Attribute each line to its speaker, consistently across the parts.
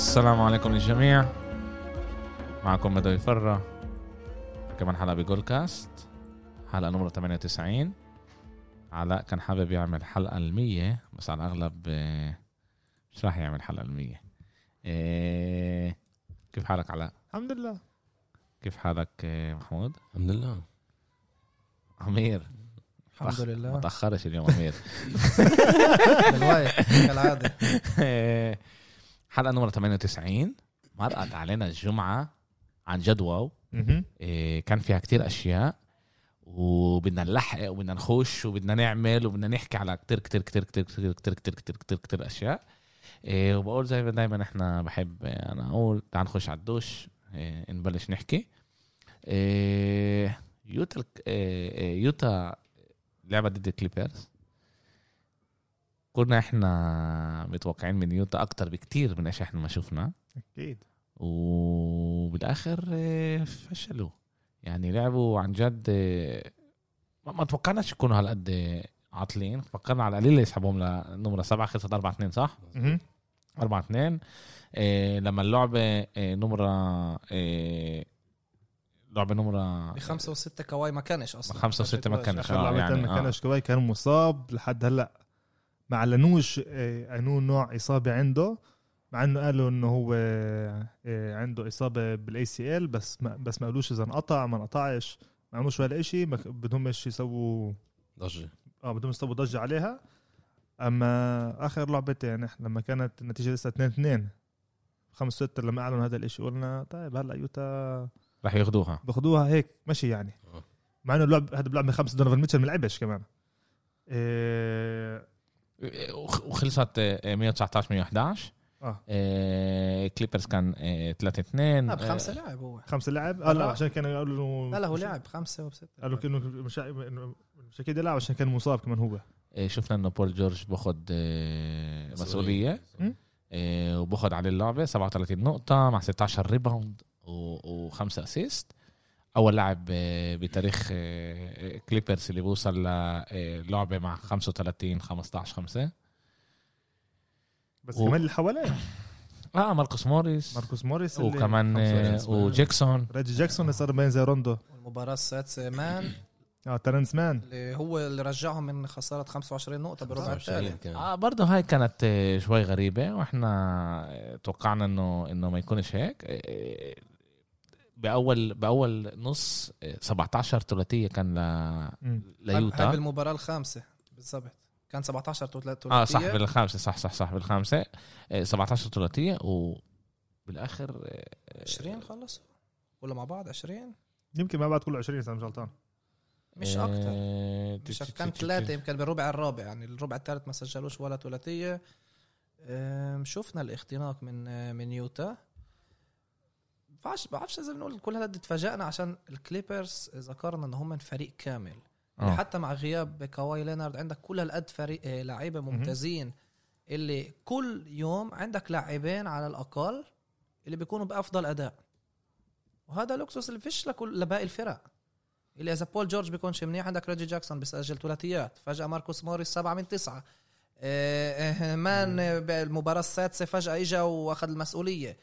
Speaker 1: السلام عليكم للجميع. معكم مدوي فرة. كمان حلقة بجول كاست حلقة نمرة 98 علاء كان حابب يعمل حلقة المية بس على الأغلب آه، مش راح يعمل حلقة المية. آه، كيف حالك علاء؟
Speaker 2: الحمد لله.
Speaker 1: كيف حالك آه، محمود؟
Speaker 3: الحمد لله.
Speaker 1: عمير
Speaker 4: الحمد
Speaker 1: ما
Speaker 4: لله.
Speaker 1: تأخرش اليوم عمير
Speaker 4: بالوقت كالعاده
Speaker 1: حلقة نمرة 98 مرقت علينا الجمعة عن جد واو إيه، كان فيها كتير اشياء وبدنا نلحق وبدنا نخش وبدنا نعمل وبدنا نحكي على كتير كتير كتير كتير كتير كتير كتير كتير كتير, كتير اشياء إيه، وبقول زي ما دايما إحنا بحب أنا أقول تعال نخش على الدوش إيه، نبلش نحكي إيه، يوتا إيه، إيه، يوتا لعبة ضد الكليبرز كنا إحنا متوقعين من يوتا أكتر بكتير من إيش إحنا ما شفنا.
Speaker 2: أكيد.
Speaker 1: وبالآخر آه، فشلوا. يعني لعبوا عن جد آه، ما توقعناش يكونوا هالقد آه، عاطلين. فكرنا على القليل يسحبهم لنمرة سبعة خلصت 4 2 صح؟ 4 2 لما اللعبة نمرة آه، لعبة نمرة
Speaker 4: بخمسة وستة كواي ما كانش أصلا.
Speaker 1: خمسة وستة ما كانش آخر
Speaker 2: لعبة
Speaker 1: يعني
Speaker 2: ما. كانش كويس كان مصاب لحد هلأ. ما اعلنوش آه، انو نوع إصابة عنده مع إنه قالوا إنه هو آه، عنده إصابة بال ACL بس ما بس ما قالوش إذا انقطع ما انقطعش ما عملوش ولا شيء بدهم إيش يسووا؟
Speaker 3: ضجة.
Speaker 2: آه بدهم يسووا ضجة عليها. أما آخر لعبتين إحنا لما كانت النتيجة لسه 2 2 5 6 لما أعلنوا هذا الإشي قلنا طيب هلا يوتا
Speaker 1: رح ياخدوها.
Speaker 2: باخذوها هيك ماشي يعني.
Speaker 3: آه.
Speaker 2: مع إنه اللعب هذا بلعب من خمسه دونيفن ميتشل ما لعبش كمان. إيه
Speaker 1: وخلصت آه، 119 111
Speaker 2: آه.
Speaker 1: آه، كليبرز كان 3 2
Speaker 4: لا بخمسة لعب هو.
Speaker 2: خمسة لعب آه لا
Speaker 4: لا.
Speaker 2: عشان كانوا قالوا
Speaker 4: لا لا هو لعب خمسة وبستة.
Speaker 2: قالوا انه مش إنه مش أكيد يلعب عشان كان مصاب كمان هو.
Speaker 1: آه، شفنا إنه بول جورج باخد آه، مسؤولية.
Speaker 2: م?
Speaker 1: آه، وباخد عليه اللعبة 37 نقطة مع 16 rebound وخمسة assist أول لاعب آه، بتاريخ آه، كليبرز اللي بوصل للعبه مع 35 15 5
Speaker 2: بس
Speaker 1: و-
Speaker 2: كمان اللي حواليه
Speaker 1: آه ماركوس موريس.
Speaker 2: ماركوس موريس اللي-
Speaker 1: وكمان آه، وجاكسون
Speaker 2: ريجي جاكسون اللي صار باين زي روندو.
Speaker 4: والمباراة السادسة مان.
Speaker 2: آه تيرنس مان.
Speaker 4: اللي هو اللي رجعهم من خسارة 25 نقطة بالربع
Speaker 3: 25
Speaker 4: الثالث
Speaker 1: آه برضه هاي كانت آه، شوي غريبة وإحنا آه، توقعنا إنه إنه ما يكونش هيك. آه، بأول بأول نص آه، 17 ثلاثية كان ل
Speaker 2: مم.
Speaker 4: هاي
Speaker 1: ليوتا
Speaker 4: بالمباراة الخامسة؟ بالضبط. كان 17 ثلاثية؟
Speaker 1: آه صح بالخامسة صح صح صح بالخامسة. آه، 17 ثلاثية وبالآخر آه،
Speaker 4: 20 خلصوا ولا مع بعض؟ 20
Speaker 2: يمكن ما بعد كله 20 إذا مش غلطان.
Speaker 4: مش
Speaker 1: آه، أكثر
Speaker 4: مش كان ثلاثة يمكن بالربع الرابع. يعني الربع الثالث ما سجلوش ولا ثلاثية. أم، شفنا الاختناق من آه، من يوتا. بعرفش بعرفش إذا بنقول كل هذا تفاجئنا عشان الكليبرز ذكرنا إن هم فريق كامل. يعني
Speaker 1: آه.
Speaker 4: حتى مع غياب كواي لينارد عندك كل هالقد فريق آه، لعيبه ممتازين اللي كل يوم عندك لاعبين على الأقل اللي بيكونوا بأفضل أداء. وهذا luxus اللي فيش لكل لباقي الفرق. اللي إذا بول جورج بيكونش منيح عندك ريجي جاكسون بيسجل ثلاثيات. فجأة ماركوس موريس سبعة من تسعة. آه، آه، مان بالمباراة السادسة فجأة اجى وأخذ المسؤولية.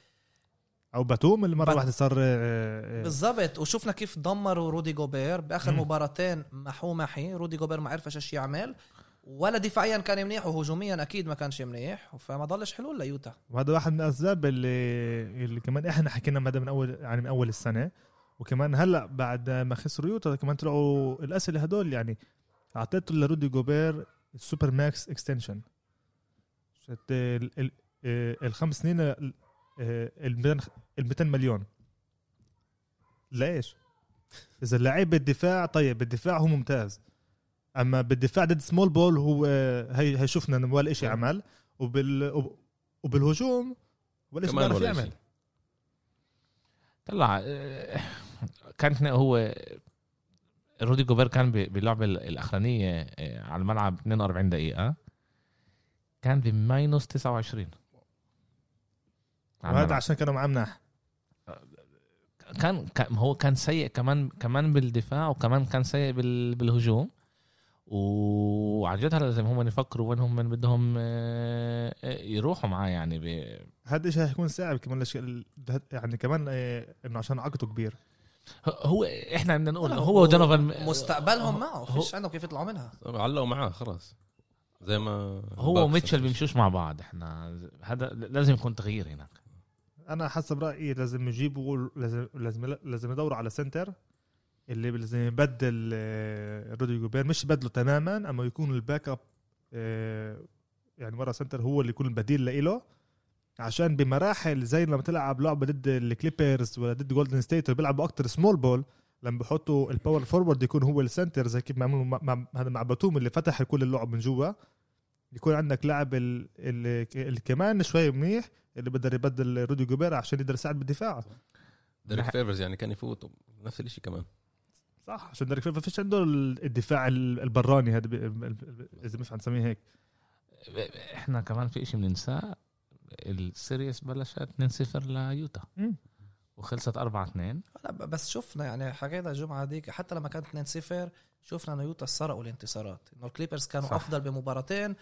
Speaker 2: أو باتوم اللي مرة
Speaker 4: بات-
Speaker 2: واحدة صار آه، آه،
Speaker 4: بالضبط. وشفنا كيف دمروا رودي جوبير بآخر
Speaker 2: مم.
Speaker 4: مباراتين محو محي. رودي جوبير ما عرفش إيش يعمل. ولا دفاعيا كان منيح وهجوميا أكيد ما كانش منيح. فما ضلش حلول ليوتا.
Speaker 2: وهذا واحد من الأسباب اللي اللي كمان إحنا حكينا هذا من أول يعني من أول السنة. وكمان هلأ بعد ما خسروا يوتا كمان طلعوا الأسئلة هدول يعني اعطيته لرودي جوبير ال super max extension ال ال آه، الخمس سنين ال ال 200 مليون. ليش؟ إذا اللعيب بالدفاع طيب بالدفاع هو ممتاز. أما بالدفاع ضد small ball هو آه، هي هي شفنا ولا شيء عمل. وبال وب- وبالهجوم ولا شيء بيعرف يعمل.
Speaker 1: طلع آه، كانت هو رودي جوبير كان ب- باللعبة الأخرانية آه، على الملعب 42 دقيقة. كان بماينوس 29 على
Speaker 2: وهذا. عشان كانوا معاه مناح.
Speaker 1: كان هو كان سيء كمان كمان بالدفاع وكمان كان سيء بال- بالهجوم. وعن جد هلا لازم هم يفكروا وين هم من بدهم آه، آه، يروحوا معاه يعني ب...
Speaker 2: هذا الشيء هيكون صعب كمان لش... يعني كمان آه، إنه عشان عقده كبير.
Speaker 1: هو إحنا بدنا نقول هو ودونوفان
Speaker 4: مستقبلهم معه فيش عندهم كيف يطلعوا منها.
Speaker 3: علقوا معاه خلاص. زي ما
Speaker 1: هو. وميتشل بيمشوش مع بعض إحنا هذا لازم يكون تغيير هناك.
Speaker 2: أنا حسب رأيي لازم يجيبوا لازم لازم لازم يدوروا على سنتر اللي لازم يبدل آه، رودي جوبير مش يبدله تماما أما يكون ال backup آه، يعني ورا center هو اللي يكون البديل لإله. عشان بمراحل زي لما تلعب لعبة ضد الكليبرز ولا ضد جولدن ستيت بيلعبوا أكتر small ball لما بحطوا ال power forward يكون هو ال center زي كيف مع- مع هذا مع باتوم اللي فتح كل اللعب من جوا. يكون عندك لاعب ال- اللي, اللي كمان شوي منيح اللي بقدر يبدل رودي جوبير عشان يقدر يساعد بالدفاع.
Speaker 3: ديريك فيفرز يعني كان يفوت نفس الشيء كمان.
Speaker 2: صح عشان ديريك فيفر فيش عنده ال- الدفاع ال- البراني هذا إذا مش نسميه هيك.
Speaker 1: إحنا كمان في إشي بننساه ال series بلشت 2-0 ليوتا. وخلصت 4 2
Speaker 4: لا بس شفنا يعني حكينا الجمعة ديك حتى لما كانت 2-0 شفنا إنه يوتا سرقوا الانتصارات. إنه الكليبرز كانوا
Speaker 1: صح.
Speaker 4: أفضل بمباراتين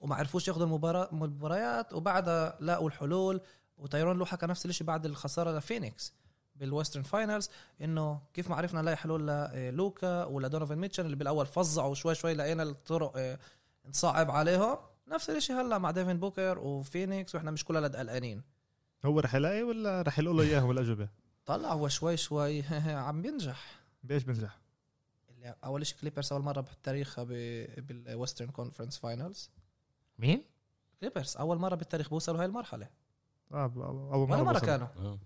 Speaker 4: وما عرفوش ياخذوا المباراة المباريات وبعدها لاقوا الحلول. وتايرون لو حكى نفس الشيء بعد الخسارة لفينيكس بال Western finals إنه كيف ما عرفنا نلاقي حلول للوكا ولدونوفن ميتشل اللي بالأول فظعوا شوي شوي لقينا الطرق آه، نصعب عليهم. نفس الشيء هلا مع ديفن بوكر وفينيكس وإحنا مش كلنا قلقانين.
Speaker 2: هو رح يلاقي ولا رح يقول له إياهم الأجوبة؟
Speaker 4: طلع هو شوي شوي. عم بينجح
Speaker 2: بإيش بنجح؟
Speaker 4: اللي أول شيء كليبرز أول مرة بتاريخها ب- بال Western Conference finals.
Speaker 1: مين؟
Speaker 4: كليبرز أول مرة بالتاريخ بوصلوا هاي
Speaker 2: المرحلة. آه أول
Speaker 4: ولا مرة
Speaker 2: وصلوا.
Speaker 4: كانوا.
Speaker 3: آه.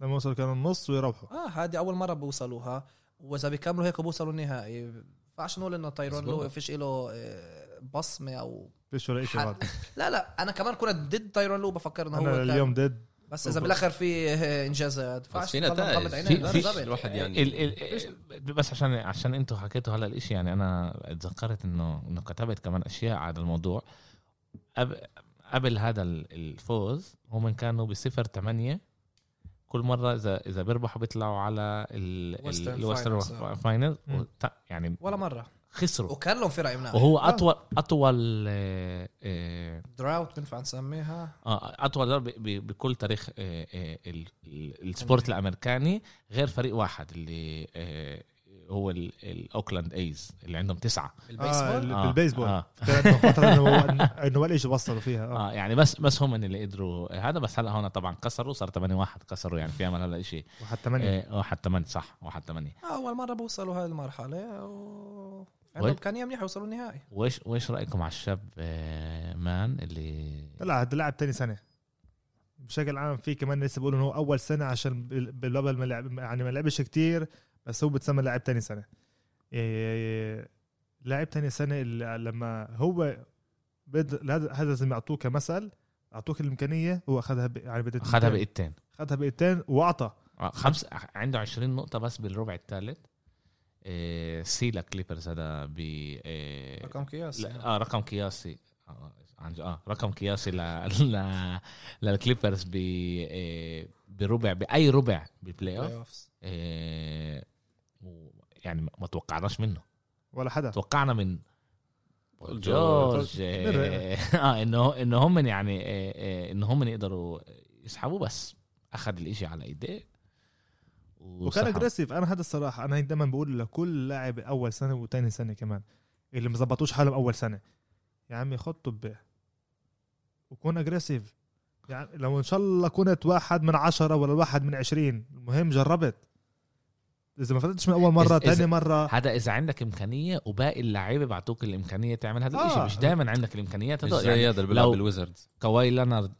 Speaker 2: لما وصلوا كانوا النص ويروحوا.
Speaker 4: آه هذه أول مرة بوصلوها. وإذا بيكملوا هيك بوصلوا النهائي. ينفعش نقول إنه تايرون. لو فيش له آه، بصمة أو
Speaker 2: فيش ولا شيء
Speaker 4: حد.
Speaker 2: بعد.
Speaker 4: لا لا أنا كمان كنت ضد تايرون لو بفكر انه هو أنا
Speaker 2: اليوم ضد.
Speaker 4: بس إذا بالآخر في آه، انجازات
Speaker 3: بس في نتائج. الواحد يعني.
Speaker 1: ال ال بس عشان عشان أنتوا حكيتوا هلا الإشي يعني أنا اتذكرت انه إنه كتبت كمان أشياء على الموضوع. قبل هذا ال- الفوز هم كانوا بصفر ثمانية كل مرة إذا إذا بيربحوا بيطلعوا على
Speaker 4: آه.
Speaker 1: final
Speaker 2: مم.
Speaker 1: يعني
Speaker 4: ولا مرة.
Speaker 1: خسروا.
Speaker 4: وكان لهم فرق منها
Speaker 1: وهو أطول أطول آه، آه،
Speaker 4: drought بنفع نسميها.
Speaker 1: آه أطول ب- بكل تاريخ آه، آه، ال- ال- ال sport الأمريكاني غير فريق واحد اللي آه، هو ال- الاوكلاند ايز اللي عندهم تسعة.
Speaker 2: آه
Speaker 4: البيسبول؟
Speaker 1: آه،
Speaker 2: بالبيسبول.
Speaker 1: آه.
Speaker 2: إنه ولا شيء وصلوا فيها. آه.
Speaker 1: آه يعني بس بس هم اللي قدروا هذا بس هلا هون طبعا كسروا صار 8 1 كسروا يعني في أمل هلا شيء
Speaker 2: وحتى ثمانية
Speaker 1: واحد 8 صح واحد 8
Speaker 4: أول مرة بوصلوا هاي المرحلة و عندهم. امكانيه منيحه يوصلوا النهائي.
Speaker 1: وايش وايش رأيكم على الشاب آه، مان اللي
Speaker 2: طلع هذا لاعب تاني سنة. بشكل عام في كمان لسه بيقولوا إنه هو أول سنة عشان بال- بالقبل ما لعب يعني ما لعبش كتير بس هو بتسمى لاعب تاني سنة. إيه لاعب تاني سنة اللي لما هو بد... هذا هذا لازم يعطوه كمثل اعطوك الإمكانية هو أخذها ب... يعني بدت
Speaker 1: أخذها بإيدتين.
Speaker 2: أخذها بإيدتين وأعطى.
Speaker 1: آه، خمس عنده 20 نقطة بس بالربع الثالث سالا كليبرز هذا ب آه،
Speaker 4: رقم قياسي
Speaker 1: لا آه رقم قياسي. آه عن- آه رقم قياسي ل ل للكليبرز ب آه، بربع بأي ربع
Speaker 4: بال playoff.
Speaker 1: آه، يعني ما توقعناش منه.
Speaker 2: ولا حدا.
Speaker 1: توقعنا من جورج. آه آه، إنه إنه هم يعني آه، آه، إنه هم يقدروا يسحبوا بس أخذ الإشي على إيديه.
Speaker 2: وكان. aggressive أنا هذا الصراحة أنا هيك دائما بقول لكل لاعب أول سنة وثاني سنة كمان اللي ما زبطوش حالهم أول سنة. يا عمي خد طابة وكون aggressive يعني لو إن شاء الله كنت واحد من عشرة ولا واحد من عشرين المهم جربت. إذا ما فتتش من
Speaker 1: أول مرة
Speaker 2: ثاني مرة.
Speaker 1: هذا إذا عندك إمكانية وباقي اللعيبة بعطوك الإمكانية تعمل هذا الشيء
Speaker 2: آه.
Speaker 1: مش دائما عندك الامكانيات
Speaker 3: مش
Speaker 1: هدول
Speaker 3: زي
Speaker 1: يعني
Speaker 3: هذا اللي بيلعب
Speaker 1: لو-
Speaker 3: بالويزردز
Speaker 1: كواي لينارد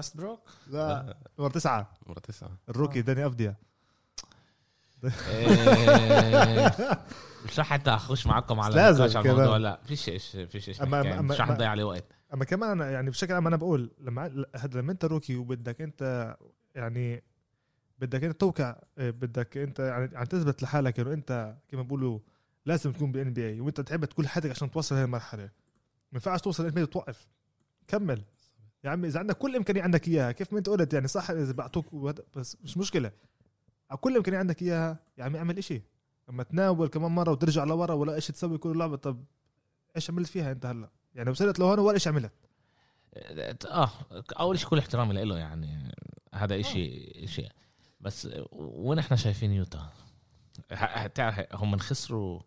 Speaker 4: ويست بروك
Speaker 2: لا نمرة تسعة.
Speaker 3: مرة تسعة.
Speaker 2: ال rookie
Speaker 4: آه.
Speaker 2: داني أفديا.
Speaker 1: إيه، مش رح حتى أخش معكم على
Speaker 2: لازم
Speaker 1: على
Speaker 2: كمان.
Speaker 1: الموضوع لا. فيش إيش فيش إيش
Speaker 2: أما-
Speaker 1: نحكي،
Speaker 2: أما-
Speaker 1: مش رح
Speaker 2: أما-
Speaker 1: نضيع عليه وقت.
Speaker 2: أما كمان أنا يعني بشكل عام أنا بقول لما هذا لما أنت rookie وبدك أنت يعني بدك أنت توقع إيه، بدك أنت يعني عم تثبت لحالك إنه أنت كما بيقولوا لازم تكون بال NBA وأنت تعبت كل حياتك عشان توصل هاي المرحلة. ما ينفعش توصل ان توقف. كمل. يا عمي إذا عندك كل إمكانية عندك إياها كيف ما أنت قلت يعني صح إذا بعطوك بس مش مشكلة. على كل إمكانية عندك إياها يا عمي اعمل إشي. اما تناول كمان مرة وترجع لورا ولا إيش تسوي كل لعبة طب إيش عملت فيها أنت هلأ؟ يعني وصلت لهون ولا إيش عملت؟
Speaker 1: آه أول شيء كل احترامي له يعني هذا إشي شيء بس وين إحنا شايفين يوتا؟ تعرف هم خسروا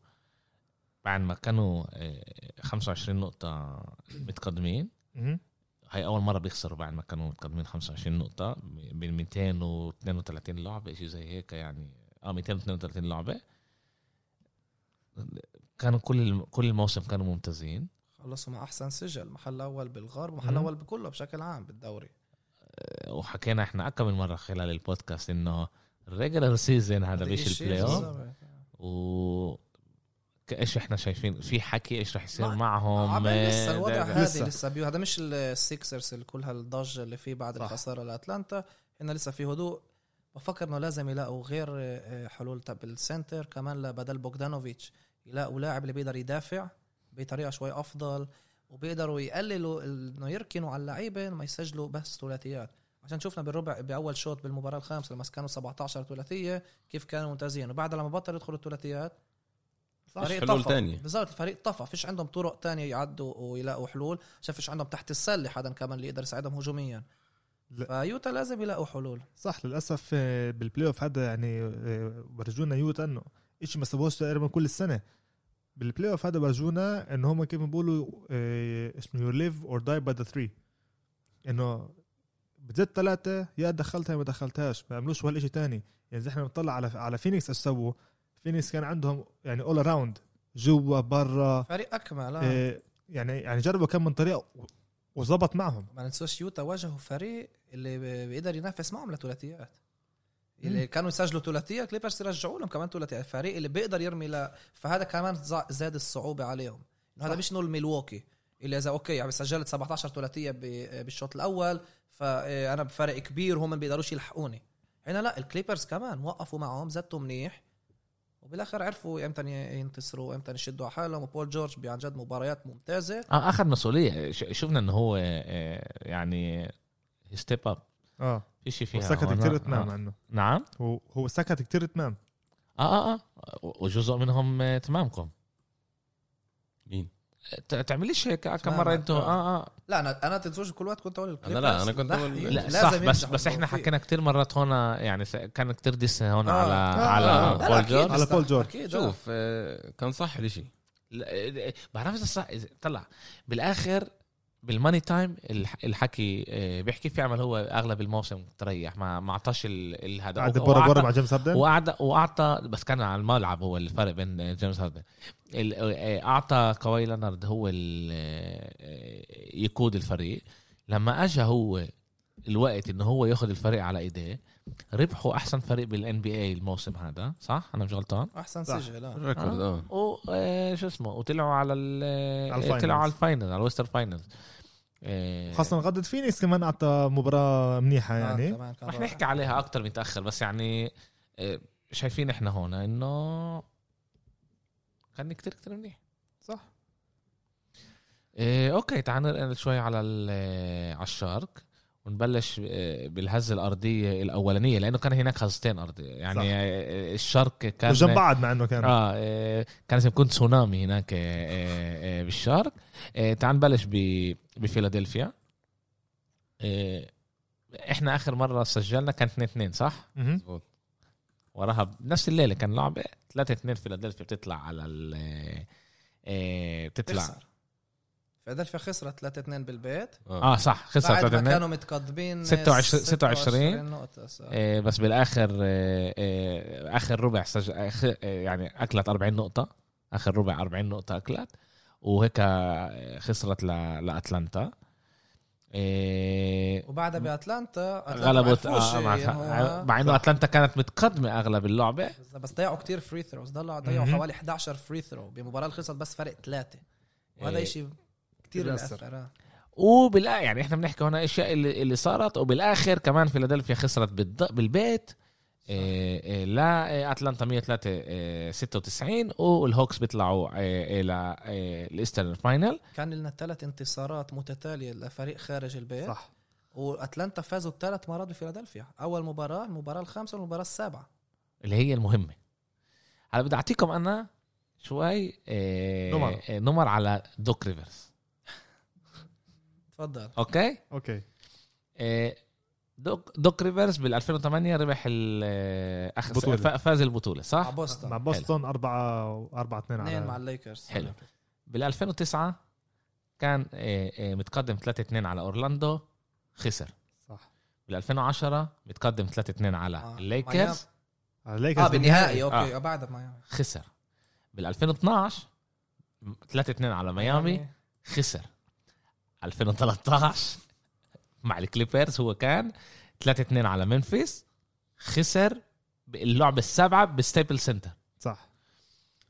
Speaker 1: بعد ما كانوا آه، 25 نقطة متقدمين.
Speaker 2: مهم.
Speaker 1: هاي أول مرة بيخسروا بعد ما كانوا متقدمين 25 نقطة بين 232 لعبة شيء زي هيك يعني. آه 232 لعبة. كانوا كل كل الموسم كانوا ممتازين.
Speaker 4: خلصوا مع أحسن سجل محل أول بالغرب ومحل
Speaker 2: مم.
Speaker 4: أول بكله بشكل عام بالدوري.
Speaker 1: وحكينا إحنا اكم من مرة خلال البودكاست إنه ال regular season هذا مش ال
Speaker 4: playoff.
Speaker 1: و إيش إحنا شايفين؟ في حكي إيش رح يصير معهم؟
Speaker 4: لسه
Speaker 1: آه،
Speaker 4: الوضع هذه
Speaker 2: لسه.
Speaker 4: بيو هذا مش السيكسرز اللي كل هالضجة اللي فيه بعد
Speaker 2: صح.
Speaker 4: الخسارة لأتلانتا. هنا لسه في هدوء. بفكر إنه لازم يلاقوا غير آه، حلول. تبع ال center كمان بدل بوغدانوفيتش يلاقوا لاعب اللي بيقدر يدافع بطريقة شوي أفضل وبيقدروا يقللوا إنه يركنوا على اللعيبة ما يسجلوا بس ثلاثيات. عشان شفنا بالربع بأول شوط بالمباراة الخامسة لما كانوا 17 ثلاثية كيف كانوا ممتازين. وبعد لما بطلوا يدخلوا الثلاثيات الفريق
Speaker 3: حلول
Speaker 4: طفى.
Speaker 3: تانية.
Speaker 4: بالضبط الفريق طفى. فيش عندهم طرق تانية يعدوا ويلاقوا حلول. عشان فيش عندهم تحت السلة حدا كمان اللي يقدر يساعدهم هجوميا.
Speaker 2: لا.
Speaker 4: فيوتا لازم يلاقوا حلول.
Speaker 2: صح للأسف آه، بال playoff هذا يعني آه، ورجونا يوتا إنه شيء ما سووش تقريبا كل السنة. بال playoff هذا ورجونا إنه هم كيف بيقولوا آه، اسمه you live or die by the three إنه بتزيد ثلاثة يا دخلتها يا ما دخلتهاش. ما عملوش ولا شيء تاني. يعني زي إحنا بنطلع على على فينيكس إيش سووا فينيكس كان عندهم يعني all around جوا برا.
Speaker 4: فريق أكمل آه.
Speaker 2: آه، يعني يعني جربوا كم من طريقة و- وزبط معهم.
Speaker 4: ما ننسوش يوتا واجهوا فريق اللي بيقدر ينافس معهم لثلاثيات. اللي
Speaker 2: مم.
Speaker 4: كانوا يسجلوا ثلاثيه كليبرز يرجعوا لهم كمان ثلاثيات. الفريق اللي بيقدر يرمي ل... فهذا كمان زا- زاد الصعوبة عليهم. هذا. مش نقول ميلوكي اللي إذا okay يعني سجلت 17 ثلاثية بالشوط الأول فانا بفرق كبير هم ما بيقدروش يلحقوني. هنا لا الكليبرز كمان وقفوا معهم زتوا منيح. وبالاخر عرفوا إمتى ينتصروا إمتى يشدوا على حالهم. وبول جورج عن جد مباريات ممتازة.
Speaker 1: آه اخذ مسؤولية. ش- شفنا إنه هو آه، يعني step up
Speaker 2: آه.
Speaker 1: في شيء فيها
Speaker 2: وسكت. كثير
Speaker 1: آه.
Speaker 2: تمام عنه.
Speaker 1: نعم.
Speaker 2: هو هو سكت كثير تمام
Speaker 1: آه آه آه. وجزء منهم آه، تمامكم تعمليش هيك كم. مره أنتوا
Speaker 4: آه.
Speaker 1: آه آه
Speaker 4: لا أنا أنا تنسوش كل وقت كنت أقول
Speaker 3: لا،
Speaker 4: الكليبرز
Speaker 3: لا، أنا كنت
Speaker 4: لا،
Speaker 3: أقول-
Speaker 1: لا صح بس بس
Speaker 4: إحنا.
Speaker 1: حكينا كتير مرات هنا يعني كان كتير diss هون
Speaker 4: آه.
Speaker 1: على
Speaker 2: آه.
Speaker 1: على
Speaker 2: آه.
Speaker 4: لا، لا،
Speaker 1: بول جورج
Speaker 2: على بول جورج.
Speaker 4: آه.
Speaker 3: شوف آه، كان صح الاشي
Speaker 1: لا، بعرفش إذا- طلع بالآخر بال money time الح- الحكي آه، بيحكي في عمل هو أغلب الموسم تريح ما ما اعطاش ال- ال- هذا.
Speaker 2: قاعد
Speaker 1: هو-
Speaker 2: برا برا مع جيمس هاردن
Speaker 1: وأعطى وأعطى بس كان على الملعب هو الفرق بين جيمس هاردن ال- آه، أعطى كواي لينارد هو آه، يقود الفريق. لما اجى هو الوقت انه هو ياخذ الفريق على إيديه. ربحوا أحسن فريق بال NBA الموسم هذا صح؟ أنا مش غلطان؟
Speaker 2: أحسن.
Speaker 4: سجل آه.
Speaker 3: ال record آه.
Speaker 1: و آه، شو اسمه وطلعوا على ال. طلعوا على ال final على ال Western finals آه،
Speaker 2: خاصة غدت فينيكس كمان أعطى مباراة منيحة يعني.
Speaker 4: آه،
Speaker 1: رح. نحكي عليها أكتر متأخر بس يعني آه، شايفين إحنا هون إنه كان كتير كتير منيح.
Speaker 2: صح.
Speaker 1: إيه أوكي تعال ننقل شوي على على الشارك. ونبلش آه، بالهزة الأرضية الأولانية لأنه كان هناك هزتين أرضية. يعني
Speaker 2: صح.
Speaker 1: آه، الشارك كان
Speaker 2: وجنب بعض مع إنه كان.
Speaker 1: آه آه، كان لازم يكون تسونامي هناك آه، تعال نبلش بفيلادلفيا. إحنا آخر مرة سجلنا كان 2 2 صح؟
Speaker 3: مظبوط.
Speaker 1: وراها بنفس الليلة كان لعبة 3 2 فيلادلفيا بتطلع على ال بتطلع.
Speaker 4: تخسر. فيلادلفيا خسرت 3 2 بالبيت.
Speaker 1: آه. صح خسرت
Speaker 4: بعد
Speaker 1: 3
Speaker 4: ما
Speaker 1: 2
Speaker 4: كانوا متقدمين
Speaker 1: 26 26
Speaker 4: نقطة صح.
Speaker 1: آه، بس بالآخر آه، آه، آخر ربع سجل آه، يعني أكلت 40 نقطة. آخر ربع 40 نقطة أكلت. وهيك آه، خسرت ل- لأتلانتا. آه،
Speaker 4: وبعدها بأتلانتا
Speaker 1: غلبت آه، مع,
Speaker 4: إنه-
Speaker 1: مع إنه أتلانتا كانت متقدمة أغلب اللعبة.
Speaker 4: بس ضيعوا كتير free throws ضلوا ضيعوا. حوالي 11 free throw بمباراة اللي خسرت بس فرق ثلاثة. وهذا
Speaker 1: إيه.
Speaker 4: شيء كتير
Speaker 2: بيأثر.
Speaker 4: آه.
Speaker 1: وبالآ يعني إحنا بنحكي هنا أشياء اللي, اللي صارت وبالآخر كمان فيلادلفيا خسرت. بالبيت إيه إيه لا أتلانتا 103 إيه 96 والهوكس بيطلعوا إيه ال Eastern final
Speaker 4: كان لنا ثلاث انتصارات متتالية لفريق خارج البيت
Speaker 2: صح
Speaker 4: وأتلانتا فازوا ثلاث مرات بفيلادلفيا أول مباراة المباراة الخامسة والمباراة السابعة
Speaker 1: اللي هي المهمة هلا بدي أعطيكم أنا شوي آه،
Speaker 2: نمر.
Speaker 1: آه، نمر على دوك ريفرز
Speaker 4: تفضل
Speaker 1: okay؟
Speaker 2: okay.
Speaker 1: آه، دوك دوك ريفرز بال 2008 ربح ال- آه، اخر
Speaker 2: بطولة.
Speaker 1: ف- فاز البطولة
Speaker 4: مع
Speaker 1: صح
Speaker 2: مع
Speaker 4: بوسطن
Speaker 2: بوسطن 4 4 2
Speaker 4: اثنين مع
Speaker 2: على
Speaker 4: الليكرز.
Speaker 1: حلو. بال 2009 كان آه، آه، متقدم 3 2 على أورلاندو خسر.
Speaker 2: صح.
Speaker 1: بال 2010 متقدم 3 2 على
Speaker 4: آه.
Speaker 1: الليكرز.
Speaker 2: على الليكرز
Speaker 4: آه بالنهائي.
Speaker 1: آه.
Speaker 4: okay آه. بعد ما
Speaker 1: خسر. بال 2012 3 2 على ميامي. خسر. 2013 مع الكليبرز هو كان 3 2 على ممفيس خسر اللعبة السابعة بال Staples Center.
Speaker 2: صح.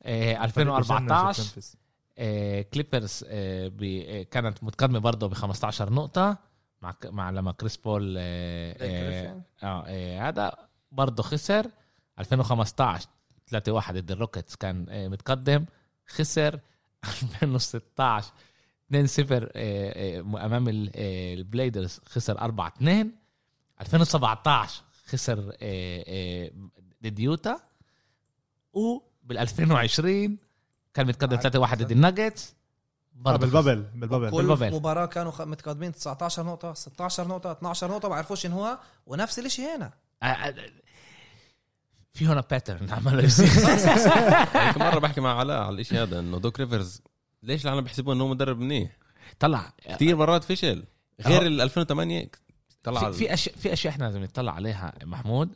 Speaker 1: آه 2014 آه كليبرز آه آه كانت متقدمة برضه ب 15 نقطة مع ك- مع لما كريس بول آه آه آه آه هذا برضه خسر. 2015 3 1 ضد الروكيتس كان آه متقدم خسر. 2016 2 0 أمام ال- آه، البليزرز خسر 4 2 2017 خسر آه، آه، ضد يوتا. وبال 2020 كان متقدم 3 1 ضد الناجتس.
Speaker 2: آه
Speaker 1: برضه خسر.
Speaker 2: بالبابل. بالبابل.
Speaker 4: كل
Speaker 1: بالبابل.
Speaker 4: مباراة كانوا متقدمين 19 نقطة 16 نقطة 12 نقطة ما عرفوش ينهوها ونفس الشيء هنا
Speaker 1: آه، آه، في هنا pattern
Speaker 3: هيك مره بحكي مع علاء على الشيء هذا إنه دوك ريفرز ليش العالم بيحسبوه إنه هو مدرب منيح؟
Speaker 1: طلع.
Speaker 3: كثير مرات فشل. غير
Speaker 1: أهو.
Speaker 3: ال 2008 طلع
Speaker 1: في, في اشياء في أشياء إحنا لازم نطلع عليها محمود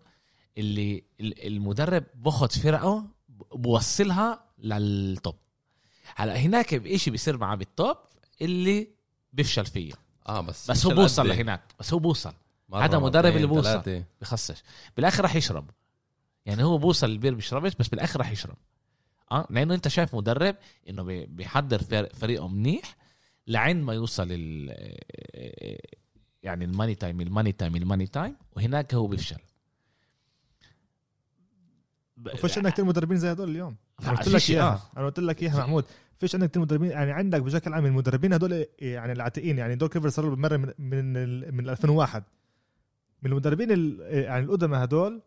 Speaker 1: اللي ال- المدرب باخذ فرقة بوصلها لل top. هلا هناك بشيء بيصير معاه بال top اللي بيفشل فيه.
Speaker 3: آه بس
Speaker 1: بس هو بوصل
Speaker 3: إيه؟
Speaker 1: لهناك. بس هو بوصل. هذا مدرب اللي بوصل. بخصش. بالآخر رح يشرب. يعني هو بوصل البير بيشربش بس بالآخر رح يشرب. آه لأنه انت شايف مدرب انه بي- بيحضر فر- فريقه منيح لعند ما يوصل ال يعني ال money time ال money time ال money time وهناك هو بيفشل ب-
Speaker 2: فيش عندك كثير مدربين زي هدول اليوم أنا قلت لك اياها
Speaker 1: آه.
Speaker 2: أنا قلت لك اياها محمود فيش عندك كثير مدربين يعني عندك بشكل عام المدربين هدول يعني العتيقين يعني دوك ريفرز صار له من من, من 2001 من المدربين ال- يعني القدماء هدول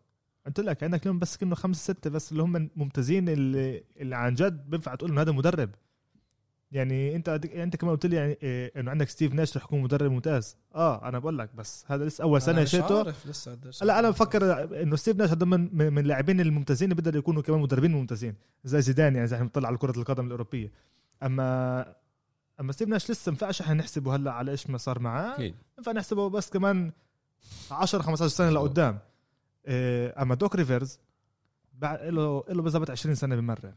Speaker 2: قلت لك عندك لهم بس كأنه خمسة ستة بس اللي هم ممتازين اللي, اللي عن جد بينفع تقول إنه هذا مدرب. يعني أنت أنت كمان قلت لي يعني إيه، إنه عندك ستيف ناش رح يكون مدرب ممتاز. آه أنا بقول لك بس هذا لسه أول سنة شيته.
Speaker 4: لسه قديش
Speaker 2: لا أنا بفكر إنه ستيف ناش هذا من من اللاعبين الممتازين اللي بيقدروا يكونوا كمان مدربين ممتازين زي زيدان يعني زي إحنا بنطلع على كرة القدم الأوروبية. اما أما ستيف ناش لسه ما ينفعش إحنا نحسبه هلأ على إيش ما صار معاه.
Speaker 3: أكيد.
Speaker 2: ينفع نحسبه بس كمان 10 15 سنة لقدام. أما دوك ريفرز بعد له له بالضبط 20 سنة بمرن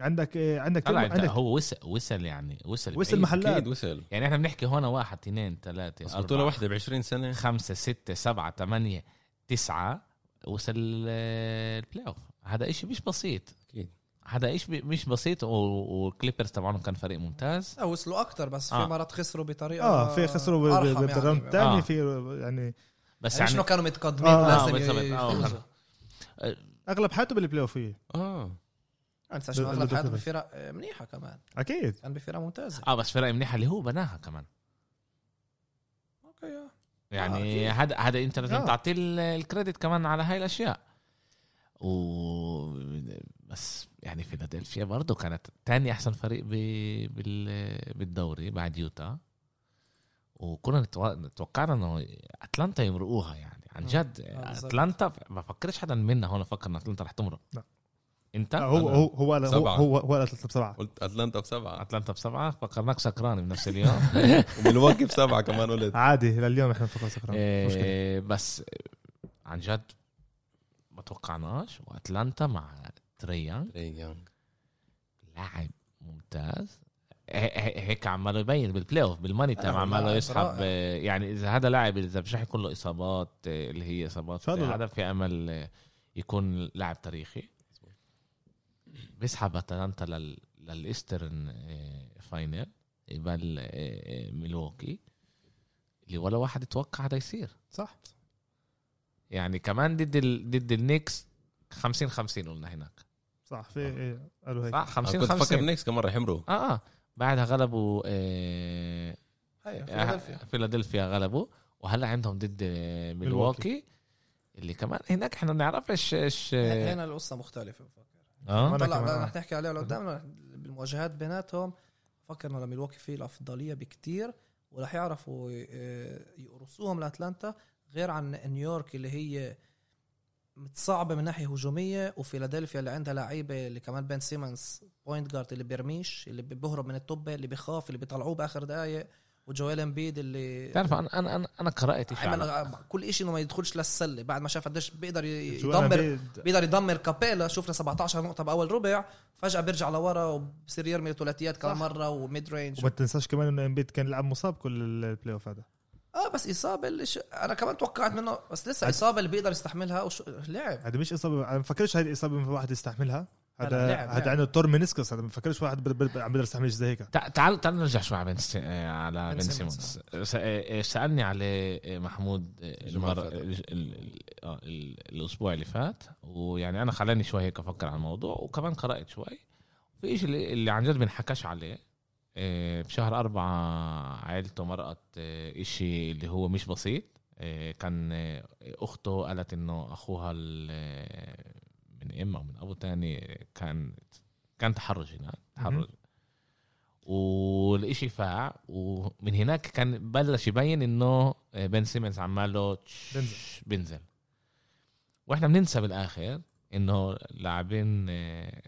Speaker 2: عندك إيه، عندك
Speaker 1: طلع
Speaker 2: عندك
Speaker 1: هو وصل وصل يعني وصل
Speaker 2: وصل. محلات
Speaker 3: أكيد وصل
Speaker 1: يعني إحنا بنحكي هون واحد اثنين ثلاثة
Speaker 3: بس
Speaker 1: أربعة
Speaker 3: بطولة واحدة ب 20 سنة
Speaker 1: خمسة ستة سبعة ثمانية تسعة وصل آه، ال playoff هذا إشي مش بسيط
Speaker 3: أكيد
Speaker 1: هذا إشي مش بسيط والكليبرز طبعا كان فريق ممتاز
Speaker 4: لا وصلوا أكثر بس في
Speaker 1: آه.
Speaker 4: مرات خسروا بطريقة
Speaker 2: آه في خسروا
Speaker 4: بال
Speaker 2: round
Speaker 4: يعني.
Speaker 2: الثاني
Speaker 1: آه.
Speaker 2: في يعني
Speaker 1: بس
Speaker 4: يعني
Speaker 1: يعني
Speaker 4: شنو كانوا متقدمين
Speaker 2: آه،
Speaker 1: آه،
Speaker 4: ولازم
Speaker 1: بالضبط. آه،
Speaker 4: يفوزوا
Speaker 2: أغلب حياته
Speaker 3: بال
Speaker 4: playoff آه إنه
Speaker 2: ب- أغلب
Speaker 4: حياته بفرق آه، منيحة كمان.
Speaker 2: أكيد.
Speaker 4: كان بفرق ممتازة.
Speaker 1: آه بس فرق منيحة اللي هو بناها كمان.
Speaker 4: okay آه.
Speaker 1: يعني. هذا هذا أنت لازم
Speaker 2: آه.
Speaker 1: تعطيه ال- credit كمان على هاي الأشياء. و بس يعني فيلادلفيا برضه كانت تاني أحسن فريق ب... بال... بالدوري بعد يوتا. وكنا نتو... توقعنا إنه أتلانتا يمرقوها يعني. عن جد
Speaker 4: آه،.
Speaker 1: أتلانتا ما فكرش حدا منا هون فكر إن أتلانتا رح تمرق.
Speaker 2: لا.
Speaker 1: أنت؟
Speaker 2: آه، هو
Speaker 3: أنا
Speaker 2: هو هو هو
Speaker 3: سبعة.
Speaker 2: هو هو هو بسبعة.
Speaker 3: قلت أتلانتا بسبعة.
Speaker 1: أتلانتا بسبعة؟ فكرناك سكران بنفس اليوم.
Speaker 3: وملواكي بسبعة كمان قلت.
Speaker 2: عادي لليوم إحنا بنفكر سكران
Speaker 1: إيه بس عن جد ما توقعناش. وأتلانتا مع تري يونغ
Speaker 3: تري يونغ.
Speaker 1: لاعب ممتاز. هيك عماله يبين بال playoff بال money
Speaker 4: time
Speaker 1: عماله يسحب. آه، يعني إذا هذا لاعب إذا مش رح يكون له إصابات آه، اللي هي
Speaker 2: إصابات
Speaker 1: آه،. هذا؟ في أمل آه، يكون لاعب تاريخي. بيسحب أتلانتا لل لل Eastern آه، final يبال آه، آه، ميلوكي اللي ولا واحد يتوقع هذا يصير.
Speaker 2: صح.
Speaker 1: يعني كمان ضد ال... ضد النكس 50 50 قلنا هناك.
Speaker 2: صح في إيه، قالوا هيك.
Speaker 1: صح
Speaker 3: أنا
Speaker 1: 50
Speaker 3: كنت فكر
Speaker 1: 50
Speaker 3: النكس كمان مرة يحمروا
Speaker 1: آه آه. بعدها غلبوا آه
Speaker 4: هي فيلادلفيا.
Speaker 1: فيلادلفيا غلبوا وهلا عندهم ضد آه، ميلواكي اللي كمان هناك إحنا ما بنعرفش إيش
Speaker 4: هنا القصة مختلفة بفكر.
Speaker 2: آه؟
Speaker 4: طلع
Speaker 2: آه.
Speaker 4: رح نحكي عليه لقدام بالمواجهات بيناتهم فكر إنه لميلواكي فيه الأفضلية بكتير ورح يعرفوا يقرصوهم لأتلانتا غير عن نيويورك اللي هي متصعبة من ناحية هجومية وفيلادلفيا اللي عندها لعيبة اللي كمان بين سيمنز point guard اللي بيرميش اللي بيهرب من الطابة اللي بيخاف اللي بيطلعوه بآخر دقائق وجويل امبيد اللي
Speaker 1: بتعرف أنا أنا أنا, أنا قرات شيء
Speaker 4: عمل كل شيء إنه ما يدخلش للسلة بعد ما شاف قديش بيقدر يدمر بيقدر يدمر كابيلا. شفنا 17 نقطة بأول ربع فجأة بيرجع لورا وبصير يرمي ثلاثيات كم
Speaker 2: صح.
Speaker 4: مرة و mid range
Speaker 2: وما تنساش كمان إنه امبيد كان يلعب مصاب كل ال playoff هذا.
Speaker 4: آه بس إصابة اللي ش... أنا كمان توقعت منه بس لسه إصابة اللي بيقدر يستحملها وش... لعب.
Speaker 2: هذه مش إصابة أنا ما بفكرش هذه إصابة من واحد يستحملها. هذا هذا. عنده torn meniscus هذا ما بفكرش واحد بد- بد- عم بيقدر يستحمل زي هيك.
Speaker 1: تع- تعال تعال نرجع شوي على بن س- على
Speaker 4: بن سيمونز.
Speaker 1: س- آه، سألني عليه آه، محمود المرة
Speaker 3: اللي
Speaker 1: ال- ال- ال- آه، ال- الأسبوع اللي فات ويعني أنا خلاني شوي هيك أفكر على الموضوع وكمان قرأت شوي. في شيء اللي, اللي عن جد بنحكاش عليه بشهر أربعة عائلته مرقت آه، إشي اللي هو مش بسيط. آه، كان آه، أخته قالت إنه أخوها ال- آه، من إم أو من أبو تاني كان كان تحرش هناك تحرش. والإشي فاع ومن هناك كان بلش يبين إنه آه، بن سيمنز عماله
Speaker 2: بنزل.
Speaker 1: بنزل. وإحنا بننسى بالآخر إنه لاعبين آه،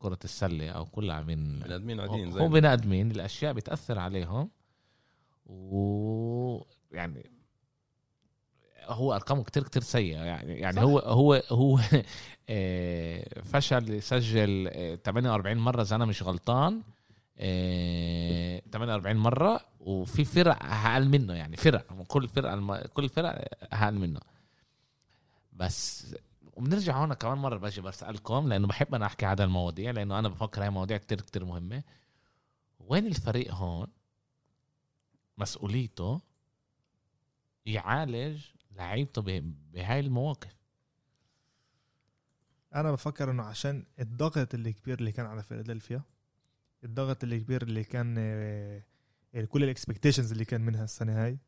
Speaker 1: كرة السلة أو كل لاعبين
Speaker 3: بني آدمين عاديين
Speaker 1: هو
Speaker 3: زي
Speaker 1: بني آدمين الأشياء بتأثر عليهم. و يعني هو ارقامه كتير كتير سيئة. يعني يعني
Speaker 4: صح.
Speaker 1: هو هو هو آه، فشل يسجل آه، 48 مرة إذا أنا مش غلطان آه، 48 مرة وفي فرق أقل منه يعني فرق كل فرقه ألم- كل فرق أقل منه. بس وبنرجع هون كمان مرة باجي بسألكم لأنه بحب أنا أحكي هذا المواضيع لأنه أنا بفكر هاي مواضيع كتير كتير مهمة. وين الفريق هون مسؤوليته يعالج لعيبته بهاي المواقف؟
Speaker 2: أنا بفكر إنه عشان الضغط الكبير اللي كان على فيلادلفيا الضغط الكبير اللي كان آه، كل ال expectations اللي كان منها السنة هاي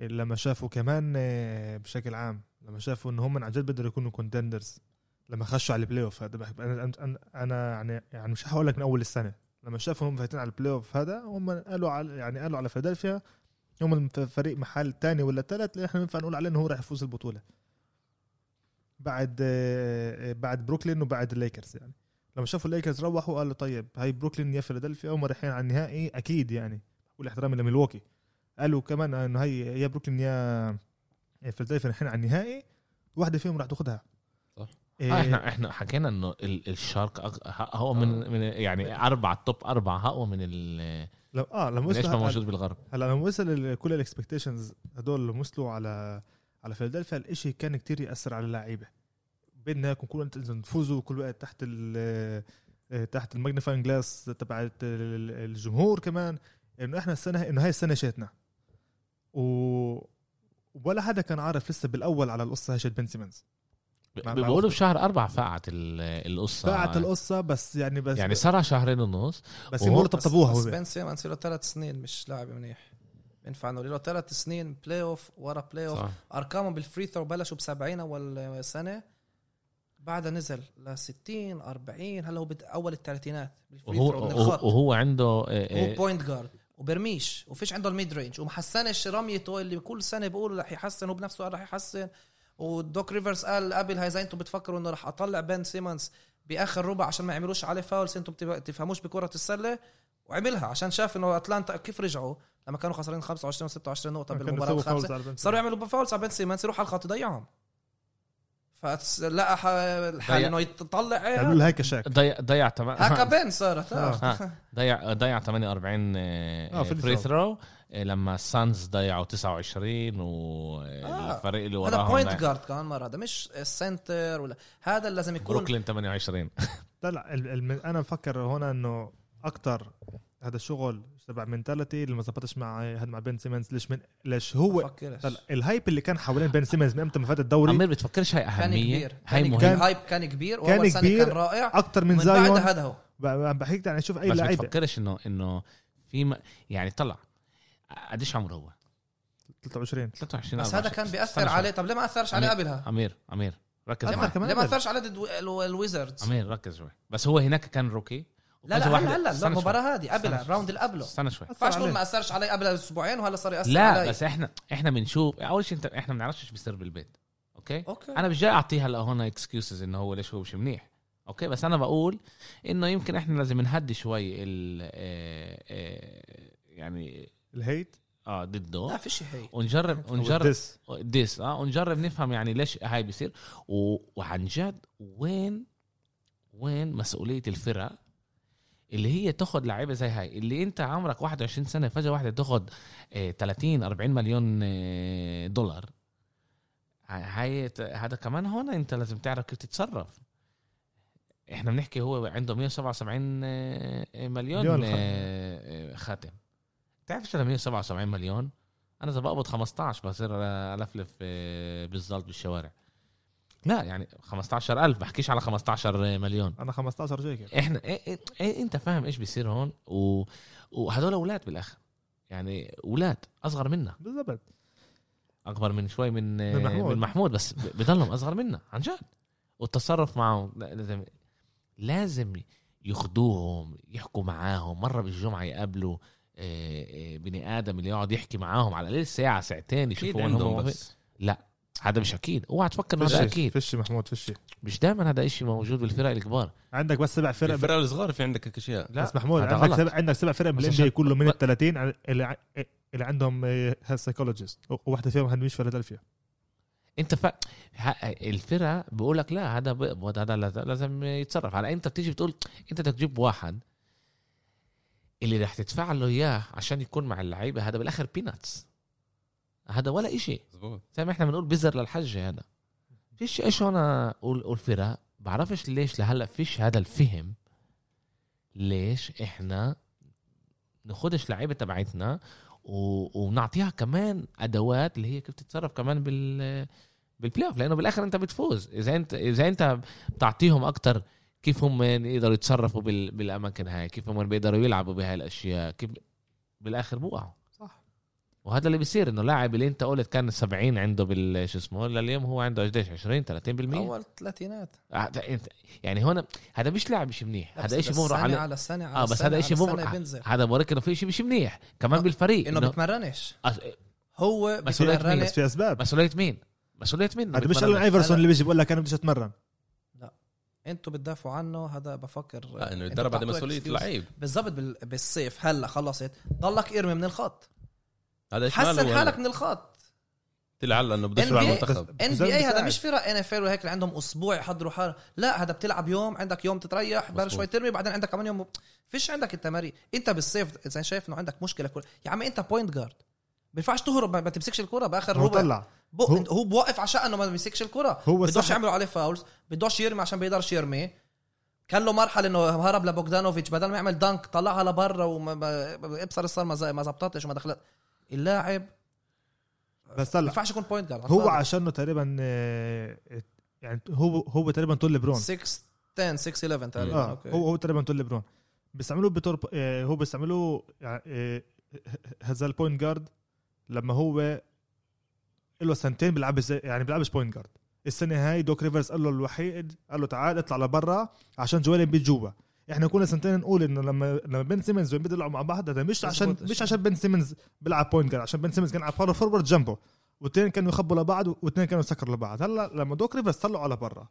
Speaker 2: لما شافوا كمان آه، بشكل عام لما شافوا إن هم عن جد بيقدروا يكونوا contenders لما خشوا على ال playoff هذا أنا أنا يعني يعني مش هقول لك من أول السنة. لما شافوا هم فايتين على البلاي اوف هذا هم قالوا على يعني قالوا على فيلادلفيا هم الفريق محل ثاني ولا ثالث اللي إحنا ينفع نقول عليه إنه هو راح يفوز البطولة. بعد آه، بعد بروكلين وبعد الليكرز يعني. لما شافوا الليكرز روحوا قالوا طيب هاي بروكلين يا فيلادلفيا هم رايحين على النهائي أكيد يعني. كل احترامي لميلواكي قالوا كمان إنه هي يا بروكلين يا فيلادلفيا رايحين على النهائي واحدة فيهم راح تاخذها
Speaker 3: صح.
Speaker 2: إيه.
Speaker 1: آه إحنا إحنا حكينا إنه ال- الشارك أق- هو من من يعني أربع توب أربعة اقوى من ال-
Speaker 2: لو آه لما
Speaker 1: إيش ما
Speaker 2: وصلوا
Speaker 1: موجود بالغرب؟
Speaker 2: هلا لما وصل كل الاكسبكتيشنز هدول لما وصلوا على على فيلادلفيا الإشي كان كتير يأثر على اللعيبه بدنا كل انت تفوزوا كل وقت تحت ال تحت ال magnifying glass تبعت ال- الجمهور كمان. إنه إحنا السنة إنه هاي السنة شيتنا و ولا حدا كان عارف لسه بالأول على القصة شيت بن سيمنز
Speaker 1: بيقولوا بشهر أربعة فقعت ال- القصة.
Speaker 2: فقعت القصة بس يعني بس
Speaker 1: يعني صار شهرين ونص.
Speaker 2: بس يمر طبطبوها
Speaker 4: بس
Speaker 2: هو.
Speaker 4: بن سيمنز له ثلاث سنين مش لاعب منيح. بينفع انه له ثلاث سنين playoff ورا playoff
Speaker 3: أرقامه
Speaker 4: بال free throw بلشوا ب 70 أول سنة بعدها نزل ل 60 40 هلا هو باول الثلاثينات بال free
Speaker 1: وهو
Speaker 4: throw من
Speaker 1: وهو
Speaker 4: الخط.
Speaker 1: وهو عنده
Speaker 4: هو
Speaker 1: آه، آه،
Speaker 4: بوينت جارد وبرميش وفيش عنده ال mid range ومحسنش رميته اللي كل سنة بيقولوا رح يحسن هو بنفسه قال رح يحسن. ودوك ريفرز قال قبل هاي اذا أنتم بتفكروا إنه رح أطلع بن سيمونز بآخر ربع عشان ما يعملوش عليه fouls. أنتم بتف- تفهموش بكرة السلة وعملها عشان شاف إنه أتلانتا كيف رجعوا لما كانوا خسرانين 25 26
Speaker 2: نقطة بالمباراة الخامسة.
Speaker 4: صاروا يعملوا fouls على بن سيمونز يروح على الخط يضيعهم فلقى ح- الحل. إنه يطلع
Speaker 2: يعملوا له هيك شاك
Speaker 1: ضيع ضيع
Speaker 4: هكا بن صارت آه.
Speaker 1: آه. ضيع ضيع 48
Speaker 2: آه، في
Speaker 1: فري. ثرو لما السانز ضيعوا 29 والفريق اللي
Speaker 4: هذا
Speaker 1: وراهم
Speaker 4: بوينت
Speaker 1: ضيع-
Speaker 4: جارد كمان مرة هذا مش السنتر ولا هذا اللي لازم يكون
Speaker 1: بروكلين 28
Speaker 2: لا لا أنا بفكر هنا إنه أكتر هذا الشغل تبع منتاليتي اللي ما زبطش مع هذا مع بن سيمنز. ليش من ليش هو ال hype اللي كان حوالين بن سيمنز من أمتى ما فات الدوري
Speaker 1: أمير بتفكرش هاي
Speaker 4: كان
Speaker 1: أهمية؟
Speaker 4: كبير.
Speaker 1: هاي
Speaker 4: كان
Speaker 1: مهم؟
Speaker 4: كبير. hype كان كبير.
Speaker 2: كان كبير.
Speaker 4: كان رائع.
Speaker 2: أكتر من
Speaker 4: من بعد
Speaker 2: زايون
Speaker 4: هذا هو.
Speaker 2: بحكي يعني شوف أي
Speaker 1: بس
Speaker 2: لعيبة.
Speaker 1: بتفكرش انه إنه في م... يعني طلع. قديش عمره هو؟
Speaker 2: 23
Speaker 1: 23
Speaker 4: بس
Speaker 1: 24.
Speaker 4: هذا كان
Speaker 1: بيأثر.
Speaker 4: عليه. طب ليه ما أثرش عليه
Speaker 1: أمير.
Speaker 4: قبلها؟
Speaker 1: امير امير ركز معي.
Speaker 2: كمان
Speaker 4: ليه ما. أثرش على ضد الويزردز؟
Speaker 1: امير ركز شوي. بس هو هناك كان rookie.
Speaker 4: لا لا هلا هلا. المباراه هذه قبلها
Speaker 1: ال
Speaker 4: round اللي قبله
Speaker 1: استنى شوي.
Speaker 2: أثر
Speaker 4: ينفعش تقول
Speaker 2: عليه.
Speaker 4: ما أثرش علي قبل أسبوعين وهلا صار يأثر
Speaker 1: لا
Speaker 4: علي.
Speaker 1: بس إحنا إحنا بنشوف أول شيء إنت إحنا ما بنعرفش إيش بيصير بالبيت okay؟
Speaker 4: okay.
Speaker 1: أنا مش جاي اعطيه هلا هون excuses إنه هو ليش هو مش منيح okay؟ بس أنا بقول إنه يمكن إحنا لازم نهدي شوي ال آه، آه، يعني
Speaker 2: ال
Speaker 1: hate؟ آه ضده.
Speaker 4: لا فيش هي
Speaker 1: ونجرب ونجرب
Speaker 2: وال
Speaker 1: diss. diss آه ونجرب نفهم يعني ليش هاي بيصير. و... وعن جد وين وين مسؤولية الفرق اللي هي تاخذ لعيبة زي هاي اللي انت عمرك 21 سنة فجأة واحدة تاخذ آه 30 40 مليون آه دولار. هاي هذا كمان هون انت لازم تعرف كيف تتصرف. إحنا بنحكي هو عنده 177 آه، مليون آه، آه، خاتم. تعرف شو 177 مليون؟ أنا اذا بقبض 15 بصير ألفلف آه، بالزلط بالشوارع. لا يعني 15000 بحكيش على 15 مليون.
Speaker 2: أنا 15 جاي كده.
Speaker 1: إحنا إيه إيه إيه أنت فاهم إيش بيصير هون؟ و... وهدول أولاد بالآخر. يعني أولاد أصغر منا.
Speaker 2: بالضبط.
Speaker 1: أكبر من شوي من
Speaker 2: من محمود.
Speaker 1: من محمود. بس بضلهم أصغر منا عن جد. والتصرف معهم لا- لازم لازم ياخدوهم يحكوا معاهم. مرة بالجمعة يقابلوا آه، آه، بني آدم اللي يقعد يحكي معاهم على الأقل ساعة ساعتين يشوفوا وين
Speaker 3: عندهم
Speaker 1: هم
Speaker 3: بس.
Speaker 1: هذا مش أكيد. أوعى تفكر إنه هذا أكيد.
Speaker 2: فشي محمود؟ فشي
Speaker 1: مش دائما هذا إشي موجود بالفرق الكبار.
Speaker 2: عندك بس سبع فرق
Speaker 3: الفرق الصغار في عندك هيك أشياء.
Speaker 1: لا
Speaker 2: بس محمود
Speaker 1: هذا
Speaker 2: عندك
Speaker 1: غلط.
Speaker 2: سبع عندك سبع فرق
Speaker 1: بال
Speaker 2: NBA كله من ال 30 اللي اللي عندهم health psychologist وواحدة فيهم مش فيلادلفيا.
Speaker 1: أنت ف... الفرق بيقول لك لا هذا بقبض هذا لازم- لازم يتصرف. على أنت بتيجي بتقول أنت بدك تجيب واحد اللي رح تدفع له إياه عشان يكون مع اللعيبة هذا بالآخر peanuts هذا ولا إشي.
Speaker 3: مزبوط
Speaker 1: زي ما إحنا بنقول بزر للحجه هذا. فيش إيش هون والفرق بعرفش ليش لهلأ فيش هذا الفهم ليش إحنا ناخدش لعيبة تبعتنا و... ونعطيها كمان أدوات اللي هي كيف تتصرف كمان بال بال playoff لأنه بالآخر أنت بتفوز. إذا انت إذا أنت بتعطيهم أكتر كيف هم يقدروا يتصرفوا بال... بالأماكن هاي كيف هم بيقدروا يلعبوا بهاي الأشياء كيف بالآخر بوقعوا. وهذا اللي بيصير إنه لاعب اللي أنت قلت كان 70 عنده بال شو اسمه لليوم هو عنده قديش 20 30%
Speaker 4: أول ثلاثينات
Speaker 1: آه، أنت يعني هون هذا مش لاعب مش منيح هذا شيء بمر
Speaker 4: سنة
Speaker 1: على
Speaker 4: على سنة على
Speaker 1: آه بس هذا شيء بمر
Speaker 4: بينزل
Speaker 1: هذا بوريك إنه في شيء مش منيح كمان
Speaker 4: آه،
Speaker 1: بالفريق
Speaker 4: إنه
Speaker 1: إنه
Speaker 4: بتمرنش
Speaker 1: آه،
Speaker 4: هو
Speaker 1: مسؤولية مين؟
Speaker 2: بس في أسباب
Speaker 1: مسؤولية مين؟ مسؤولية مين؟
Speaker 2: هذا مش. ألون إيفرسون
Speaker 4: لا.
Speaker 2: اللي بيجي بقول لك أنا بديش أتمرن
Speaker 4: أنتوا بتدافعوا عنه هذا بفكر إنه
Speaker 3: يتدرب على
Speaker 4: مسؤولية.
Speaker 3: اللعيب
Speaker 4: بالضبط بال- بالصيف هلا خلصت ضلك إرمي من الخط
Speaker 3: هذا إيش
Speaker 4: حسن حالك؟ من الخط.
Speaker 3: طلع هلا إنه بده
Speaker 4: NBA
Speaker 3: المنتخب
Speaker 4: NBA هذا. مش فرق NFL وهيك اللي عندهم أسبوع يحضروا حال لا هذا بتلعب يوم عندك يوم تتريح بعد. شوي ترمي بعدين عندك كمان يوم. فيش عندك التمارين أنت بالصيف إذا شايف إنه عندك مشكلة كل يا عم أنت point guard بينفعش تهرب ما ما تمسكش الكرة بآخر
Speaker 2: هو
Speaker 4: ربع.
Speaker 2: طلع.
Speaker 4: بو
Speaker 2: هو-
Speaker 4: هو, هو بوقف عشان انه ما بيمسكش الكرة.
Speaker 2: هو
Speaker 4: بدوش يعملوا عليه fouls بدوش يرمي عشان بيقدرش يرمي. كان له مرحلة إنه هرب لبوغدانوفيتش. بدل ما يعمل dunk طلعها لبرا وابصر الصار ما ز- ما زبطتش وما دخلت. اللاعب
Speaker 2: بس
Speaker 4: ما
Speaker 2: طلع
Speaker 4: ينفعش يكون point guard
Speaker 2: هو عشانه تقريبا آه، يعني هو هو تقريبا طول ليبرون.
Speaker 4: 6 10 6 11 تقريبا.
Speaker 2: آه
Speaker 4: okay.
Speaker 2: هو هو تقريبا طول ليبرون. بيستعملوه بتور آه، هو بيستعملوه يعني آه، هذا ال point guard لما هو له سنتين بيلعب يعني بيلعبش point guard السنة هاي دوك ريفرز قال له الوحيد قال له تعال اطلع لبرا عشان جويل امبيد جوا إحنا كنا سنتين نقول إنه لما لما بن سيمنز وإمبيد يلعبوا مع بعض هذا مش عشان. مش عشان بن سيمنز بيلعب point guard عشان بن سيمنز كان على power forward جنبه. واثنين كانوا يخبوا لبعض واثنين كانوا يسكروا لبعض. هلا لما دوك ريفرز طلعوا على برا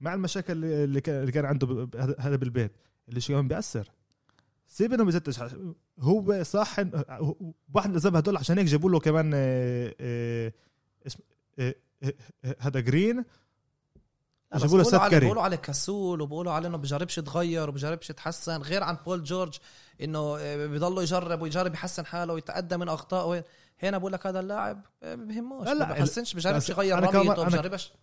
Speaker 2: مع المشاكل اللي- اللي كان عنده هذا- بالبيت اللي شو كمان بيأثر. سيب انه بيزتش هو صح واحد من الأسباب هدول عشان هيك جابوا له كمان آه، آه، آه، هذا جرين جابوا له
Speaker 4: بيقولوا
Speaker 2: سيت
Speaker 4: عليه- كسول وبيقولوا عليه إنه بيجربش يتغير وبيجربش يتحسن. غير عن بول جورج إنه آه، بيضل يجرب ويجرب يحسن حاله ويتقدم من اخطائه هنا بقول لك هذا اللاعب آه، بيهموش.
Speaker 2: لا، لا،
Speaker 4: ما بحسنش بيجربش
Speaker 2: بس
Speaker 4: يغير
Speaker 2: أنا كمان-
Speaker 4: رميته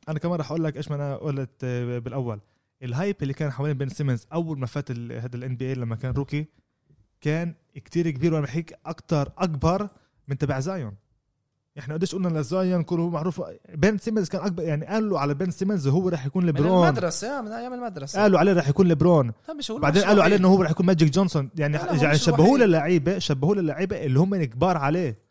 Speaker 2: أنا كمان رح أقول لك إيش ما أنا قلت آه، بالأول. ال hype اللي كان حوالين بن سيمنز أول ما فات هذا ال NBA لما كان rookie كان كتير كبير وأنا بحكي أكتر أكبر من تبع زايون. إحنا قديش قلنا لزايون كله هو معروف. بن سيمنز كان اكبر يعني قالوا على بن سيمنز هو رح يكون
Speaker 4: من
Speaker 2: ليبرون.
Speaker 4: المدرسة آه، من أيام المدرسة.
Speaker 2: قالوا عليه رح يكون
Speaker 4: مش هو
Speaker 2: بعدين
Speaker 4: مش
Speaker 2: قالوا عليه
Speaker 4: الوحيد.
Speaker 2: إنه هو رح يكون ماجيك جونسون. يعني يعني
Speaker 4: مش
Speaker 2: شبهوه
Speaker 4: الوحيد.
Speaker 2: للعيبه شبهوه للعيبة اللي هم كبار عليه.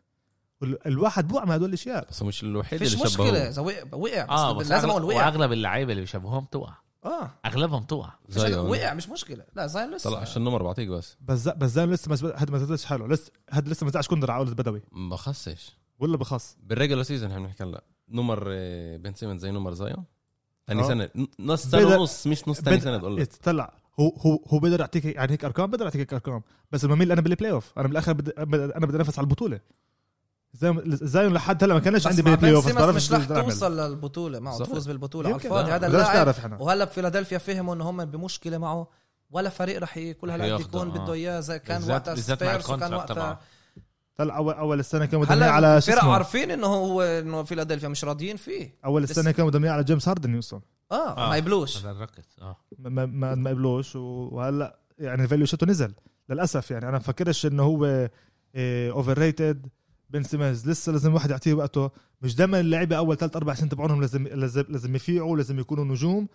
Speaker 2: الواحد بوقع مع هدول الأشياء.
Speaker 3: بس هو مش الوحيد
Speaker 4: فيش
Speaker 3: اللي
Speaker 4: مشكلة.
Speaker 3: شبهه
Speaker 4: إذا وقع وقع بس,
Speaker 1: آه
Speaker 4: لازم
Speaker 1: أقول
Speaker 4: وقع.
Speaker 1: وأغلب اللعيبة اللي بيشبهوهم توقع.
Speaker 4: آه.
Speaker 1: أغلبهم توقع.
Speaker 4: مش
Speaker 3: زيون.
Speaker 4: وقع مش مشكلة. لا زين لسه.
Speaker 3: طلع عشان النمر بعطيك بس.
Speaker 2: بس بس زين لسه ما هذا ما زادش حاله. لسه هذا لسه ما زعش كندر على قولة بدوي.
Speaker 3: ما خصش
Speaker 2: ولا بخص
Speaker 3: بالريجولار سيزون إحنا بنحكي هلا نمر آه، بن سيمنز زي نمر زيون ثاني
Speaker 2: آه.
Speaker 3: سنة نص
Speaker 2: سنة
Speaker 3: ونص مش نص ثاني سنة بقول لك
Speaker 2: طلع هو هو هو بقدر يعطيك يعني هيك أرقام بقدر يعطيك هيك أرقام بس المميل أنا بالبلاي اوف أنا بالآخر بدي أنا بدي انافس على البطولة زي زي لحد هلا ما كانش عندي بالبلاي اوف بس
Speaker 4: مش رح. توصل للبطولة معه. تفوز بالبطولة على. الفاضي
Speaker 3: آه.
Speaker 4: هذا اللاعب وهلا بفيلادلفيا فهموا إنه هم بمشكلة معه ولا فريق رح كل هالقد يكون
Speaker 1: آه.
Speaker 4: بده إياه زي كان وقتها
Speaker 1: بالذات مع
Speaker 4: سبيرز وكان وقتها.
Speaker 2: طلع اول أول السنة كانوا
Speaker 4: هلا
Speaker 2: على شو
Speaker 4: الفرق
Speaker 2: اسمه؟
Speaker 4: عارفين إنه هو إنه فيلادلفيا مش راضيين فيه.
Speaker 2: أول السنة كانوا بدهم إياه على جيمس هاردن يوصل.
Speaker 4: آه,
Speaker 1: آه.
Speaker 4: ما يبلوش.
Speaker 1: آه.
Speaker 2: ما ما ما, ما قبلوش وهلا يعني ال value شاته نزل للأسف يعني. أنا بفكرش إنه هو overrated بن سيمنز لسه لازم واحد يعطيه وقته. مش دائما اللعيبة أول ثلاث أربع سنين تبعونهم لازم لازم لازم يفيعوا لازم يكونوا نجوم.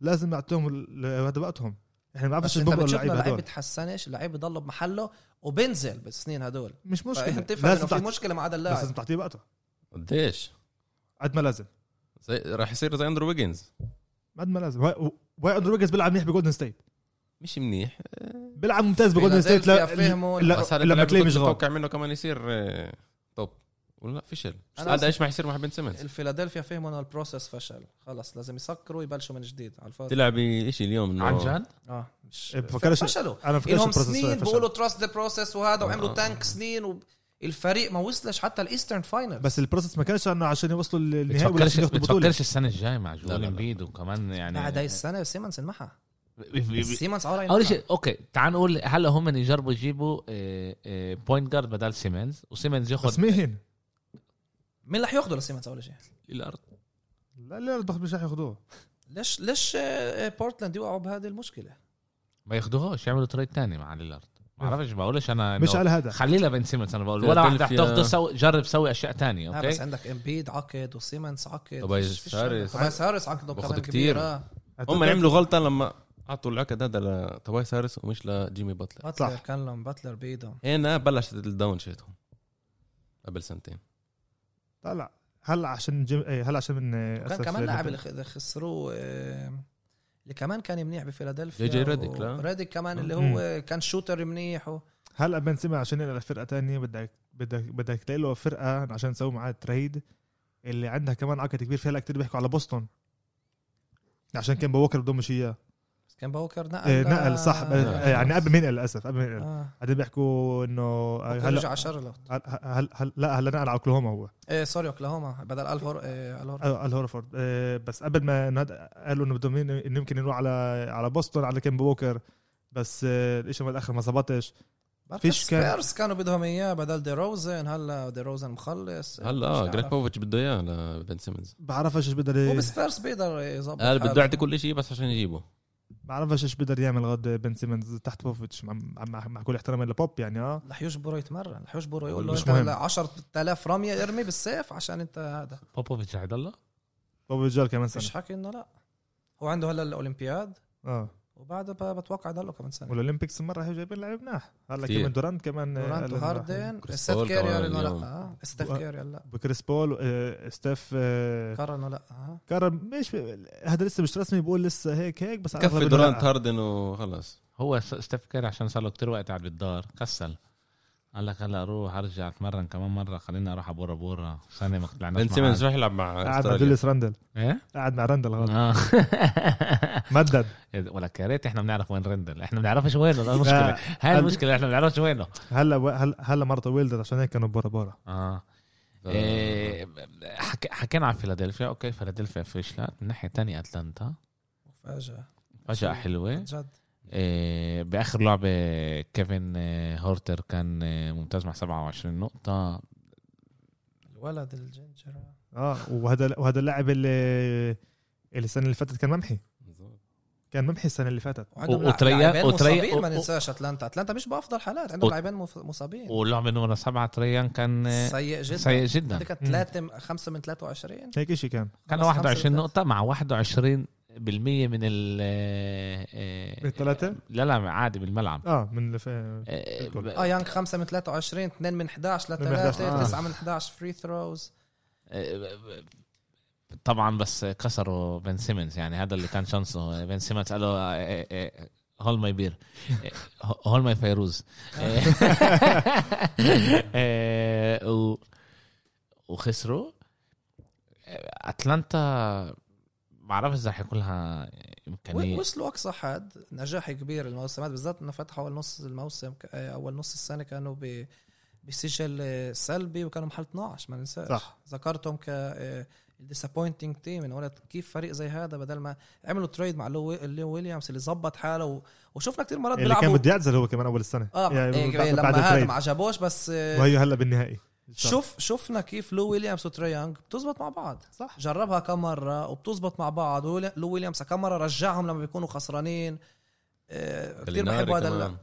Speaker 2: لازم يعطيهم ال- هذا وقتهم. إحنا ما بعرفش نبقى اللعيبة
Speaker 4: اللعيب
Speaker 2: هدول
Speaker 4: بتحسنش اللعيب بضل بمحله وبنزل بالسنين هدول.
Speaker 2: مش مشكلة.
Speaker 4: فأنت تفهم إنه
Speaker 2: لازم
Speaker 4: في مشكلة مع هذا
Speaker 2: بس لازم
Speaker 4: اللاعب
Speaker 2: تعطيه وقته.
Speaker 3: قديش؟
Speaker 2: قد ما لازم.
Speaker 3: زي راح يصير زي أندرو ويجنز.
Speaker 2: قد ما لازم. و- واي أندرو ويجنز بيلعب منيح بجولدن ستيت
Speaker 3: مش منيح.
Speaker 2: بيلعب ممتاز بجولدن ستيت لا لا- لما
Speaker 3: اللاعب كنت
Speaker 2: مش غلط.
Speaker 3: منه كمان يصير آه، ولا لا؟ فشل. هذا إيش ما يصير مع بن سيمنز؟
Speaker 4: الفيلادلفيا فهموا انه ال process فشل. خلص لازم يسكروا يبلشوا من جديد على الفاضي.
Speaker 3: طلع بشيء اليوم إنه
Speaker 1: عن جد؟
Speaker 4: آه مش
Speaker 2: إيه، بفكرش-
Speaker 4: فشلوا.
Speaker 2: أنا بفكرش
Speaker 4: لهم
Speaker 2: ال process
Speaker 4: سنين
Speaker 2: فشل.
Speaker 4: بيقولوا trust the process وهذا وعملوا
Speaker 3: آه.
Speaker 4: tank سنين والفريق ما وصلش حتى ال Eastern final
Speaker 2: بس ال process ما كانش إنه عشان يوصلوا للنهائي ولا عشان ياخذوا بطولة.
Speaker 1: بتفكرش السنة الجاية مع جويل
Speaker 3: لا.
Speaker 1: امبيد وكمان يعني
Speaker 4: بعد هاي السنة سيمنز انمحى. سيمنز أول.
Speaker 1: شيء okay تعال نقول هلا هم يجربوا يجيبوا point guard بدل سيمنز وسيمنز
Speaker 2: بس
Speaker 1: ياخذ
Speaker 2: مين؟
Speaker 4: مين رح ياخذوا لسيمنز اول شيء؟
Speaker 3: الأرض
Speaker 2: لا لا ضغط مش رح ياخذوه
Speaker 4: ليش ليش آه، بورتلاند يوقعوا بهذه المشكلة؟
Speaker 1: ما ياخذوهوش يعملوا trade تاني مع ليلارد ما بعرفش بقولش أنا
Speaker 2: مش على هذا
Speaker 1: خليه لبن سيمنز أنا بقول ولا واحد تاخده سوي جرب سوي أشياء تانية
Speaker 4: لا بس
Speaker 1: أوكي
Speaker 4: عندك امبيد عقد وسيمنز عقد. فيش
Speaker 3: هاريس.
Speaker 4: طبيعي هاريس عقده كمان
Speaker 3: كتير.
Speaker 4: كبير آه.
Speaker 3: هم عملوا غلطة لما أعطوا العقد هذا لتوباياس هاريس ومش لجيمي باتلر.
Speaker 4: باتلر. كان لهم باتلر بايدهم
Speaker 3: هنا بلشت ال down شيتهم قبل سنتين.
Speaker 2: طلع هلا عشان جيم... إيه هلا عشان من
Speaker 4: وكان
Speaker 2: أسف
Speaker 4: كمان لاعب. اللي خسروه آه، اللي كمان كان منيح بفيلادلفيا
Speaker 3: جي جي ريديك،
Speaker 4: و-
Speaker 3: لا؟
Speaker 4: ريديك كمان اللي. هو كان شوتر منيح و...
Speaker 2: هلا بن سيمنز عشان ينقل فرقه تانية بدك بدك بدك تلاقي له فرقة عشان تسوي معاه trade اللي عندها كمان عقد كبير في هلا كتير بيحكوا على بوسطن عشان كيمبا ووكر بدهم مش اياه
Speaker 4: كيمبا ووكر نقل
Speaker 2: إيه، نقل صح.
Speaker 4: آه.
Speaker 2: إيه، يعني قبل ما ينقل للأسف قبل ما ينقل
Speaker 4: آه
Speaker 2: بعدين بيحكوا إنه
Speaker 4: هلا رجع على شارلوت.
Speaker 2: هل هل هل لا هلا نقل على أوكلاهوما هو.
Speaker 4: إيه sorry أوكلاهوما. بدل الهور إيه الهور
Speaker 2: آه، آل هورفورد. آه، بس قبل ما قالوا إنه بدهم يمكن يروح على على بوسطن على كيمبا ووكر بس آه، الإشي من الآخر ما زبطش. فيش كان-
Speaker 4: سبيرز كانوا بدهم إياه بدل دي روزن. هلا دي روزن مخلص.
Speaker 3: هلا
Speaker 4: آه.
Speaker 3: جريج بوبوفيتش بده إياه لبن سيمنز
Speaker 2: بعرفش إيش بقدر
Speaker 4: هو بيقدر يظبط
Speaker 3: قال. بده يعطي كل شيء بس عشان يجيبه.
Speaker 2: بعرفش إيش بقدر يعمل غد بن سيمنز تحت بوبوفيتش. مع, مع, مع كل احترامي لبوب يعني آه.
Speaker 4: رح يجبره يتمرن رح يجبره يقول له
Speaker 2: مش
Speaker 4: أنت
Speaker 2: مهم.
Speaker 4: 10000 رمية ارمي بالصيف عشان أنت هذا.
Speaker 1: بوبوفيتش رح يضله؟
Speaker 2: بوب رجال كمان
Speaker 4: فيش
Speaker 2: سنة.
Speaker 4: حكي إنه لا. هو عنده هلا الأولمبياد.
Speaker 2: آه.
Speaker 4: وبعدها ب- بتوقع ضله كمان سنة
Speaker 2: وال Olympics مرة هي جايبين لعيب مناح هلا. كمان دورانت كمان آه،
Speaker 4: دورانت وهاردن ستيف كيري
Speaker 3: كمان
Speaker 4: قال انه لا. آه. ستيف كيري لا
Speaker 2: بكريس بول آه، ستيف
Speaker 4: انه لا.
Speaker 2: كارم مش هذا لسه مش رسمي بقول لسه هيك هيك بس
Speaker 3: كفي دورانت. هاردن وخلص
Speaker 1: هو ستيف كيري عشان صار له كتير وقت قاعد بالدار كسل قال لك هلا أروح ارجع اتمرن كمان مرة خليني أروح ابورا بورا سنه ما طلعناش
Speaker 3: بن سيمنز. راح يلعب مع
Speaker 2: قاعد مع جوليوس راندل.
Speaker 1: إيه؟
Speaker 2: قاعد مع راندل غلط
Speaker 1: آه.
Speaker 2: مدد.
Speaker 1: ولك يا ريت إحنا بنعرف وين رندل إحنا بنعرفش وينه ده المشكلة. هاي المشكلة إحنا بنعرفش وينه.
Speaker 2: هلا هلا هلا مرته ولدت عشان هيك كانوا بورا بورا.
Speaker 1: آه. إيه حك... حكينا عن فيلادلفيا. okay فيلادلفيا فشلت من ناحية تانية أتلانتا.
Speaker 4: مفاجأة.
Speaker 1: فجأة حلوة.
Speaker 4: جد.
Speaker 1: إيه بآخر لعبة كيفن إيه، هورتر كان إيه، ممتاز مع 27 نقطة.
Speaker 4: الولد الجنجر.
Speaker 2: آه وهذا وهذا اللاعب اللي اللي السنة اللي فاتت كان ممحي. كان ممحي السنة اللي فاتت.
Speaker 4: وعندهم
Speaker 1: وتريا-
Speaker 4: لاعبين
Speaker 1: وتريا-
Speaker 4: مصابين ما ننساش أتلانتا. أتلانتا مش بأفضل حالات عندهم لاعبين مصابين.
Speaker 1: واللعبة نمرة سبعة تريان كان
Speaker 4: سيء جدا.
Speaker 1: سيء جدا.
Speaker 4: كانت
Speaker 2: مم.
Speaker 4: 3 5 من 23
Speaker 2: هيك شيء كان.
Speaker 1: كان
Speaker 4: خلص
Speaker 1: 21
Speaker 4: خمسة
Speaker 1: نقطة مع 21 بالمية من ال آه،
Speaker 2: من الثلاثة؟
Speaker 1: لا لا عادي بالملعب
Speaker 2: آه من اللي في
Speaker 1: آه،.
Speaker 4: آه يانج 5 من 23 2 من 11 ل
Speaker 2: من 11.
Speaker 4: 3
Speaker 1: آه.
Speaker 4: 9 من 11 free throws
Speaker 1: آه، طبعا بس كسروا بن سيمنز يعني هذا اللي كان chance ه بن سيمنز قال له آه، آه، hold my beer آه، hold my free throws آه، و- وخسروا آه، بعرف إذا رح يكون لها امكانيه
Speaker 4: وصلوا أقصى حد. نجاح كبير الموسم هذا بالذات إنه فتحوا أول نص الموسم آه، أول نص السنة كانوا ب بسجل آه، سلبي وكانوا محل 12 ما ننساش.
Speaker 2: صح.
Speaker 4: ذكرتهم ك ال disappointing team إنه كيف فريق زي هذا بدل ما عملوا trade مع لو ويليامز اللي زبط حاله و... وشفنا كثير مرات
Speaker 2: اللي كان بده يعزل هو كمان أول السنة.
Speaker 4: آه
Speaker 2: يعني
Speaker 4: يعني
Speaker 2: بعد-
Speaker 4: لما هذا. ما عجبوش بس آه،
Speaker 2: وهي هلأ بالنهائي.
Speaker 4: شوف شفنا كيف لو ويليامز وتراي يانج بتزبط مع بعض.
Speaker 2: صح.
Speaker 4: جربها كم مره وبتزبط مع بعض. لو ويليامز كم مره رجعهم لما بيكونوا خسرانين. آه، كثير بحب هذا
Speaker 3: كمان.
Speaker 4: ال-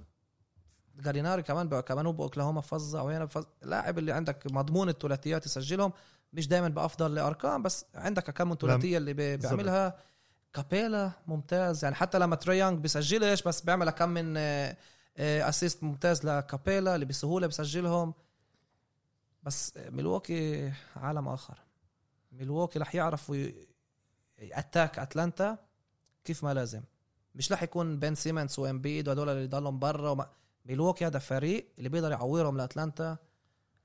Speaker 4: جاليناري كمان كمان هو بأوكلاهوما فظع وهنا بفظ... لاعب اللي عندك مضمون الثلاثيات يسجلهم. مش دائما بأفضل الارقام بس عندك كم من ثلاثية اللي بي-. بيعملها. كابيلا ممتاز. يعني حتى لما تراي يانج بيسجلش بس بيعمل كم من آه، آه، assist ممتاز لكابيلا اللي بسهولة بيسجلهم. بس ميلواكي عالم آخر. ميلواكي رح يعرفوا attack أتلانتا كيف ما لازم. مش رح يكون بن سيمنز وإمبيد وهدول اللي ضلهم برا وما... ميلواكي هذا فريق اللي بيقدر يعورهم لأتلانتا.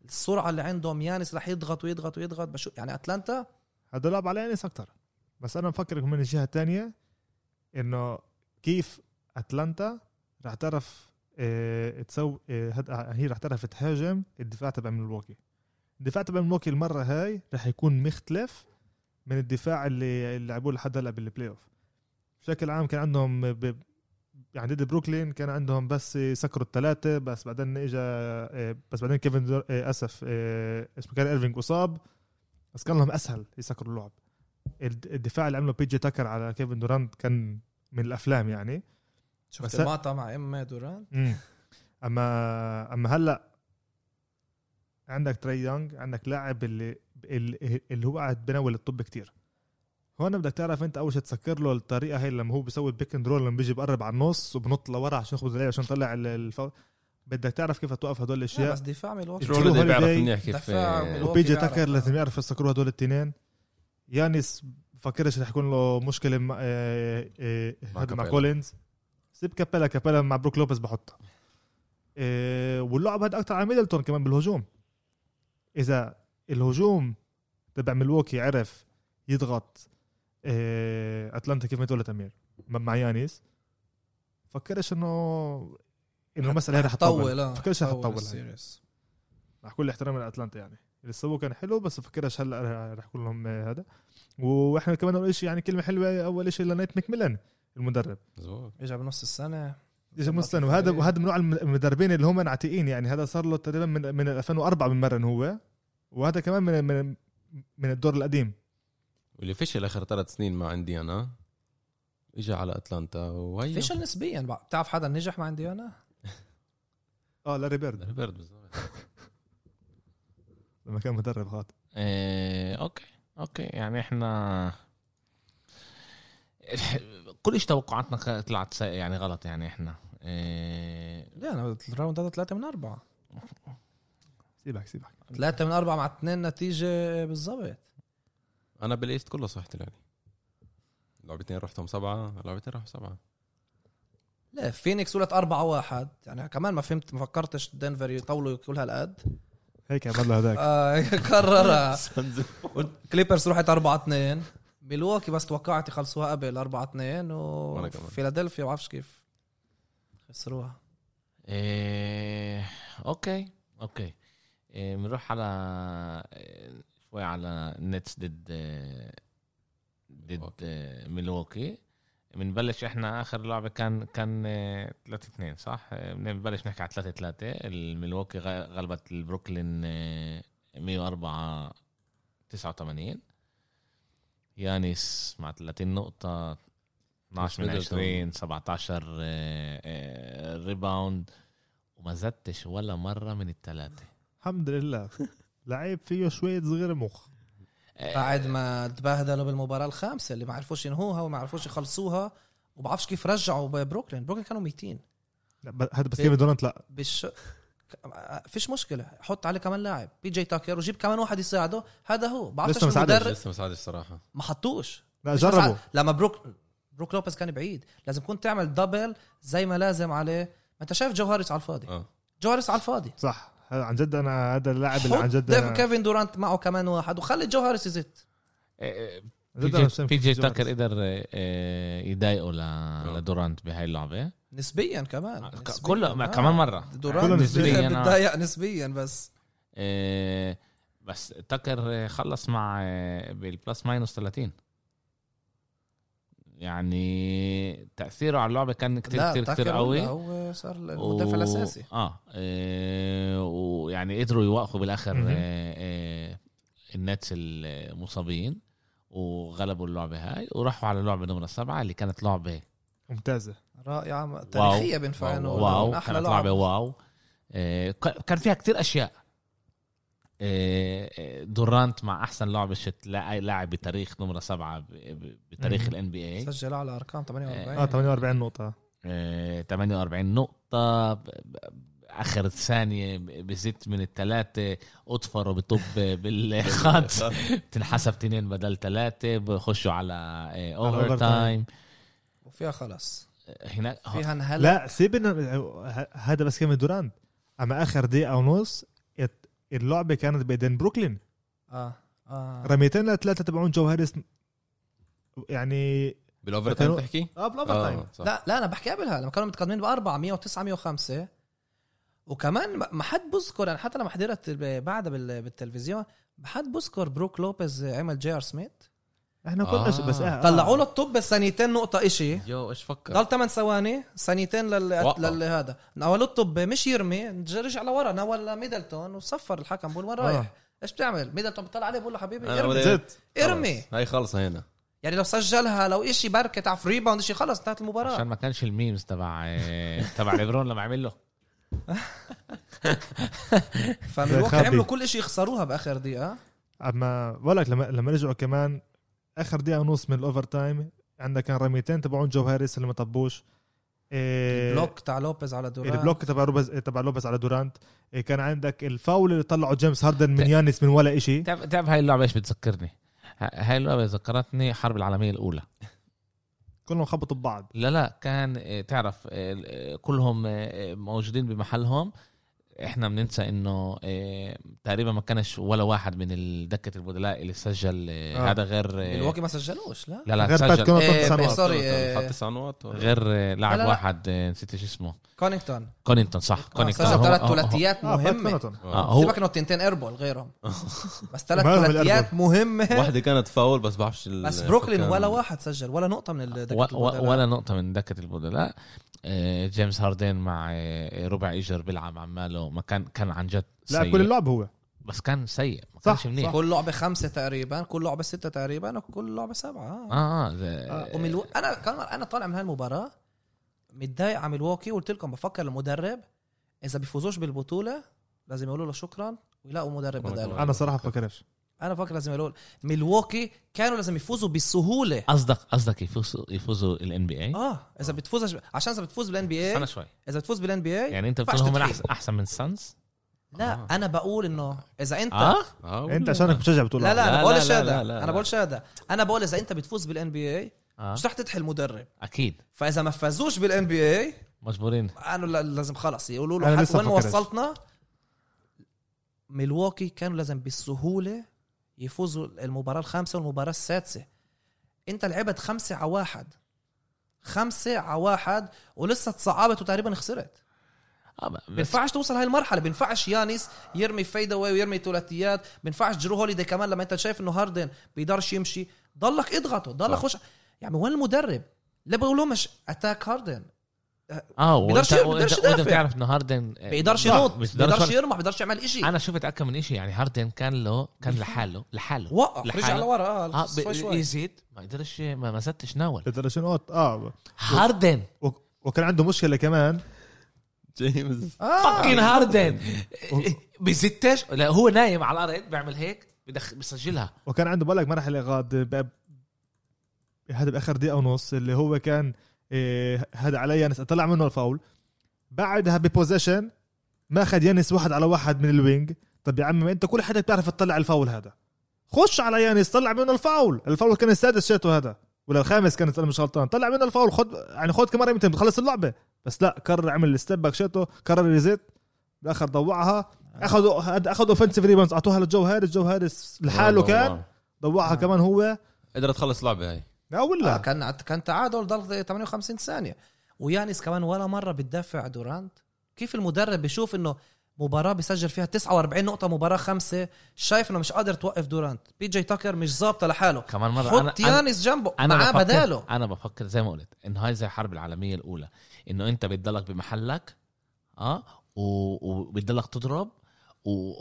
Speaker 4: السرعة اللي عندهم يانس رح يضغط ويضغط ويضغط. بشو يعني أتلانتا
Speaker 2: هذا لعب على يانس أكثر بس أنا مفكر من الجهة الثانية إنه كيف أتلانتا رح تعرف آه تسوي آه هد- هي رح تعرف تهاجم الدفاع تبع ملواكي الدفاع تبع ملواكي المرة هاي رح يكون مختلف من الدفاع اللي لعبوه لحد هلأ بال playoff بشكل عام كان عندهم. يعني ضد بروكلين كان عندهم بس يسكروا الثلاثة بس بعدين اجى بس بعدين كيفن دور... أسف اسمه كان إيرفينج انصاب بس كان لهم أسهل يسكروا اللعب. الد- الدفاع اللي عمله بيجي تاكر على كيفن دورانت كان من الأفلام يعني.
Speaker 4: شفت المقطع مع ام دورانت
Speaker 2: مم. اما أما هلأ عندك تري يونغ عندك لاعب اللي اللي اللي هو قاعد بنول الطب كتير هون بدك تعرف أنت أول شيء تسكر له الطريقة هي لما هو بيسوي ال pick and roll لما بيجي بقرب على النص وبنط لورا عشان ياخذ اللعب عشان يطلع ال- الفاول بدك تعرف كيف توقف هدول
Speaker 4: لا
Speaker 2: الأشياء
Speaker 4: بس دفاع ميلواكي
Speaker 2: شو
Speaker 3: شو اللي بيعرف منيح كيف.
Speaker 2: وبيجي. تاكر لازم يعرف يسكروا هدول الاثنين يانس بفكرش رح يكون له مشكلة مع, آه، آه،
Speaker 3: مع
Speaker 2: هذا مع. كولينز سيب كابيلا. كابيلا مع بروك لوبيز بحطها. آه، واللعب هذا أكثر على ميدلتون كمان بالهجوم. إذا الهجوم تبع ملوكي عرف يضغط آه، أتلانتا كيف ما تقول امير مع يانيس فكرش انه إنه المسألة هي رح تطول.
Speaker 4: طول آه
Speaker 2: فكرش رح
Speaker 4: طول
Speaker 2: تطول. هاي.
Speaker 4: ال series.
Speaker 2: مع كل احترامي لأتلانتا يعني. اللي سووه كان حلو بس فكرش هلأ رح يكون لهم آه، هذا. وإحنا كمان اول شيء يعني كلمة حلوة أول شيء لنيت مكملن المدرب.
Speaker 3: مظبوط.
Speaker 4: اجى بنص السنة.
Speaker 2: اجى مستن وهذا وهذا من نوع الم- المدربين اللي هم عتيقين يعني. هذا صار له تقريبا من من 2004 بمرن هو. وهذا كمان من من من الدور القديم.
Speaker 3: واللي فشل آخر ثلاث سنين مع انديانا اجى على أتلانتا. وهي
Speaker 4: فشل نسبيا. بتعرف حدا نجح مع انديانا
Speaker 2: آه لاري بيرد.
Speaker 3: لاري بيرد بالظبط
Speaker 2: لما كان مدرب خاطئ.
Speaker 1: إيه okay. okay. يعني إحنا كل شيء توقعاتنا طلعت يعني غلط يعني إحنا. إيه.
Speaker 4: لا أنا ال round هذا ثلاثة من أربعة.
Speaker 2: سيبك سيبك.
Speaker 4: ثلاثة من أربعة مع اثنين نتيجة بالضبط.
Speaker 3: أنا بال East كله صحت لي لعبتين رحتهم سبعة لعبتين راحوا سبعة.
Speaker 4: لا فينيكس ولت أربعة واحد. يعني كمان ما فهمت ما فكرتش دنفر يطولوا كل هالقد.
Speaker 2: هيك عمل له هذاك.
Speaker 4: آه كررها. كليبرز رحت 4 2 ميلواكي بس توقعت يخلصوها قبل 4 2
Speaker 3: وأنا كمان.
Speaker 4: وفيلادلفيا ما بعرفش كيف. خسروها.
Speaker 1: إيه okay okay. إيه بنروح على إيه، شوي على نتس ضد إيه، ضد
Speaker 3: ميلواكي.
Speaker 1: إيه، بنبلش إحنا آخر لعبة كان كان 3 2 صح؟ إيه، بنبلش نحكي على 3 3 الميلواكي غ- غلبت البروكلين إيه، 104 89 يانيس مع 30 نقطة 12 من
Speaker 3: ميدلتون.
Speaker 1: 20 17 آه، آه، rebound وما زدتش ولا مرة من الثلاثة
Speaker 2: الحمد لله. لعيب فيه شوية صغير مخ.
Speaker 4: بعد ما تبهدلوا بالمباراة الخامسة اللي ما عرفوش ينهوها وما عرفوش يخلصوها وبعرفش كيف رجعوا ببروكلين. بروكلين كانوا 200
Speaker 2: لا، ب- هذا بس كيفن دورانت لا.
Speaker 4: بالش فيش مشكلة. حط عليه كمان لاعب. بي جي تاكر وجيب كمان واحد يساعده. هذا هو. بعرفش
Speaker 2: لسه
Speaker 4: إيش
Speaker 2: ما ساعدش.
Speaker 4: المدرب.
Speaker 3: لسه ما ساعدش الصراحه
Speaker 4: ما حطوش.
Speaker 2: لا جربوا.
Speaker 4: لما بروك بروك لوبيز كان بعيد. لازم كنت تعمل double زي ما لازم عليه. ما انت شايف جو هاريس على الفاضي.
Speaker 3: آه.
Speaker 4: جو هاريس على الفاضي.
Speaker 2: صح. عن جد أنا هذا اللاعب اللي عن جد
Speaker 4: ديف
Speaker 2: أنا-
Speaker 4: كيفن دورانت معه كمان واحد وخلي جو هاريس يزت
Speaker 1: آه،
Speaker 2: عن
Speaker 1: بي جي, جي. تاكر قدر آه، يضايقه ل- لدورانت بهاي اللعبة.
Speaker 4: نسبيا كمان نسبياً.
Speaker 1: كله ما-
Speaker 4: آه.
Speaker 1: كمان مرة
Speaker 4: دورانت
Speaker 2: كله
Speaker 1: نسبياً،.
Speaker 4: بتضايق نسبيا بس
Speaker 1: آه، بس تاكر آه، خلص مع آه، بال plus minus 30 يعني تأثيره على اللعبة كان كتير
Speaker 4: لا
Speaker 1: كتير كتير قوي
Speaker 4: هو صار المدافع الأساسي
Speaker 1: آه, آه ويعني قدروا يوقفوا بالآخر
Speaker 2: مهم.
Speaker 1: آه آه النتس المصابين وغلبوا اللعبة هاي وراحوا على اللعبه نمرة سبعة اللي كانت لعبة
Speaker 2: ممتازة
Speaker 4: رائعة تاريخية بينفع انه
Speaker 1: wow
Speaker 4: من أحلى
Speaker 1: كانت
Speaker 4: لعب
Speaker 1: لعبه wow. آه ك- كان فيها كتير أشياء. آه، آه، دورانت مع أحسن لعبه شت لا- لاعب بتاريخ نمرة سبعة ب- ب- بتاريخ. ال NBA
Speaker 4: سجل اعلى أرقام 48
Speaker 2: آه 48 نقطة.
Speaker 1: 48 نقطة. ب- ب- آخر ثانية ب- بزت من الثلاثة أطفر وبطب بالخط. تنحسب اثنين بدل ثلاثة بخشوا على
Speaker 2: overtime.
Speaker 4: وفيها خلص
Speaker 1: هناك
Speaker 4: فيها انهلا
Speaker 2: لا سيبنا ه- هذا بس كيفن دورانت أما آخر دقيقة ونص اللعبة كانت بايدين بروكلين.
Speaker 4: آه آه.
Speaker 2: رميتين لثلاثه تبعون جو هاريس يعني بال
Speaker 3: overtime تحكي؟
Speaker 2: آه بال overtime
Speaker 3: آه صح.
Speaker 4: لا لا أنا بحكي قبلها لما كانوا متقدمين بأربعة 109 105 وكمان ما- حد بذكر يعني حتى لما حضرت بعدها بال- بالتلفزيون ما حد بذكر بروك لوبيز عمل جي آر سميث؟
Speaker 2: إحنا كلنا
Speaker 3: آه.
Speaker 2: بس آه
Speaker 4: طلعوا له الطب ثانيتين نقطة إشي
Speaker 3: يو إيش فكر؟
Speaker 4: ضل 8 ثواني ثانيتين لل
Speaker 3: وقف.
Speaker 4: لل هذا ناولوا الطب مش يرمي رجع لورا ناول ميدلتون وصفر الحكم بقول وين رايح؟
Speaker 2: آه.
Speaker 4: إيش بتعمل؟ ميدلتون بيطلع عليه بقول له حبيبي ارمي
Speaker 2: زدت
Speaker 4: ارمي
Speaker 3: خلص. هاي خلصة هنا
Speaker 4: يعني لو سجلها لو إشي بركة تعرف rebound شيء خلص انتهت المباراة
Speaker 1: عشان ما كانش ال memes تبع آه، تبع ليبرون لما عمل له
Speaker 2: خبي.
Speaker 4: عملوا كل شيء يخسروها بآخر دقيقة
Speaker 2: أما بقول لك لما لما رجعوا كمان آخر دقيقة ونص من ال overtime عندك كان رميتين تبعون جو هاريس اللي ما طبوش. إيه
Speaker 4: block تاع لوبيز على دورانت
Speaker 2: ال block تبع لوبيز تبع لوبيز على دورانت. إيه كان عندك الفاول اللي طلعه جيمس هاردن من يانس من ولا إشي.
Speaker 1: تعرف تعرف هاي اللعبة إيش بتذكرني؟ هاي اللعبة ذكرتني حرب العالمية الأولى.
Speaker 2: كلهم خبطوا ببعض.
Speaker 1: لا لا كان آه، تعرف كلهم موجودين بمحلهم. إحنا بننسى إنه آه، تقريبا ما كانش ولا واحد من دكة البدلاء اللي سجل آه،
Speaker 2: آه.
Speaker 1: هذا غير آه،
Speaker 4: ملواكي ما سجلوش لا
Speaker 1: لا لا
Speaker 2: غير
Speaker 1: سجل
Speaker 4: إيه،. sorry إيه،
Speaker 3: حط تسع نقط؟
Speaker 1: غير لاعب
Speaker 4: لا، لا.
Speaker 1: واحد نسيت إيش اسمه
Speaker 4: كونينغتون
Speaker 1: كونينتون صح كونينتون
Speaker 4: سجل ثلاث ثلاثيات
Speaker 1: آه
Speaker 3: مهمة.
Speaker 1: هو
Speaker 4: سيبك إنه تنتين airball غيرهم بس ثلاث ثلاثيات مهمة
Speaker 3: واحدة كانت فاول بس بعرفش ال-
Speaker 4: بس بروكلين. ولا واحد سجل ولا نقطة من
Speaker 1: و-
Speaker 4: البدلاء.
Speaker 1: ولا نقطة من دكة البدلاء جيمس هاردين مع ربع إيجر بيلعب عماله ما كان كان عن جد
Speaker 2: لا
Speaker 1: سيء.
Speaker 2: كل اللعب هو.
Speaker 1: بس كان سيء ما
Speaker 2: صح،
Speaker 1: كانش منيح.
Speaker 4: كل لعبة خمسة تقريبا كل لعبة ستة تقريبا وكل لعبة سبعة.
Speaker 1: آه.
Speaker 4: آه.
Speaker 1: آه زي-
Speaker 4: وملو... أنا كمان أنا طالع من هالمباراة متضايق على ملواكي قلت لكم بفكر المدرب إذا بيفوزوش بالبطولة لازم يقولوا له شكرا ويلاقوا مدرب بداله.
Speaker 2: أنا صراحة بفكرش
Speaker 4: أنا بفكر لازم يقولوا ملواكي كانوا لازم يفوزوا بسهولة.
Speaker 1: قصدك قصدك يفوزوا يفوزوا ال NBA
Speaker 4: آه. اذا بتفوز عشان إذا بتفوز بالان بي
Speaker 1: أنا
Speaker 4: اي
Speaker 1: شوي.
Speaker 4: إذا بتفوز بال NBA
Speaker 1: يعني أنت
Speaker 4: ينفعش
Speaker 1: بتقول هم من
Speaker 4: تتحيل.
Speaker 1: احسن أحسن من سانز
Speaker 4: لا
Speaker 3: آه.
Speaker 4: أنا بقول إنه إذا انت
Speaker 3: آه؟
Speaker 2: آه
Speaker 3: أنت؟
Speaker 2: عشانك مشجع بتقول
Speaker 4: لا لا أنا
Speaker 3: لا،
Speaker 4: بقولش
Speaker 3: لا،
Speaker 4: هذا
Speaker 3: لا، لا،
Speaker 4: أنا
Speaker 3: لا.
Speaker 4: بقولش هذا أنا بقول إذا أنت بتفوز بال NBA
Speaker 1: آه.
Speaker 4: مش رح تتحي المدرب.
Speaker 1: أكيد.
Speaker 4: فإذا ما فازوش بال NBA
Speaker 1: مجبورين.
Speaker 4: أنا لا- لازم خلص يقولوا له وين ما. وصلتنا. ميلواكي كانوا لازم بسهولة يفوزوا المباراة الخامسة والمباراة السادسة. انت لعبت خمسة على واحد. خمسة على واحد ولسه تصعبت وتقريبا خسرت.
Speaker 1: آه
Speaker 4: بينفعش توصل هاي المرحلة. بينفعش يانيس يرمي fade away ويرمي ثلاثيات. بينفعش جرو هوليدي كمان لما انت شايف إنه هاردن بيقدرش يمشي. ضلك اضغطه ضلك. خش يعني وين المدرب؟ لا بيقولوا مش اتاك هاردن
Speaker 1: آه
Speaker 4: بيقدرش- بيقدرش وإنت.
Speaker 1: بتعرف إنه هاردن آه،
Speaker 4: بيقدرش ينط بيقدرش
Speaker 1: يقدرش
Speaker 4: يرمح بيقدرش يعمل إشي.
Speaker 1: أنا شفت اكم من شيء يعني هاردن كان له كان لحاله لحاله.
Speaker 4: وقف رجع
Speaker 1: لحاله.
Speaker 4: لورا.
Speaker 1: آه
Speaker 4: آه شوي شوي.
Speaker 1: يزيد. ما قدرش ما ما زدتش ناول.
Speaker 2: قدرش نقط آه.
Speaker 1: هاردن.
Speaker 2: و- وكان عنده مشكلة كمان.
Speaker 3: جيمس.
Speaker 4: آه.
Speaker 1: فكين هاردن. بزتش لا هو نايم على الأرض بيعمل هيك بدخ بسجلها
Speaker 2: وكان عنده بالك مرحله غاد هذا بآخر دقيقة ونص اللي هو كان هذا على يانس. طلع منه الفاول. بعدها ب possession ما اخذ يانس واحد على واحد من ال wing. طب يا عمي أنت كل حدا بتعرف تطلع الفاول هذا. خش على يانس طلع منه الفاول. الفاول كان السادس شاته هذا. ولا الخامس كانت أنا مش غلطان. طلع منه الفاول. خد يعني خد كمان يمكن بتخلص اللعبة. بس لا قرر عمل ال step back شاته قرر ريزيت بالاخر ضوعها. أخذوا أخذوا offensive rebounds أعطوها لجو هارس جو هارس لحاله كان. ضوعها
Speaker 4: آه.
Speaker 2: كمان هو.
Speaker 3: قدر تخلص لعبه هاي.
Speaker 2: لا
Speaker 4: آه
Speaker 2: ولا
Speaker 4: كان كان تعادل ضل 58 ثانية. ويانس كمان ولا مرة بتدافع دورانت. كيف المدرب بيشوف إنه مباراة بيسجل فيها 49 نقطة مباراة خمسة شايف إنه مش قادر توقف دورانت. بي جي تاكر مش ظابطة لحاله.
Speaker 1: كمان مرة
Speaker 4: حط
Speaker 1: أنا-
Speaker 4: يانس جنبه
Speaker 1: أنا
Speaker 4: معاه
Speaker 1: بفكر
Speaker 4: بداله.
Speaker 1: أنا بفكر زي ما قلت انه هاي زي الحرب العالمية الأولى. إنه أنت بتضلك بمحلك آه و- وبتضلك تضرب و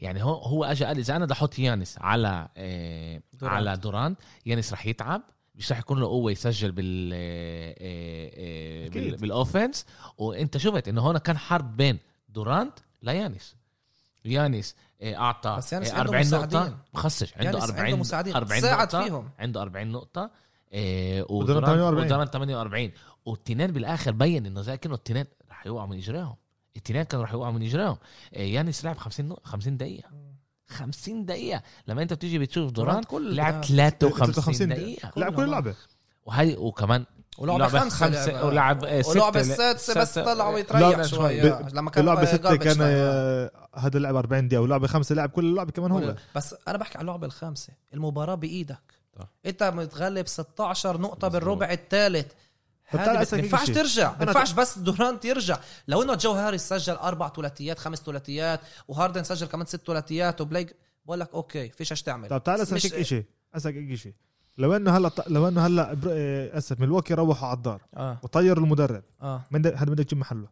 Speaker 1: يعني هو هو اجى قال إذا أنا بدي أحط يانس على آه
Speaker 4: دورانت.
Speaker 1: على دورانت يانس رح يتعب. مش رح يكون له قوة يسجل بال آه، آه، آه، بال-.
Speaker 2: بال
Speaker 1: offense وأنت شفت إنه هون كان حرب بين دورانت ليانس يانس. آه، أعطى
Speaker 4: بس يانس
Speaker 1: آه،
Speaker 4: عنده
Speaker 1: 40
Speaker 4: نقطة.
Speaker 1: بخسش عنده
Speaker 4: يانس
Speaker 1: 40
Speaker 4: عنده مساعدين.
Speaker 1: 40
Speaker 4: ساعد
Speaker 1: نقطة.
Speaker 4: فيهم.
Speaker 1: عنده 40 نقطة. إيه
Speaker 2: ودورانت
Speaker 1: ودورانت
Speaker 2: 48.
Speaker 1: ودورانت 48 والتنين بالآخر بين إنه زي كأنه التنين رح يوقعوا من اجراهم التنين كانوا رح يوقعوا من اجراهم يانس لعب 50 نق- 50 دقيقة. 50 دقيقة. لما انت بتيجي بتشوف دورانت
Speaker 4: كل
Speaker 1: لعب
Speaker 2: 53
Speaker 1: 53 دقيقة.
Speaker 2: لعب كل اللعبه
Speaker 1: وهي وكمان
Speaker 4: ولعبة خمسة,
Speaker 1: خمسة ولعب ستة
Speaker 4: ولعبة السادسة بس
Speaker 1: ستة-
Speaker 4: طلعوا
Speaker 2: لا،
Speaker 4: يتريح شوية. لما كان
Speaker 2: ستة
Speaker 4: garbage
Speaker 2: كان هذا لعب 40 دقيقة ولعبة خمسة لعب كل اللعبه كمان هو.
Speaker 4: بس أنا بحكي عن اللعبه الخامسة. المباراة بإيدك.
Speaker 3: صح.
Speaker 4: أنت متغلب 16 نقطة
Speaker 3: مظبوط.
Speaker 4: بالربع الثالث. ما ينفعش
Speaker 2: شيء.
Speaker 4: ترجع. ما ينفعش بس دورانت يرجع لو إنه جو هاريس سجل أربع ثلاثيات خمس ثلاثيات وهاردن سجل كمان ست ثلاثيات وبليك بقول لك okay فيش إيش تعمل.
Speaker 2: طب تعال
Speaker 4: أسألك
Speaker 2: شيء أسألك شيء لو إنه هلا لو إنه هلا آه، أسف ملواكي روحوا على الدار
Speaker 4: آه.
Speaker 2: وطير المدرب.
Speaker 4: آه.
Speaker 2: من ده- هذا بدك تجيب محله؟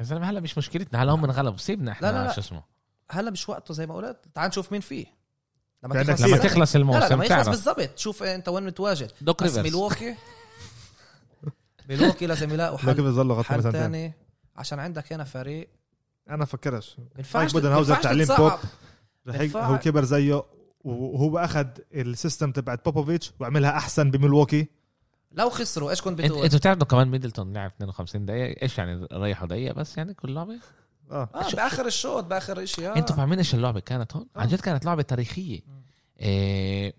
Speaker 1: يا زلمة هلا مش مشكلتنا. هلا هم انغلبوا. سيبنا إحنا
Speaker 4: لا، لا، لا.
Speaker 1: شو اسمه.
Speaker 4: هلا مش وقته زي ما قلت. تعال نشوف مين فيه. لما تخلص.
Speaker 1: لما. تخلص
Speaker 4: لا لا
Speaker 1: الموسم
Speaker 4: لما يخلص بالضبط. شوف أنت وين متواجد.
Speaker 1: دوك
Speaker 4: بس
Speaker 1: ريفرز.
Speaker 4: ميلوكي ميلوكي لازم يلاقوا حل
Speaker 2: يظلوا غطوا
Speaker 4: حل
Speaker 2: مثلا
Speaker 4: ثاني عشان عندك هنا فريق.
Speaker 2: أنا فكرش.
Speaker 4: بينفعش
Speaker 2: مايك بودنهاوزر تعليم. بوب. هو كبر زيه وهو أخذ ال system تبعت بوبوفيتش وعملها أحسن بملواكي
Speaker 4: لو خسروا إيش كنت بتقول؟
Speaker 1: أنتوا بتعرفوا كمان ميدلتون لعب 52 دقيقة؟ إيش يعني ريحوا دقيقة بس يعني كل لعبة؟
Speaker 2: آه.
Speaker 4: آه بآخر الشوط بآخر شيء آه.
Speaker 1: أنتوا فاهمين إيش اللعبة كانت هون؟ عن
Speaker 4: آه.
Speaker 1: جد كانت لعبة تاريخية. إيه.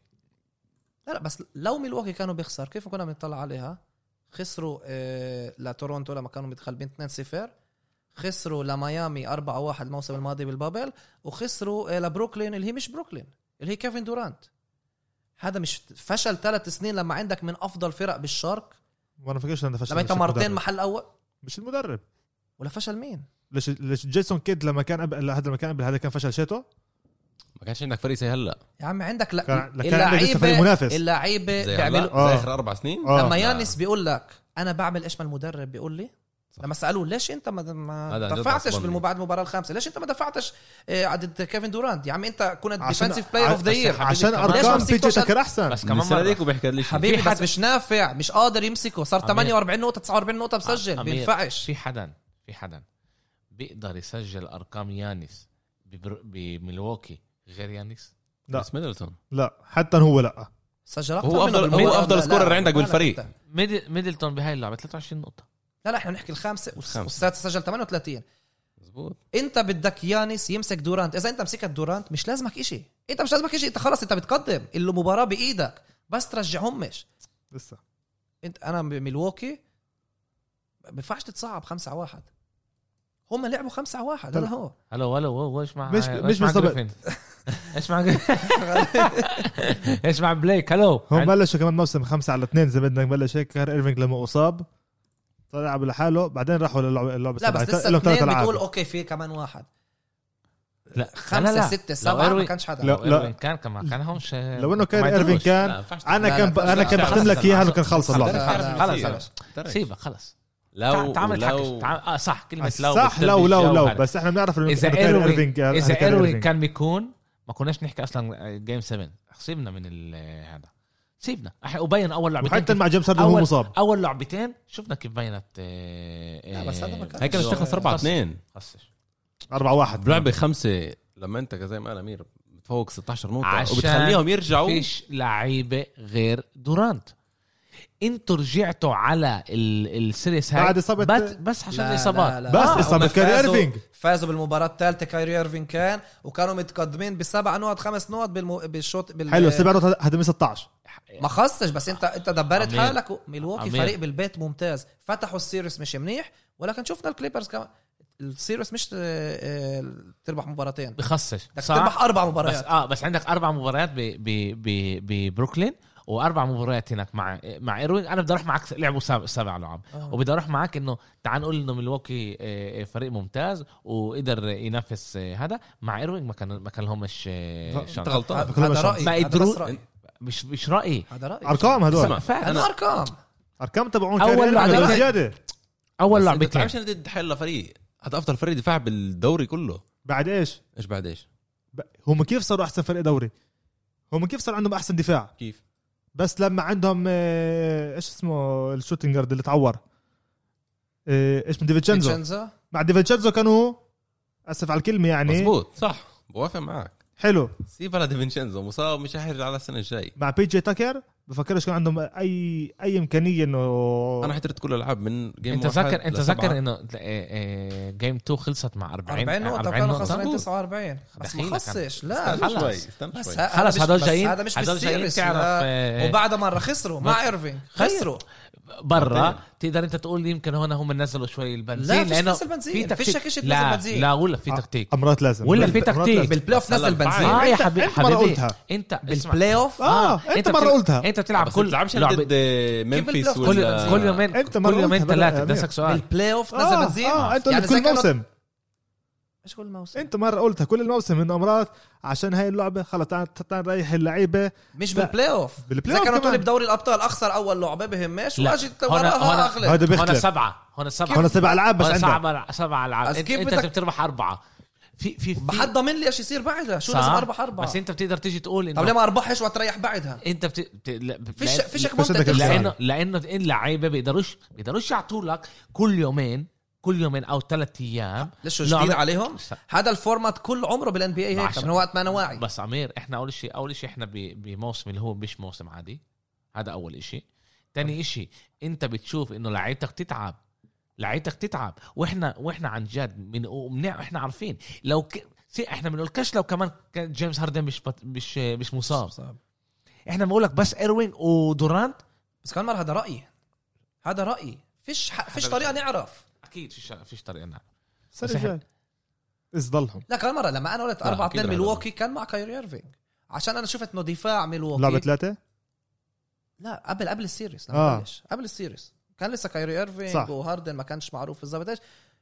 Speaker 4: لا لا بس لو ميلواكي كانوا بيخسر كيف كنا بنطلع عليها؟ خسروا آه لتورونتو لما كانوا متغلبين 2-0 خسروا لميامي 4-1 الموسم الماضي بالبابل وخسروا آه لبروكلين اللي هي مش بروكلين اللي هي كيفن دورانت. هذا مش فشل ثلاث سنين لما عندك من أفضل فرق بالشرق
Speaker 2: وأنا فكرش انه فشل
Speaker 4: لما
Speaker 2: أنت
Speaker 4: مرتين
Speaker 2: المدرب.
Speaker 4: محل أول.
Speaker 2: مش المدرب.
Speaker 4: ولا فشل مين؟
Speaker 2: ليش ليش جيسون كيد لما كان قبل هذا لما كان قبل هذا كان فشل شيته
Speaker 3: ما كانش عندك فريق زي هلا
Speaker 4: يا عمي عندك لا
Speaker 2: كان لسه فريق منافس
Speaker 4: اللعيبة
Speaker 3: زي
Speaker 4: بيعملوا
Speaker 3: هلا
Speaker 2: آه.
Speaker 3: زي آخر أربع سنين
Speaker 2: آه.
Speaker 4: لما
Speaker 3: لا.
Speaker 4: يانس بيقول لك أنا بعمل إيش ما المدرب بيقول لي
Speaker 3: صح.
Speaker 4: لما سألوه ليش أنت ما, ما
Speaker 3: هذا عن جد
Speaker 4: دفعتش
Speaker 3: عصبني.
Speaker 4: بالم- بعد المباراة الخامسة ليش أنت ما دفعتش آه، ضد كيفن دورانت يا عمي أنت كنت
Speaker 2: عشان-
Speaker 4: ديفنسيف بلاير اوف ذا
Speaker 1: بس
Speaker 4: يير
Speaker 2: عشان
Speaker 1: كمان-
Speaker 4: ليش
Speaker 2: ارقام
Speaker 4: ما
Speaker 2: بي جي
Speaker 4: مسكتوش
Speaker 2: تكر أحسن
Speaker 1: بس كمان مرة
Speaker 3: ديك وبيحكي ليش
Speaker 4: حبيبي
Speaker 1: في
Speaker 4: بس
Speaker 1: حد-
Speaker 4: مش نافع مش قادر يمسكه صار
Speaker 1: أمير.
Speaker 4: 48 نقطة 49 نقطة بسجل
Speaker 1: أمير،
Speaker 4: بينفعش
Speaker 1: في حدا في حدا بيقدر يسجل أرقام يانس ببر- بميلواكي غير يانس
Speaker 2: لا.
Speaker 3: بس ميدلتون.
Speaker 2: لا حتى هو لا.
Speaker 4: سجل أكتر
Speaker 3: هو
Speaker 4: منه؟ بالمباراة.
Speaker 3: هو أفضل
Speaker 4: لا،
Speaker 3: scorer
Speaker 4: لا،
Speaker 3: عندك
Speaker 4: لا، لا،
Speaker 3: بالفريق.
Speaker 4: لا.
Speaker 1: ميدل ميدلتون بهاي اللعبة 23 نقطة.
Speaker 4: لا لا إحنا بنحكي الخامسة والس-
Speaker 3: الخامسة.
Speaker 4: والسادسة سجل 38
Speaker 3: مزبوط
Speaker 4: انت بدك يانس يمسك دورانت. إذا انت مسكت دورانت مش لازمك إشي. انت مش لازمك إشي. انت خلص انت بتقدم. المباراه بإيدك. بس ترجعهمش.
Speaker 2: لسه.
Speaker 4: انت أنا بميلواكي ما بينفعش تتصعب 5 على 1 هم لعبوا 5 على 1 هذا هو.
Speaker 1: هلو هلو هو إيش مع
Speaker 2: مش- مش
Speaker 1: مع
Speaker 2: بالضبط.
Speaker 1: جريفن؟ إيش مع إيش مع بليك هلو
Speaker 2: هم بلشوا كمان موسم خمسة على اثنين زي بدك بلش هيك إيرفينج لما أصاب طلع لحاله بعدين راحوا اللعبة
Speaker 4: لا بس. لسه اثنين. بتقول أوكي في كمان واحد
Speaker 1: لا
Speaker 4: خمسة
Speaker 1: لا، لا.
Speaker 4: ستة سبعة ما كانش حدا
Speaker 2: لا.
Speaker 1: لو إيروين كان كمان كان همش
Speaker 2: لو إنه كان ايرفين. كان
Speaker 3: لا،
Speaker 2: أنا
Speaker 4: لا،
Speaker 2: كان
Speaker 4: لا،
Speaker 2: أنا
Speaker 4: لا،
Speaker 2: كان
Speaker 4: لا،
Speaker 2: بختم
Speaker 1: خلص،
Speaker 2: لك إياها انه كان
Speaker 1: خلص،
Speaker 2: خلص
Speaker 1: خلص،
Speaker 2: اللعبه
Speaker 4: لا، لا،
Speaker 1: خلص
Speaker 4: لا،
Speaker 1: خلص
Speaker 3: ترك.
Speaker 1: سيبها خلص
Speaker 3: لو
Speaker 1: تعمل
Speaker 3: لو
Speaker 1: تعمل آه صح
Speaker 2: كلمة
Speaker 1: لو
Speaker 2: صح لو لو لو. بس إحنا بنعرف إنه إذا
Speaker 1: ايروين.
Speaker 2: كان
Speaker 1: بيكون ما كناش نحكي أصلا جيم 7 سيبنا من ال- هذا. سيبنا. وبين أول لعبتين
Speaker 2: وحتى
Speaker 1: كيف-
Speaker 2: مع جيمس هاردن هو مصاب.
Speaker 1: أول لعبتين شفنا كيف بينت آه،
Speaker 4: لا، بس هذا ما كان-
Speaker 3: هي كانت تخلص 4 2
Speaker 1: خصش
Speaker 2: 4 1
Speaker 3: بلعبة خمسة لما أنت زي ما قال أمير بتفوق 16
Speaker 1: نقطة
Speaker 3: وبتخليهم يرجعوا.
Speaker 1: فيش لعيبة غير دورانت. أنتوا رجعتوا على ال- السيريس هاي؟
Speaker 2: بعد إصابة-
Speaker 1: بس, بس عشان
Speaker 4: لا،
Speaker 1: الإصابات.
Speaker 4: لا، لا.
Speaker 2: بس
Speaker 4: آه،
Speaker 2: إصابة
Speaker 4: فازوا-
Speaker 2: إيرفينج.
Speaker 4: فازوا بالمباراة الثالثة كايري ايرفين كان وكانوا متقدمين بسبع نقط خمس نقط بالمو... بالشوط بال...
Speaker 2: حلو سبع نقط من 16
Speaker 4: ما خصش بس انت أنت دبرت
Speaker 1: عمير.
Speaker 4: حالك و- ميلواكي
Speaker 1: عمير.
Speaker 4: فريق بالبيت ممتاز. فتحوا السيريس مش منيح ولكن شفنا الكليبرز كمان. السيريس مش آه، آه، تربح مباراتين.
Speaker 1: بخصش
Speaker 4: بدك
Speaker 1: صح؟
Speaker 4: تربح أربع
Speaker 1: بس
Speaker 4: مباريات.
Speaker 1: آه بس عندك أربع مباريات ب- ب- ب- ببروكلين وأربع مباريات هناك مع مع إيروين. أنا بدي أروح معك لعبوا سبع, سبع لعب.
Speaker 4: آه.
Speaker 1: وبدي أروح معك إنه تعال نقول إنه ميلواكي آه، آه، فريق ممتاز وقدر ينافس هذا مع إيروين. ما كان ما كان لهمش آه،
Speaker 3: انت
Speaker 1: شانس
Speaker 3: غلطان.
Speaker 4: هذا
Speaker 2: شانس.
Speaker 4: رأيي.
Speaker 1: ما قدروا-. مش مش رأيي.
Speaker 4: هذا
Speaker 2: رأيي.
Speaker 1: أرقام فاهم.
Speaker 4: هذا أرقام.
Speaker 2: أرقام تبعون ايرفينج
Speaker 1: لعبة.
Speaker 3: زيادة. أول
Speaker 1: لعبتين
Speaker 3: بتلعبش ضد حل فريق هذا أفضل فريق دفاع بالدوري كله.
Speaker 2: بعد إيش؟
Speaker 3: إيش بعد إيش؟
Speaker 2: ب- هم كيف صاروا أحسن فريق دوري؟ هم كيف صار عندهم أحسن دفاع؟
Speaker 3: كيف؟
Speaker 2: بس لما عندهم آه، إيش اسمه الشوتنج جارد اللي تعور؟ آه، إيش من ديفيتشنزو مع ديفيتشنزو كانوا آسف على الكلمة يعني.
Speaker 3: مزبوط صح. بوافق معك.
Speaker 2: حلو.
Speaker 3: سيب على ديفينشينزو مصاب مش حيرجع على السنة الجاي.
Speaker 2: مع بي جي تاكر؟ بفكرش كان عندهم اي أي إمكانية إنه
Speaker 3: أنا حضرت كل الالعاب من جيم أنت
Speaker 1: ذكر
Speaker 3: أنت.
Speaker 1: ذكر إنه جيم 2 خلصت مع 40
Speaker 4: 40 نقطة
Speaker 1: 40
Speaker 4: وكانوا
Speaker 1: نقطة.
Speaker 4: خسرانين 49 بس ما خصش لا.
Speaker 3: شوي
Speaker 1: خلص
Speaker 4: هذا
Speaker 1: هدول جايين
Speaker 4: هذا مش
Speaker 1: هدول جايين
Speaker 4: بالسيريس
Speaker 1: تعرف. آه،
Speaker 4: وبعد مرة خسروا مع إيرفينج.
Speaker 1: خير.
Speaker 4: خسروا.
Speaker 1: برا تقدر انت تقول يمكن هون هم نزلوا شوي البنزين
Speaker 4: لا فيش
Speaker 1: لأنه
Speaker 4: نزل بنزين
Speaker 1: في
Speaker 4: فيش شيء نزل
Speaker 1: لا
Speaker 4: بنزين
Speaker 1: لا ولا في تكتيك.
Speaker 2: امرات لازم.
Speaker 1: ولا في تكتيك.
Speaker 4: بالبلاي اوف نزل بنزين
Speaker 1: آه يا
Speaker 2: أنت-
Speaker 1: حبيبي
Speaker 2: مرة
Speaker 1: حبيبي.
Speaker 2: قلتها.
Speaker 1: أنت اسمع.
Speaker 4: بالبلاي اوف
Speaker 2: آه أنت
Speaker 1: مرة
Speaker 2: قلتها.
Speaker 1: أنت بتلعب كل
Speaker 3: بتلعبش ضد ممفيس
Speaker 4: أوف
Speaker 1: كل
Speaker 3: ولا
Speaker 1: كل يومين
Speaker 2: أنت
Speaker 1: كل يومين
Speaker 2: ثلاثة.
Speaker 1: بدي أسألك سؤال.
Speaker 4: بالبلاي اوف نزل بنزين
Speaker 2: آه أنت
Speaker 4: يعني
Speaker 2: كل موسم.
Speaker 4: إيش كل موسم
Speaker 2: انت مرة قلتها كل الموسم انه امرات عشان هاي اللعبة خلص تعال تعال نريح اللعيبة.
Speaker 4: مش
Speaker 2: لا.
Speaker 4: بالبلاي اوف
Speaker 2: بالبلاي
Speaker 4: كانوا
Speaker 2: كمان.
Speaker 4: تقول بدوري الأبطال أخسر أول لعبة بهمش
Speaker 1: هنا-
Speaker 4: وراها
Speaker 1: هنا-
Speaker 4: اغلب
Speaker 2: هذا
Speaker 1: هون سبعة. هون سبعة.
Speaker 2: هون سبع ألعاب بس
Speaker 1: سبعة سبعة ألعاب.
Speaker 4: بس أنت,
Speaker 1: انت بتربح أربعة. في في, في
Speaker 4: ما حد ضامن لي إيش يصير بعدها. شو
Speaker 1: صح؟
Speaker 4: لازم أربح أربعة؟
Speaker 1: بس أنت بتقدر تيجي تقول انه
Speaker 4: طب ليه ما أربحش وتريح بعدها؟
Speaker 1: أنت بت... بت... لا...
Speaker 4: فيش فيش.
Speaker 1: لأنه لأنه اللعيبه بيقدروش بيقدروش يعطوا لك كل يومين كل يومين أو ثلاث أيام.
Speaker 4: ليش جديد عليهم. هذا ال format كل عمره بال NBA هيك
Speaker 1: عشان-
Speaker 4: من وقت ما أنا واعي.
Speaker 1: بس أمير إحنا أول شيء أول شيء إحنا بموسم اللي هو مش موسم عادي. هذا أول شيء تاني شيء أنت بتشوف إنه لعيبتك تتعب. لعيبتك تتعب. وإحنا وإحنا عن جد من ومن إحنا عارفين. لو ك... سي إحنا بنقولكش لو كمان كان جيمس هاردن مش بط... مش مش مصاب.
Speaker 4: صعب.
Speaker 1: إحنا بنقول لك بس إيرفينج ودورانت.
Speaker 4: بس كمان هذا رأيي. هذا رأيي. فيش ح... فيش
Speaker 1: طريقة
Speaker 4: نعرف.
Speaker 1: أكيد فيش فيش طريقة نعرف
Speaker 2: السنة
Speaker 1: بس
Speaker 2: اذا ضلهم.
Speaker 4: لا كمان مرة لما أنا قلت
Speaker 3: لا،
Speaker 4: 4
Speaker 3: أكيد
Speaker 4: 2
Speaker 3: رح
Speaker 4: ميلواكي كان مع كايري إيرفينج. عشان أنا شفت إنه دفاع ميلواكي.
Speaker 2: لعبة ثلاثة؟
Speaker 4: لا قبل قبل ال series لما
Speaker 2: آه.
Speaker 4: بلش قبل السيريس. كان لسه كايري
Speaker 2: إيرفينج.
Speaker 4: وهاردن ما كانش معروف بالضبط إيش.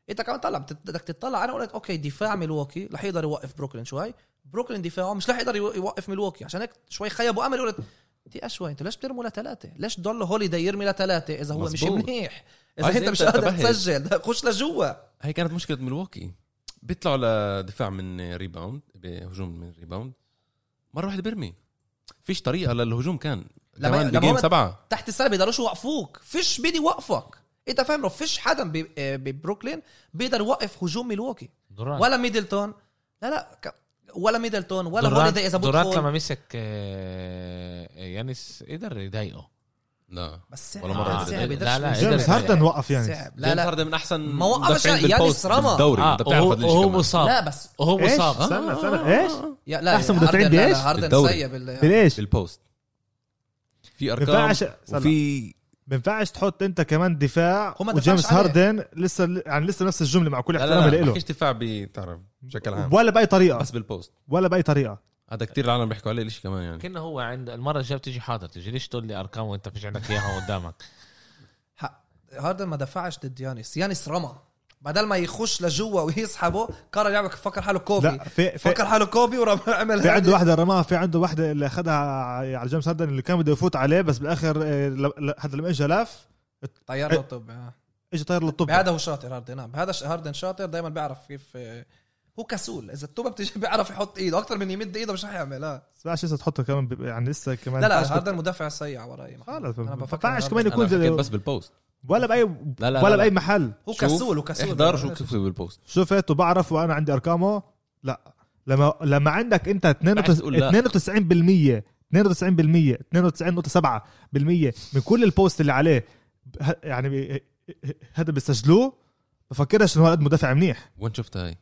Speaker 4: أنت كمان طلع بدك تطلع. أنا قلت okay دفاع ميلواكي رح يقدر يوقف بروكلين شوي. بروكلين دفاعه مش رح يقدر يو- يوقف ميلواكي. عشان هيك شوي خيبوا أمل. قلت دي شوي أنتوا ليش بترموا لثلاثه؟ ليش ضل هوليداي يرمي لثلاثه إذا هو مش
Speaker 3: مظبوط.
Speaker 4: منيح؟
Speaker 3: إذا
Speaker 4: أنت مش
Speaker 3: أنت
Speaker 4: قادر. تسجل. خش لجوا.
Speaker 3: هي كانت مشكلة ملواكي. بيطلعوا لدفاع من rebound بهجوم من rebound مرة واحدة بيرمي. فيش طريقة للهجوم كان.
Speaker 4: لما-
Speaker 3: كمان ب
Speaker 4: game
Speaker 3: سبعة.
Speaker 4: تحت السله بيقدروش يوقفوك. فيش بيدي يوقفك. أنت فاهم؟ لو فيش حدا ب- آه، ببروكلين بيقدر يوقف هجوم ميلواكي ولا ميدلتون. لا لا. ولا ميدلتون ولا
Speaker 1: دورانت,
Speaker 4: هوليداي إذا
Speaker 1: دورانت
Speaker 4: بدخل
Speaker 1: لما مسك آه، يانس قدر يضايقه.
Speaker 3: لا.
Speaker 4: بس
Speaker 3: ولا مرة
Speaker 4: صعب،
Speaker 1: لا، لا،.
Speaker 2: جيمس هاردن وقف يعني.
Speaker 4: صعب. لا
Speaker 3: جيمس
Speaker 4: لا.
Speaker 3: هاردن من أحسن
Speaker 4: ما وقفش يانس رمى.
Speaker 3: بالدوري
Speaker 1: آه
Speaker 3: أنت بتعرف
Speaker 1: وهو. مصاب.
Speaker 4: لا بس
Speaker 1: وهو مصاب.
Speaker 2: استنى استنى.
Speaker 4: إيش؟ لا
Speaker 2: أحسن
Speaker 4: هاردن-
Speaker 2: مدافعين
Speaker 4: لا، لا،
Speaker 2: بإيش؟
Speaker 4: هاردن. سيء بال
Speaker 2: بالايش
Speaker 3: بالبوست. في
Speaker 2: ما أرقام
Speaker 3: وفي
Speaker 2: ما ينفعش تحط أنت كمان دفاع
Speaker 4: هو ما
Speaker 2: وجيمس. هاردن لسه يعني لسه نفس الجملة مع كل
Speaker 3: لا
Speaker 2: احترامي
Speaker 3: لا لا
Speaker 2: له
Speaker 3: بحكيش دفاع بتعرف بشكل عام.
Speaker 2: ولا بأي طريقة.
Speaker 3: بس بال post
Speaker 2: ولا بأي طريقة.
Speaker 3: هذا كتير العالم بيحكوا عليه ليش كمان يعني؟
Speaker 1: كنا هو عند المرة الجاية بتيجي حاضر تجي ليش تقول لي أرقام وأنت فيش عندك إياها قدامك؟
Speaker 4: هاردن ما دفعش ضد يانس. يانس رمى. بدل ما يخش لجوا ويسحبه قرر يلعب فكر حاله كوبي.
Speaker 2: لا في في,
Speaker 4: فكر حاله كوبي وعمل
Speaker 2: في عنده واحدة رماها في عنده واحدة اللي أخذها على جيمس هاردن اللي كان بده يفوت عليه بس بالآخر آه، ل- هذا لما اجى لف
Speaker 4: طير له طب آه.
Speaker 2: اجى طاير للطب
Speaker 4: بهذا هو شاطر هاردن. نعم بهذا ش- هاردن شاطر دائما بيعرف كيف آه، هو كسول. إذا الطوبه بتيجي بيعرف يحط إيده. أكثر من يمد إيده مش رح يعملها
Speaker 2: بس لسه تحطه كمان ب- يعني لسه كمان
Speaker 4: لا لا
Speaker 2: ينفعش
Speaker 4: هاردن مدافع سيء وراي
Speaker 2: خلص.
Speaker 4: أنا
Speaker 2: ما
Speaker 4: بفكر
Speaker 2: ينفعش
Speaker 4: هاردن.
Speaker 2: كمان يكون زي
Speaker 3: بس بالبوست.
Speaker 2: ولا باي
Speaker 3: لا لا
Speaker 2: ولا
Speaker 3: لا بأي.
Speaker 2: محل.
Speaker 4: هو كسول وكسول
Speaker 3: احضر شو كتبت بالبوست.
Speaker 2: شفت وبعرف وأنا عندي أرقامه؟ لا. لما لما عندك أنت
Speaker 3: بعد تقول لا.
Speaker 2: 92% 92% 92.7% من كل البوست اللي عليه يعني هذا بيسجلوه؟ بفكرش إنه هذا مدافع منيح.
Speaker 3: وين شفتها هاي؟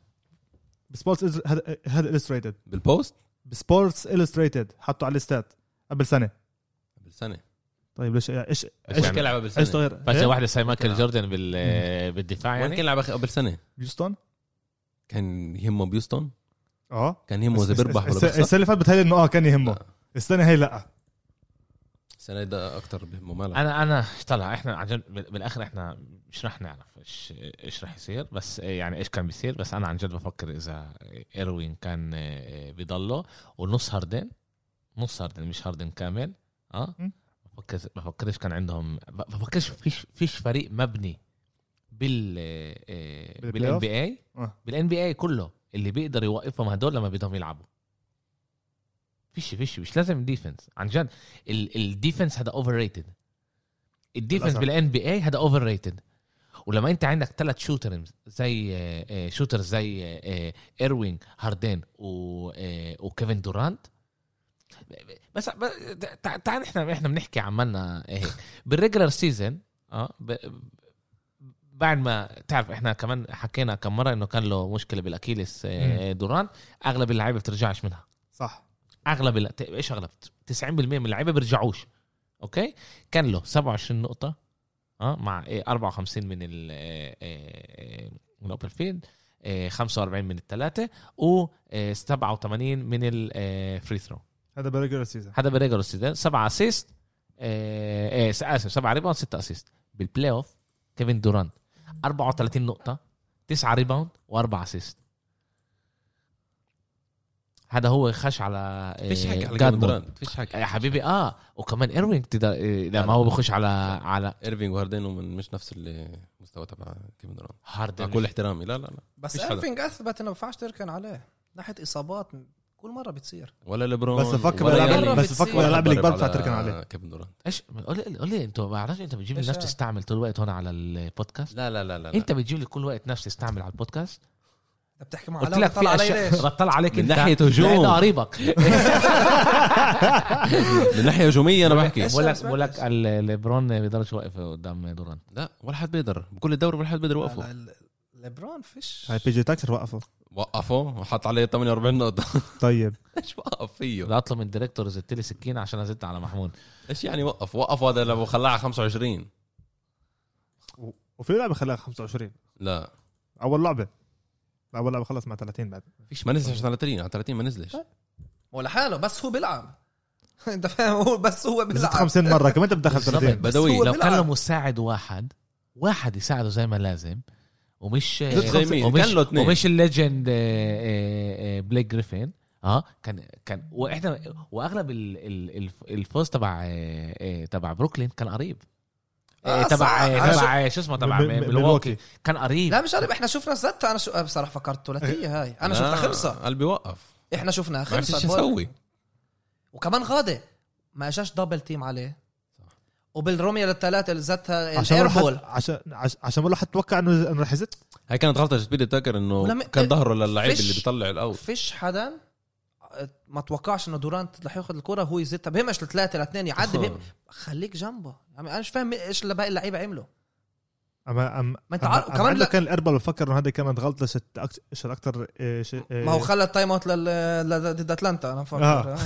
Speaker 2: بسبورتس هذا هذا الستريتد
Speaker 3: بالبوست
Speaker 2: بسبورتس الستريتد حطوا على الاستاد قبل سنة.
Speaker 3: بالسنه
Speaker 2: طيب ليش إيش
Speaker 3: إيش
Speaker 1: يعني-
Speaker 3: كان لعبها
Speaker 2: إيش
Speaker 3: بالسنه
Speaker 2: تغير
Speaker 1: فجأة
Speaker 2: إيه؟
Speaker 1: واحدة زي مايكل
Speaker 3: كان-
Speaker 1: جوردن بال بالدفاع
Speaker 3: وين كان
Speaker 1: يعني
Speaker 3: لعبها قبل سنة؟
Speaker 2: بيوستون.
Speaker 3: كان يهمه ب
Speaker 2: Houston؟ آه.
Speaker 3: كان يهمه اذا بيربح ولا بيخسر؟
Speaker 2: السنة اللي فاتت بتهيألي إنه آه كان يهمه.
Speaker 3: لا.
Speaker 2: السنة هي لأ.
Speaker 3: السنة ده أكثر بيهمه مالك
Speaker 1: أنا أنا طلع إحنا عن جد بال- بالآخر إحنا مش رح نعرف إيش إيش رح يصير. بس يعني إيش كان بيصير. بس أنا عن جد بفكر إذا إيرفينج كان آه، بيضله. ونص هاردن نص هاردن مش هاردن كامل.
Speaker 2: آه.
Speaker 1: بفكر بفكرش كان عندهم بفكرش فيش فيش فريق مبني بال
Speaker 2: بال
Speaker 1: NBA؟ بال NBA كله اللي بيقدر يوقفهم هدول لما بدهم يلعبوا. فيش فيش مش لازم defense عن جد ال defense هذا overrated
Speaker 2: ال
Speaker 1: defense. بال NBA هذا overrated ولما انت عندك ثلاث shooters زي آه، آه، shooter زي آه، إيرفينج هاردين وكيفن دورانت. بس بس- تع- تعال إحنا إحنا بنحكي عمالنا هيك بال regular season آه بعد ما تعرف إحنا كمان حكينا كم مرة إنه كان له مشكلة بال Achilles دورانت. أغلب اللعيبة بترجعش منها.
Speaker 2: صح.
Speaker 1: أغلب إيش أغلب؟ 90% من اللعيبة بيرجعوش. أوكي؟ كان له 27 نقطة. آه مع إيه 54 من ال آه، آه، من ال open field آه، 45 من الثلاثه و آه، 87 من ال free throw
Speaker 2: هذا ب regular season
Speaker 1: هذا بال regular season 7 assist آه اسف 7 rebound 6 assist بال playoff كيفن دورانت 34 نقطة 9 rebound و4 assist هذا هو خش على آه،
Speaker 3: فيش حكي على
Speaker 1: جاد.
Speaker 3: دورانت فيش حكي.
Speaker 1: يا حبيبي آه وكمان ايروينج تقدر إيه، لما هو بخش على على
Speaker 3: إيرفينج وهاردين مش نفس المستوى تبع كيفن دورانت مع
Speaker 1: هاردن.
Speaker 3: كل احترامي. لا لا لا.
Speaker 4: بس. إيرفينج أثبت إنه ما ينفعش تركن عليه. ناحية إصابات كل مرة بتصير.
Speaker 3: ولا ليبرون
Speaker 2: بس
Speaker 4: بالألعاب-
Speaker 3: ياني.
Speaker 4: بس
Speaker 2: بالالعاب
Speaker 3: ضرب
Speaker 2: الكبار
Speaker 3: على
Speaker 2: بتاع تركن عليه.
Speaker 3: كيفن دورانت
Speaker 1: إيش؟ قول لي قول لي أنت ما بعرفش أنت بتجيب لي
Speaker 4: هاد؟
Speaker 1: تستعمل طول الوقت هون على البودكاست؟
Speaker 3: لا لا لا لا.
Speaker 1: أنت بتجيب لي كل وقت نفس تستعمل على البودكاست؟
Speaker 4: انت بتحكي مع
Speaker 1: قلت
Speaker 4: علاء
Speaker 1: لك في
Speaker 4: علي
Speaker 1: أشياء
Speaker 4: ليش؟
Speaker 1: بطلع عليك
Speaker 3: من
Speaker 1: أنت.
Speaker 3: ناحية هجوم.
Speaker 1: قريبك.
Speaker 3: من ناحية هجومية أنا بحكي.
Speaker 1: بقول لك بقول لك ال- ليبرون بيقدرش يوقف قدام دورانت
Speaker 3: لا ولا حد بيقدر. بكل الدوري ولا حد بيقدر يوقفه.
Speaker 4: ليبرون فيش.
Speaker 2: هاي بي جي تاكر وقفه.
Speaker 3: وقفه وحط عليه 48 نقطة.
Speaker 2: طيب.
Speaker 3: إيش وقف فيه.
Speaker 1: بدي أطلب من ال director يزت لي سكينه عشان ازت على محمود.
Speaker 3: إيش يعني وقف؟ وقف هذا لو خلاها 25
Speaker 2: وفي لعبة خلاها 25
Speaker 3: لا.
Speaker 2: أول لعبة. اول لعبه خلص مع 30 بعد.
Speaker 3: فيش ما نزلش على 30 على 30 ما نزلش.
Speaker 4: ولا حاله بس هو بيلعب. انت فاهم؟ هو بس هو بيلعب.
Speaker 2: 50 مرة كمان أنت بتدخل
Speaker 1: بالظبط.
Speaker 2: 30
Speaker 4: بس
Speaker 3: بدوي
Speaker 4: هو
Speaker 1: لو كان له. مساعد واحد واحد يساعده زي ما لازم ومش
Speaker 2: زي
Speaker 3: مين؟
Speaker 1: ومش
Speaker 3: كان له اثنين.
Speaker 1: ومش الليجند آه، آه، آه، بليك جريفين. آه كان كان وإحنا وأغلب ال- ال- الف- الفوز تبع تبع بروكلين كان قريب. تبع. آه،
Speaker 4: أنا
Speaker 1: تبع آه، شو اسمه تبع
Speaker 2: م- م-
Speaker 1: ميلواukee كان قريب.
Speaker 4: لا مش قريب إحنا شفنا زتها أنا شو بصراحة فكرت ثلاثية هاي. أنا شفتها خلصه
Speaker 3: قلبي وقف.
Speaker 4: إحنا شفناها خلصه
Speaker 3: إيش أسوي.
Speaker 4: وكمان غادة. ما اجاش دبل تيم عليه. وبالرمية للثلاثة اللي زتها
Speaker 2: عشان حد عشان عش- عشان ما حد توقع انه إنه رح يزت.
Speaker 3: هاي كانت غلطة سبيدي تاكر
Speaker 4: إنه
Speaker 3: كان ظهره للعيب اللي بيطلع الاوت
Speaker 4: فيش حدا ما توقعش إنه دورانت رح ياخذ الكرة وهو يزتها بهمش لثلاثة لاثنين يعدي بهم خليك جنبه. يعني أنا مش فاهم إيش اللي باقي اللعيبة عملوا.
Speaker 2: اما أم
Speaker 4: ما
Speaker 2: أنت
Speaker 4: عارف- كمان لا-
Speaker 2: كان الاربل بفكر إنه هذه كانت غلطة شت أكثر إيه، شيء- إيه،
Speaker 4: ما هو خلى ال timeout لل- لل- ضد أتلانتا أنا بفكر
Speaker 2: آه.
Speaker 4: آه.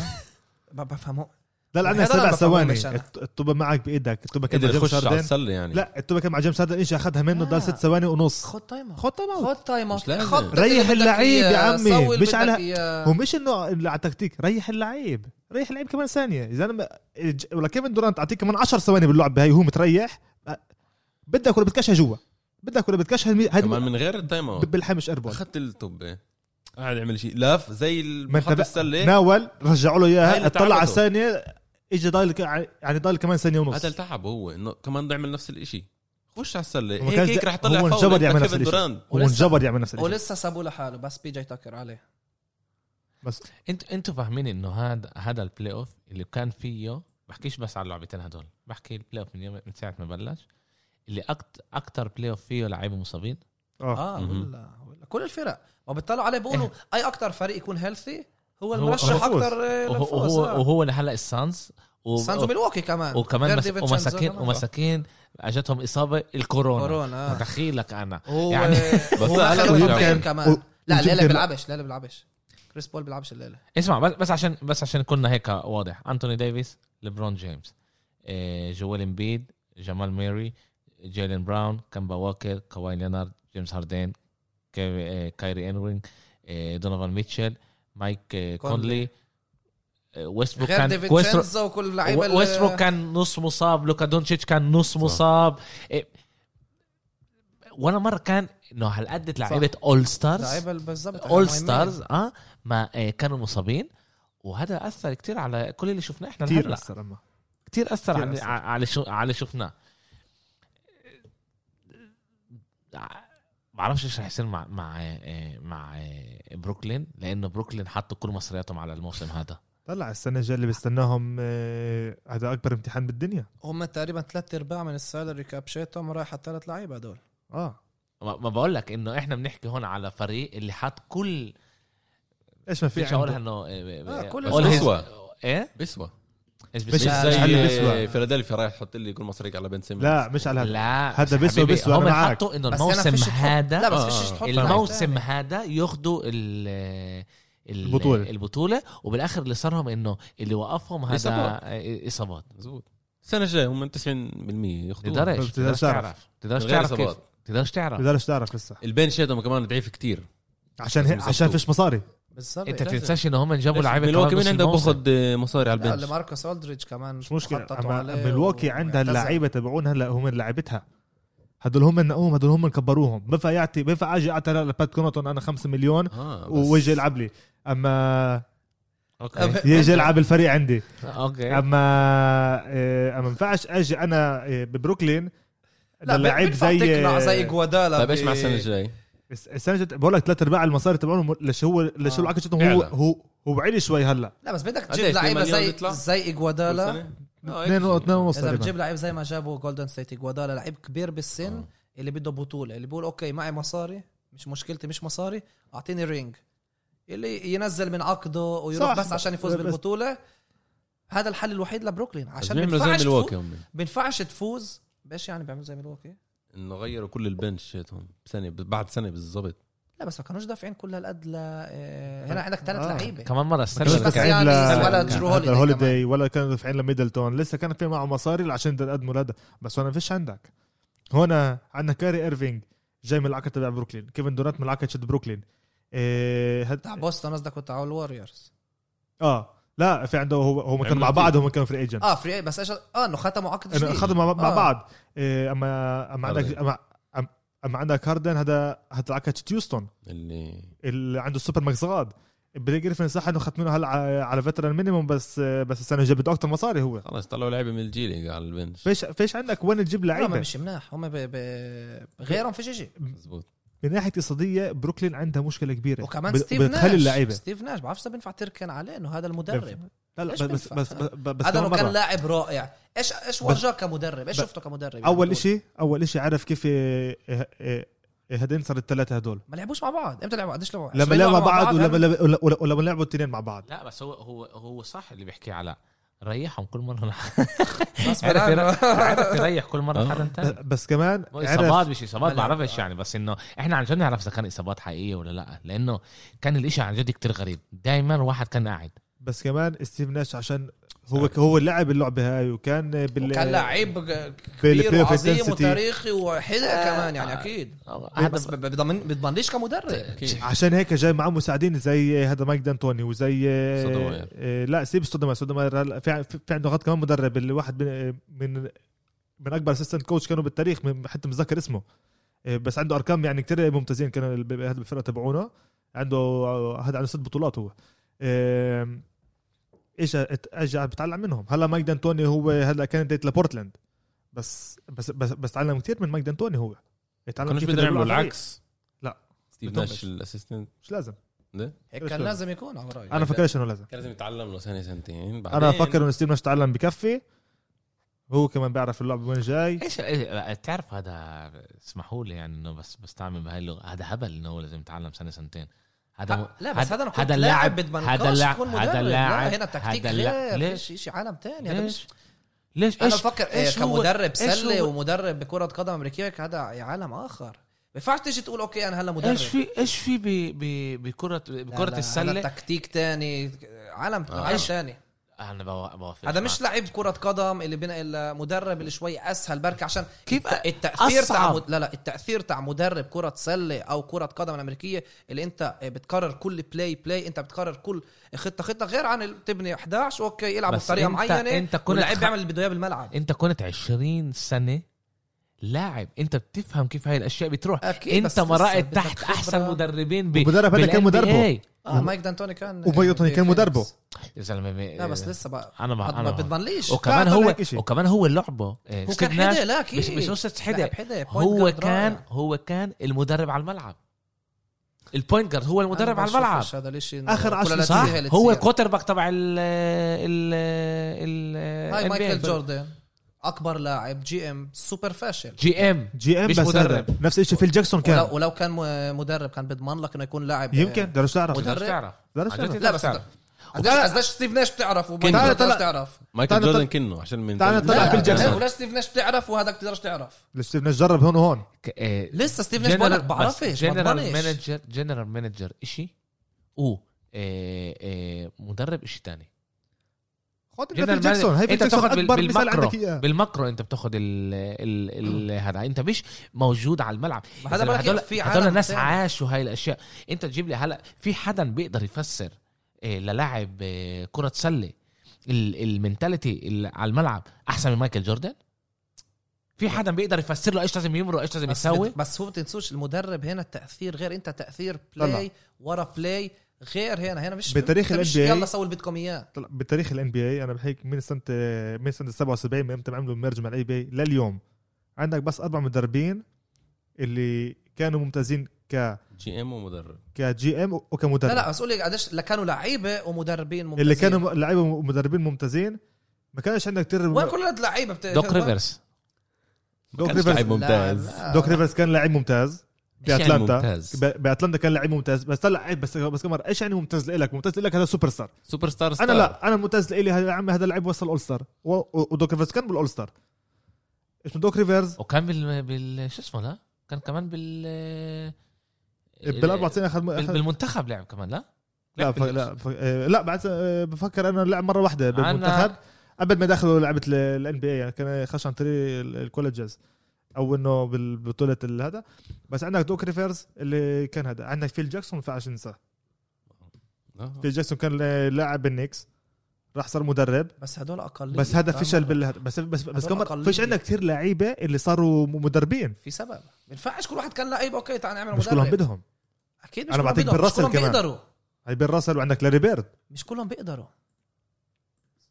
Speaker 4: بفهمه.
Speaker 2: لا لا عندنا سبع ثواني.
Speaker 4: مش أنا.
Speaker 2: الط- الطوبة معك بإيدك الطوبة كان مع
Speaker 3: قدر
Speaker 2: جيمس هاردن
Speaker 3: السله يعني.
Speaker 2: لا الطوبة كان مع جيمس هاردن إيش أخذها منه؟ ضل
Speaker 4: آه.
Speaker 2: ست ثواني ونص.
Speaker 4: خد timeout
Speaker 2: خد timeout
Speaker 4: خد timeout
Speaker 2: ريح اللعيب يا عمي، مش على-. هو مش إنه على التكتيك. ريح اللعيب. ريح اللعيب كمان ثانية. إذا أنا ولا كيفن دورانت أعطيك كمان 10 ثواني باللعبه هاي وهو متريح. بدك ولا بدكش جوا؟ بدك ولا بدكش هاي
Speaker 3: كمان من غير التايم اوت
Speaker 2: بالحمش اربول
Speaker 3: أخذت التوبه قاعد يعمل شيء. لف زي محط
Speaker 2: بقى-
Speaker 3: السلة.
Speaker 2: ناول رجعوا له
Speaker 3: إياها.
Speaker 2: اطلع على. الثانية. اجى ضايل يعني ضايل كمان ثانية ونص.
Speaker 3: هذا التعب هو إنه كمان بده يعمل نفس الشيء خش على السلة.
Speaker 2: هو
Speaker 3: هيك هيك رح يطلع
Speaker 2: هو انجبر يعمل نفس الشيء. هو
Speaker 4: ولسه-
Speaker 2: انجبر يعمل نفس الشيء
Speaker 4: ولسه سابوه لحاله بس بي جي تاكر عليه.
Speaker 2: بس.
Speaker 1: انت أنتوا فاهمين إنه هذا هذا البلاي اوف اللي كان فيه بحكيش بس على اللعبتين هدول بحكي ال playoff من يوم من ساعة ما بلش. اللي أكتر playoff فيه لعيبة مصابين.
Speaker 2: آه.
Speaker 4: آه
Speaker 3: مهم.
Speaker 4: ولا ولا كل الفرق. وبيطلعوا عليه بيقولوا أي أكتر فريق يكون healthy هو المرشح آه،
Speaker 1: وهو
Speaker 4: للفوز
Speaker 1: وهو,
Speaker 4: آه.
Speaker 1: وهو اللي هلا ال Suns و-
Speaker 4: Suns و ميلواكي كمان.
Speaker 1: وكمان مس... ومساكين. ومساكين أجتهم إصابة الكورونا.
Speaker 4: كورونا آه.
Speaker 1: متخيلك أنا.
Speaker 4: هو
Speaker 1: يعني-
Speaker 4: بس هو
Speaker 2: ويمكن-
Speaker 4: كمان.
Speaker 2: و-
Speaker 4: لا
Speaker 2: الليلة
Speaker 4: بيلعبش الليلة بيلعبش كريس بول بيلعبش الليلة.
Speaker 1: اسمع بس بس عشان بس عشان كنا هيك واضح. أنتوني ديفيس ليبرون جيمس. جويل إمبيد جمال موراي جيلين براون كيمبا واكر كواي لينارد جيمس هاردين كايري ايرفينج إيه، دونوفان ميتشل مايك إيه، كونلي إيه، ويستبروك كان ويستبروك
Speaker 4: وكل اللعيبة اللي-
Speaker 1: ويستبروك كان نص مصاب لوكا دونتشيتش كان نص مصاب. إيه، ولا مرة كان إنه هالقد لعيبة all stars
Speaker 4: لعيبة بالضبط
Speaker 1: all stars آه ما آه، كانوا مصابين. وهذا أثر كتير على كل اللي شفناه إحنا
Speaker 2: كثير
Speaker 1: هلا
Speaker 2: أثر
Speaker 1: كتير أثر
Speaker 2: كتير
Speaker 1: على
Speaker 2: أثر.
Speaker 1: على شو على شفناه. بعرفش إيش رح يصير مع مع آه، مع آه، بروكلين لأنه بروكلين حطوا كل مصرياتهم على الموسم هذا.
Speaker 2: طلع السنة الجاية اللي بيستناهم آه، هذا أكبر امتحان بالدنيا.
Speaker 4: هم تقريبا ثلاث أرباع من ال salary cap شيتهم رايح على الثلاث لعيبة هدول
Speaker 2: آه.
Speaker 1: ما ما بقول لك إنه إحنا بنحكي هون على فريق اللي حط كل
Speaker 2: إيش ما في عنده.
Speaker 1: إنه آه،
Speaker 4: كل
Speaker 3: بيسوى.
Speaker 1: إيه؟
Speaker 3: بيسوى
Speaker 1: إيش
Speaker 2: مش
Speaker 3: زي
Speaker 2: بيسوى.
Speaker 3: فيلادلفيا رايح تحط لي كل مصريك على بن سيمنز
Speaker 2: لا مش على هذا
Speaker 1: لا
Speaker 2: هذا بيسوى- بيسوى،
Speaker 1: هم. حطوا
Speaker 4: إنه
Speaker 1: الموسم هذا
Speaker 4: لا بس فيش. تحط
Speaker 1: الموسم هذا ياخذوا ال ال-
Speaker 2: البطولة.
Speaker 1: البطوله وبالآخر اللي صارهم إنه اللي وقفهم هذا
Speaker 3: إصابات.
Speaker 1: إصابات
Speaker 3: مزبوط السنة الجايه هم 90% ياخذوها
Speaker 1: تقدرش تقدرش
Speaker 2: تقدرش تعرف.
Speaker 1: تعرف تقدرش تعرف كيف
Speaker 3: إصابات.
Speaker 1: تقدرش تعرف
Speaker 2: بقدرش تعرف لسه
Speaker 3: ال bench هذا كمان ضعيف كتير
Speaker 2: عشان عشان. فيش مصاري
Speaker 4: بالضبط
Speaker 1: انت. تنساش انه هم جابوا لعيبة
Speaker 3: ميلواكي
Speaker 1: كمان
Speaker 3: مين
Speaker 1: الموسم.
Speaker 3: باخذ مصاري على
Speaker 4: ال
Speaker 3: bench
Speaker 4: لماركوس ألدريدج كمان
Speaker 2: مش
Speaker 4: مشكلة
Speaker 2: ميلواكي عندها. اللعيبة تبعون هلا هم لعيبتها هدول هم نقوم هدول هم كبروهم بينفع يعطي بينفع أجي أعطي لبات كونوتون أنا 5 مليون
Speaker 3: بس-
Speaker 2: ويجي يلعب لي أما
Speaker 1: أوكي
Speaker 2: يجي يلعب الفريق عندي
Speaker 1: أوكي
Speaker 2: أما آه، أما ما ينفعش أجي أنا آه، ببروكلين
Speaker 4: بينفع
Speaker 2: زي
Speaker 4: تقنع زي اجوادالا
Speaker 3: طيب
Speaker 4: إيش
Speaker 3: مع السنة الجاي؟
Speaker 2: الس- السنة بقول لك ثلاث أرباع المصاري تبعهم ليش هو ليش هو
Speaker 4: آه.
Speaker 2: العقد هو. هو هو بعيد شوي هلا
Speaker 4: لا بس بدك؟ تجيب لعيبة
Speaker 3: 2 مليون
Speaker 4: زي؟ زي اجوادالا؟
Speaker 3: آه،
Speaker 2: اثنين ونص
Speaker 4: إذا بتجيب لعيب زي ما جابوا جولدن ستيت اجوادالا لعيب كبير بالسن
Speaker 3: آه.
Speaker 4: اللي بده بطولة اللي بيقول أوكي معي مصاري مش مشكلتي مش مصاري أعطيني ring اللي ينزل من عقده ويروح
Speaker 2: صح.
Speaker 4: بس عشان يفوز
Speaker 2: بس-
Speaker 4: بالبطولة هذا الحل الوحيد لبروكلين عشان بينفعش تفوز بينفعش تفوز بايش يعني بيعملوا زي ميلواكي
Speaker 3: انه غيروا كل ال bench تبعهم بسنه بعد سنه بالضبط.
Speaker 4: لا بس ما كانوش دافعين كل هالقد ل آه، هنا عندك ثلاث
Speaker 2: آه.
Speaker 4: لعيبة.
Speaker 1: كمان مرة السنة
Speaker 4: مش بس يعني
Speaker 2: ل-
Speaker 4: ولا جرو
Speaker 2: هذا
Speaker 4: هوليداي
Speaker 2: هوليداي ولا كانوا دافعين لميدلتون. لسه كان في معه مصاري عشان يقدموا لهذا بس هون فيش عندك. هون عندنا كايري إيرفينج جاي من العقد تبع بروكلين. كيفن دورانت من العقد شت بروكلين. إيه هد...
Speaker 4: بوسطن قصدك وتاع الوريورز.
Speaker 2: آه. لا في عنده هو هم كانوا مع بعض. هم كانوا free agent
Speaker 4: آه free بس إيش آه إنه ختموا عقد جديد
Speaker 2: اخذوا مع, مع
Speaker 4: آه.
Speaker 2: بعض. إيه اما أما عندك أما- اما عندك هاردن هذا هذا العقد شت هيوستن
Speaker 3: اللي
Speaker 2: اللي عنده ال super max عقد. بليك جريفن صح إنه ختمينه هلا على- على فتره minimum بس بس السنة الجاية بده أكثر مصاري هو.
Speaker 3: خلص طلعوا لعيبة من الجيل على ال bench
Speaker 2: فيش فيش عندك وين تجيب
Speaker 4: هم
Speaker 2: لعيبه
Speaker 4: مش مناح هم ب... ب... غيرهم فيش شيء
Speaker 3: مزبوط.
Speaker 2: من ناحية اقتصادية بروكلين عندها مشكلة كبيرة.
Speaker 4: وكمان
Speaker 2: ب-
Speaker 4: ستيف
Speaker 2: بتخلي
Speaker 4: ناش.
Speaker 2: اللعيبة.
Speaker 4: ستيف ناش بعرفش اذا بينفع تركن عليه إنه هذا المدرب.
Speaker 2: لا لا بس؟ بس بس, بس
Speaker 4: هذا كان. لاعب رائع. إيش إيش ورجاك كمدرب؟
Speaker 2: إيش
Speaker 4: شفته كمدرب يعني
Speaker 2: اول. شيء أول شيء عرف كيف هدين صار الثلاثة هدول.
Speaker 4: ما لعبوش مع بعض. إمتى لعبوا؟ قديش لعبوا؟
Speaker 2: لما لعبوا مع بعض
Speaker 4: يعني؟
Speaker 2: ولما ولما لعبوا الاثنين مع بعض.
Speaker 1: لا بس هو هو هو صح اللي بيحكي على ريحهم كل
Speaker 4: مرة
Speaker 1: عرف. عرف يريح كل
Speaker 3: مرة.
Speaker 1: حدا تاني
Speaker 2: بس كمان إصابات
Speaker 1: مش
Speaker 4: إصابات.
Speaker 1: بعرفش يعني بس إنه إحنا عن جد نعرف إذا كان إصابات حقيقية ولا لأ لأنه كان الإشي عن جد كتير غريب دائما واحد كان قاعد
Speaker 2: بس كمان ستيف ناش عشان هو هو لعب اللعبة هاي وكان بال
Speaker 4: وكان لعيب كبير وعظيم. وتاريخي وحدا كمان يعني أكيد.
Speaker 1: هذا
Speaker 4: بس ب- بضمن بضمنليش كمدرب.
Speaker 3: أكيد.
Speaker 2: عشان هيك جاي معاه مساعدين زي هذا مايك دانتوني وزي
Speaker 3: سودوماير.
Speaker 2: آه، لا سيب سودوماير هلا في في عنده غد كمان مدرب اللي واحد من من من أكبر assistant coach كانوا بالتاريخ من- حتى متذكر اسمه. آه، بس عنده أرقام يعني كتير ممتازين كانوا هذا بالفرقه تبعونا عنده هذا عنده ست بطولات هو. إيش اجى بتعلم منهم. هلا مايك دانتوني هو هلا كان ديت لبورتلاند. بس بس بس بس تعلم كتير من مايك دانتوني هو.
Speaker 3: كانوش
Speaker 2: كيف يلعبوا
Speaker 3: يعملوا. العكس؟
Speaker 2: لا.
Speaker 3: ستيف. ناش ال assistant.
Speaker 2: مش لازم.
Speaker 3: ده
Speaker 4: هيك
Speaker 2: إيش
Speaker 4: كان
Speaker 2: لازم؟
Speaker 4: يكون على رايي
Speaker 2: أنا فكرش إنه لازم.
Speaker 3: كان لازم يتعلم له سنه سنتين
Speaker 2: أنا
Speaker 3: بعدين
Speaker 2: أفكر إنه ستيف ناش تعلم بكفي. هو كمان بيعرف اللعب وين جاي.
Speaker 1: إيش إيه، تعرف هذا اسمحوا لي يعني إنه بس بستعمل بهاي اللغة. هذا هبل إنه هو لازم يتعلم سنه سنتين. هذا
Speaker 4: لا بس هذا أنا كنت
Speaker 1: هذا
Speaker 4: لاعب
Speaker 1: اللاعب
Speaker 4: بدمن
Speaker 1: هذا اللاعب هذا اللاعب.
Speaker 4: لا هنا تكتيك غير.
Speaker 1: ليش؟
Speaker 4: شيء عالم تاني. هذا مش
Speaker 1: ليش؟ أنا
Speaker 4: بفكر
Speaker 1: إيش
Speaker 4: إيه
Speaker 1: هو-
Speaker 4: كمدرب
Speaker 1: إيش
Speaker 4: سله ومدرب بكرة قدم أمريكية هذا عالم آخر. ما ينفعش تيجي تقول أوكي أنا هلا مدرب.
Speaker 1: إيش في إيش في بكره بكرة
Speaker 4: السلة؟ تكتيك تاني. عالم
Speaker 3: آه.
Speaker 4: عالم
Speaker 1: إيش؟
Speaker 4: تاني.
Speaker 1: أنا بوا- بوافق
Speaker 4: هذا مش لعيب كرة قدم اللي بنا المدرب اللي شوي أسهل بركة عشان
Speaker 1: كيف
Speaker 4: الت- التأثير تاع. لا لا التأثير تاع مدرب كرة سلة أو كرة قدم الأمريكية اللي أنت بتقرر كل play play أنت بتقرر كل خطة خطة غير عن تبني 11 أوكي يلعبوا
Speaker 1: بس
Speaker 4: بطريقة معينة
Speaker 1: أنت كنت
Speaker 4: واللاعب
Speaker 1: خ-
Speaker 4: بيعمل اللي بده إياه بالملعب
Speaker 1: أنت كنت 20 سنة لاعب أنت بتفهم كيف هاي الأشياء بتروح
Speaker 4: أكيد، أنت
Speaker 1: مرقت تحت. أحسن مدربين ب
Speaker 2: المدرب هذا كان مدربه.
Speaker 4: آه مايك دانتوني كان
Speaker 2: ومايك دانتوني كان. مدربه.
Speaker 1: يا زلمة
Speaker 4: لا بس لسه بقى
Speaker 1: أنا ما
Speaker 4: ما
Speaker 1: أنا
Speaker 4: بتضمنليش
Speaker 1: وكمان
Speaker 2: تعال
Speaker 1: هو. وكمان هو لعبه إيه،
Speaker 4: هو كان حدا لا
Speaker 1: مش مش قصه حدا هو كان. هو كان المدرب على الملعب ال point guard هو المدرب على الملعب
Speaker 4: هذا الشيء
Speaker 2: آخر عشر
Speaker 1: صح
Speaker 4: هو
Speaker 1: ال quarterback تبع ال ال ال
Speaker 4: هاي. مايكل جوردن أكبر لاعب GM super فاشل
Speaker 2: GM GM
Speaker 1: مش
Speaker 2: بس
Speaker 1: مدرب.
Speaker 2: هذا نفس الشيء. فيل جاكسون
Speaker 4: ولو,
Speaker 2: كان.
Speaker 4: ولو كان م- مدرب كان بيضمن لك إنه يكون لاعب
Speaker 2: يمكن. درش تعرف.
Speaker 4: مدرب.
Speaker 1: تعرف.
Speaker 2: درش تعرف.
Speaker 4: لا بس
Speaker 1: تعرف.
Speaker 4: قديش ستيف ناش بتعرف
Speaker 2: طلع-
Speaker 4: تعرف.
Speaker 3: مايكل جوردن كنه عشان من
Speaker 2: تعال نطلع
Speaker 4: لا،
Speaker 2: فيل
Speaker 4: لا،
Speaker 2: جاكسون.
Speaker 4: ولا ستيف ناش بتعرف وهذاك بتقدرش تعرف.
Speaker 2: ستيف ناش جرب هون وهون.
Speaker 1: إيه،
Speaker 4: لسه ستيف ناش بقول لك بعرفش general.
Speaker 1: manager general manager إشي. و مدرب إشي تاني.
Speaker 2: خد جاكسون هاي
Speaker 1: انت
Speaker 2: جاكسون
Speaker 1: بتاخد بال-
Speaker 2: اكبر مثال
Speaker 1: بال macro.
Speaker 2: عندك اياه
Speaker 1: بال macro انت بتاخد ال ال ال هذا. انت مش موجود على الملعب.
Speaker 4: ما هذا
Speaker 1: هدول
Speaker 4: في
Speaker 1: هدول ناس. عاشوا هاي الأشياء. انت تجيب لي هلا في حدا بيقدر يفسر إيه للاعب كرة سلة ال- ال mentality على الملعب أحسن من مايكل جوردن؟ في حدا بيقدر يفسر له إيش لازم يمرق إيش لازم يسوي؟
Speaker 4: بس هو بتنسوش المدرب هنا التأثير غير أنت تأثير
Speaker 2: طلع.
Speaker 4: play ورا play غير هنا هنا مش
Speaker 2: بتاريخ
Speaker 4: أنت مش
Speaker 2: ال NBA
Speaker 4: يلا سوي اللي بدكم اياه
Speaker 2: طلع بتاريخ ال NBA أنا بحكي من سنة من سنة 77 من إمتى ما عملوا merge مع ال ABA لليوم. عندك بس أربع مدربين اللي كانوا ممتازين ك
Speaker 3: GM ومدرب.
Speaker 2: ك GM وكمدرب.
Speaker 4: لا لا بس قول لي قديش كانوا لعيبة ومدربين ممتازين.
Speaker 2: اللي كانوا لعيبة ومدربين ممتازين ما كانش عندك كتير
Speaker 4: وين كل اللعيبه بت...
Speaker 1: دوك ريفرز.
Speaker 2: دوك ريفرز.
Speaker 3: لعيب ممتاز.
Speaker 4: لا، لا.
Speaker 2: دوك ريفرز كان لاعب ممتاز.
Speaker 3: إيش يعني
Speaker 2: باتلانتا
Speaker 3: ممتاز؟
Speaker 2: بأتلانتا كان لاعب ممتاز. بس طلع عيب بس بس كمان إيش يعني ممتاز لك ممتاز لك هذا super star
Speaker 3: super star star
Speaker 2: أنا لا أنا ممتاز لي يا عمي هذا اللاعب وصل all star ودوك ريفرز كان بال all star اسمه دوك ريفرز.
Speaker 1: وكان بال بال شو اسمه لا؟ كان كمان بال
Speaker 2: بالاربع سنين اخذ
Speaker 1: بالمنتخب لعب كمان لا؟
Speaker 2: لا ف... لا ف... آه، لا بعد آه، بفكر أنا لعب مرة واحدة
Speaker 1: أنا-
Speaker 2: بالمنتخب. قبل ما يدخلوا لعبة ال NBA يعني كان خش عن طريق ال- ال colleges أو إنه بالبطوله ال- هذا. بس عندك دوك ريفرز اللي كان هذا. عندك فيل جاكسون ما ينفعش ننساه.
Speaker 3: آه.
Speaker 2: فيل جاكسون كان لاعب بالنيكس راح صار مدرب.
Speaker 4: بس هدول اقليه
Speaker 2: بس هذا؟ فشل بالهذا بس بس بس كمان. فيش عندك كثير لعيبة اللي صاروا مدربين.
Speaker 4: في سبب. ما ينفعش كل واحد كان لعيب. okay تعال نعمل
Speaker 2: مش كلهم
Speaker 4: مدرب.
Speaker 2: بدهم.
Speaker 4: أكيد مش كلهم
Speaker 2: بعطيك بالراسل
Speaker 4: كلهم
Speaker 2: كمان.
Speaker 4: بيقدروا.
Speaker 2: هاي بين راسل وعندك لاري بيرد.
Speaker 4: مش كلهم بيقدروا.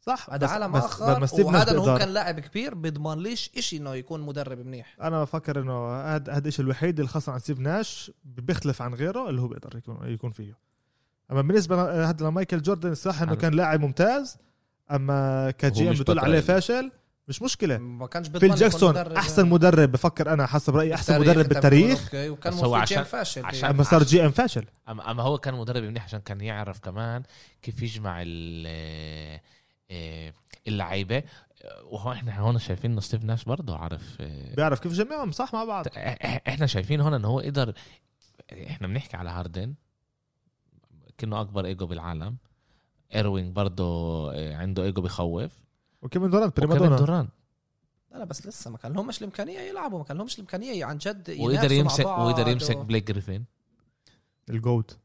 Speaker 2: صح
Speaker 4: هذا عالم
Speaker 2: بس
Speaker 4: آخر
Speaker 2: بس
Speaker 4: وهذا انه هو. كان لاعب كبير بيضمن ليش إشي إنه يكون مدرب منيح
Speaker 2: أنا بفكر إنه هذا هذا الشيء الوحيد اللي خاص عن ستيف ناش بيختلف عن غيره اللي هو بيقدر يكون يكون فيه أما بالنسبة هذا لمايكل جوردن صح
Speaker 1: إنه
Speaker 2: كان لاعب ممتاز أما ك
Speaker 3: GM
Speaker 2: بتقول عليه. فاشل مش مشكلة
Speaker 4: ما كانش بيضمن
Speaker 2: فيل
Speaker 4: يكون
Speaker 2: جاكسون
Speaker 4: مدرب
Speaker 2: أحسن مدرب بفكر أنا حسب رأيي
Speaker 4: أحسن.
Speaker 2: مدرب بالتاريخ
Speaker 4: وكان
Speaker 1: هو عشان-
Speaker 4: فاشل
Speaker 1: عشان-
Speaker 2: أما صار GM فاشل
Speaker 1: اما أما هو كان مدرب منيح عشان كان يعرف كمان كيف يجمع ال اللعيبة وهو إحنا هون شايفين إنه ستيف ناش برضه عارف آه،
Speaker 2: بيعرف كيف يجمعهم صح مع بعض.
Speaker 1: إح- إحنا شايفين هون إنه هو قدر إحنا بنحكي على هاردن كأنه أكبر إيجو بالعالم. إيروينج برضه آه، عنده إيجو بخوف.
Speaker 2: وكيفن دورانت
Speaker 1: وكيفن
Speaker 2: prima donna
Speaker 1: دوران
Speaker 4: لا لا بس لسه ما كان لهمش الإمكانية يلعبوا ما كان لهمش الإمكانية عن جد
Speaker 1: وقدر يمسك
Speaker 4: بعض.
Speaker 1: وقدر يمسك بليك جريفين.
Speaker 2: ال GOAT.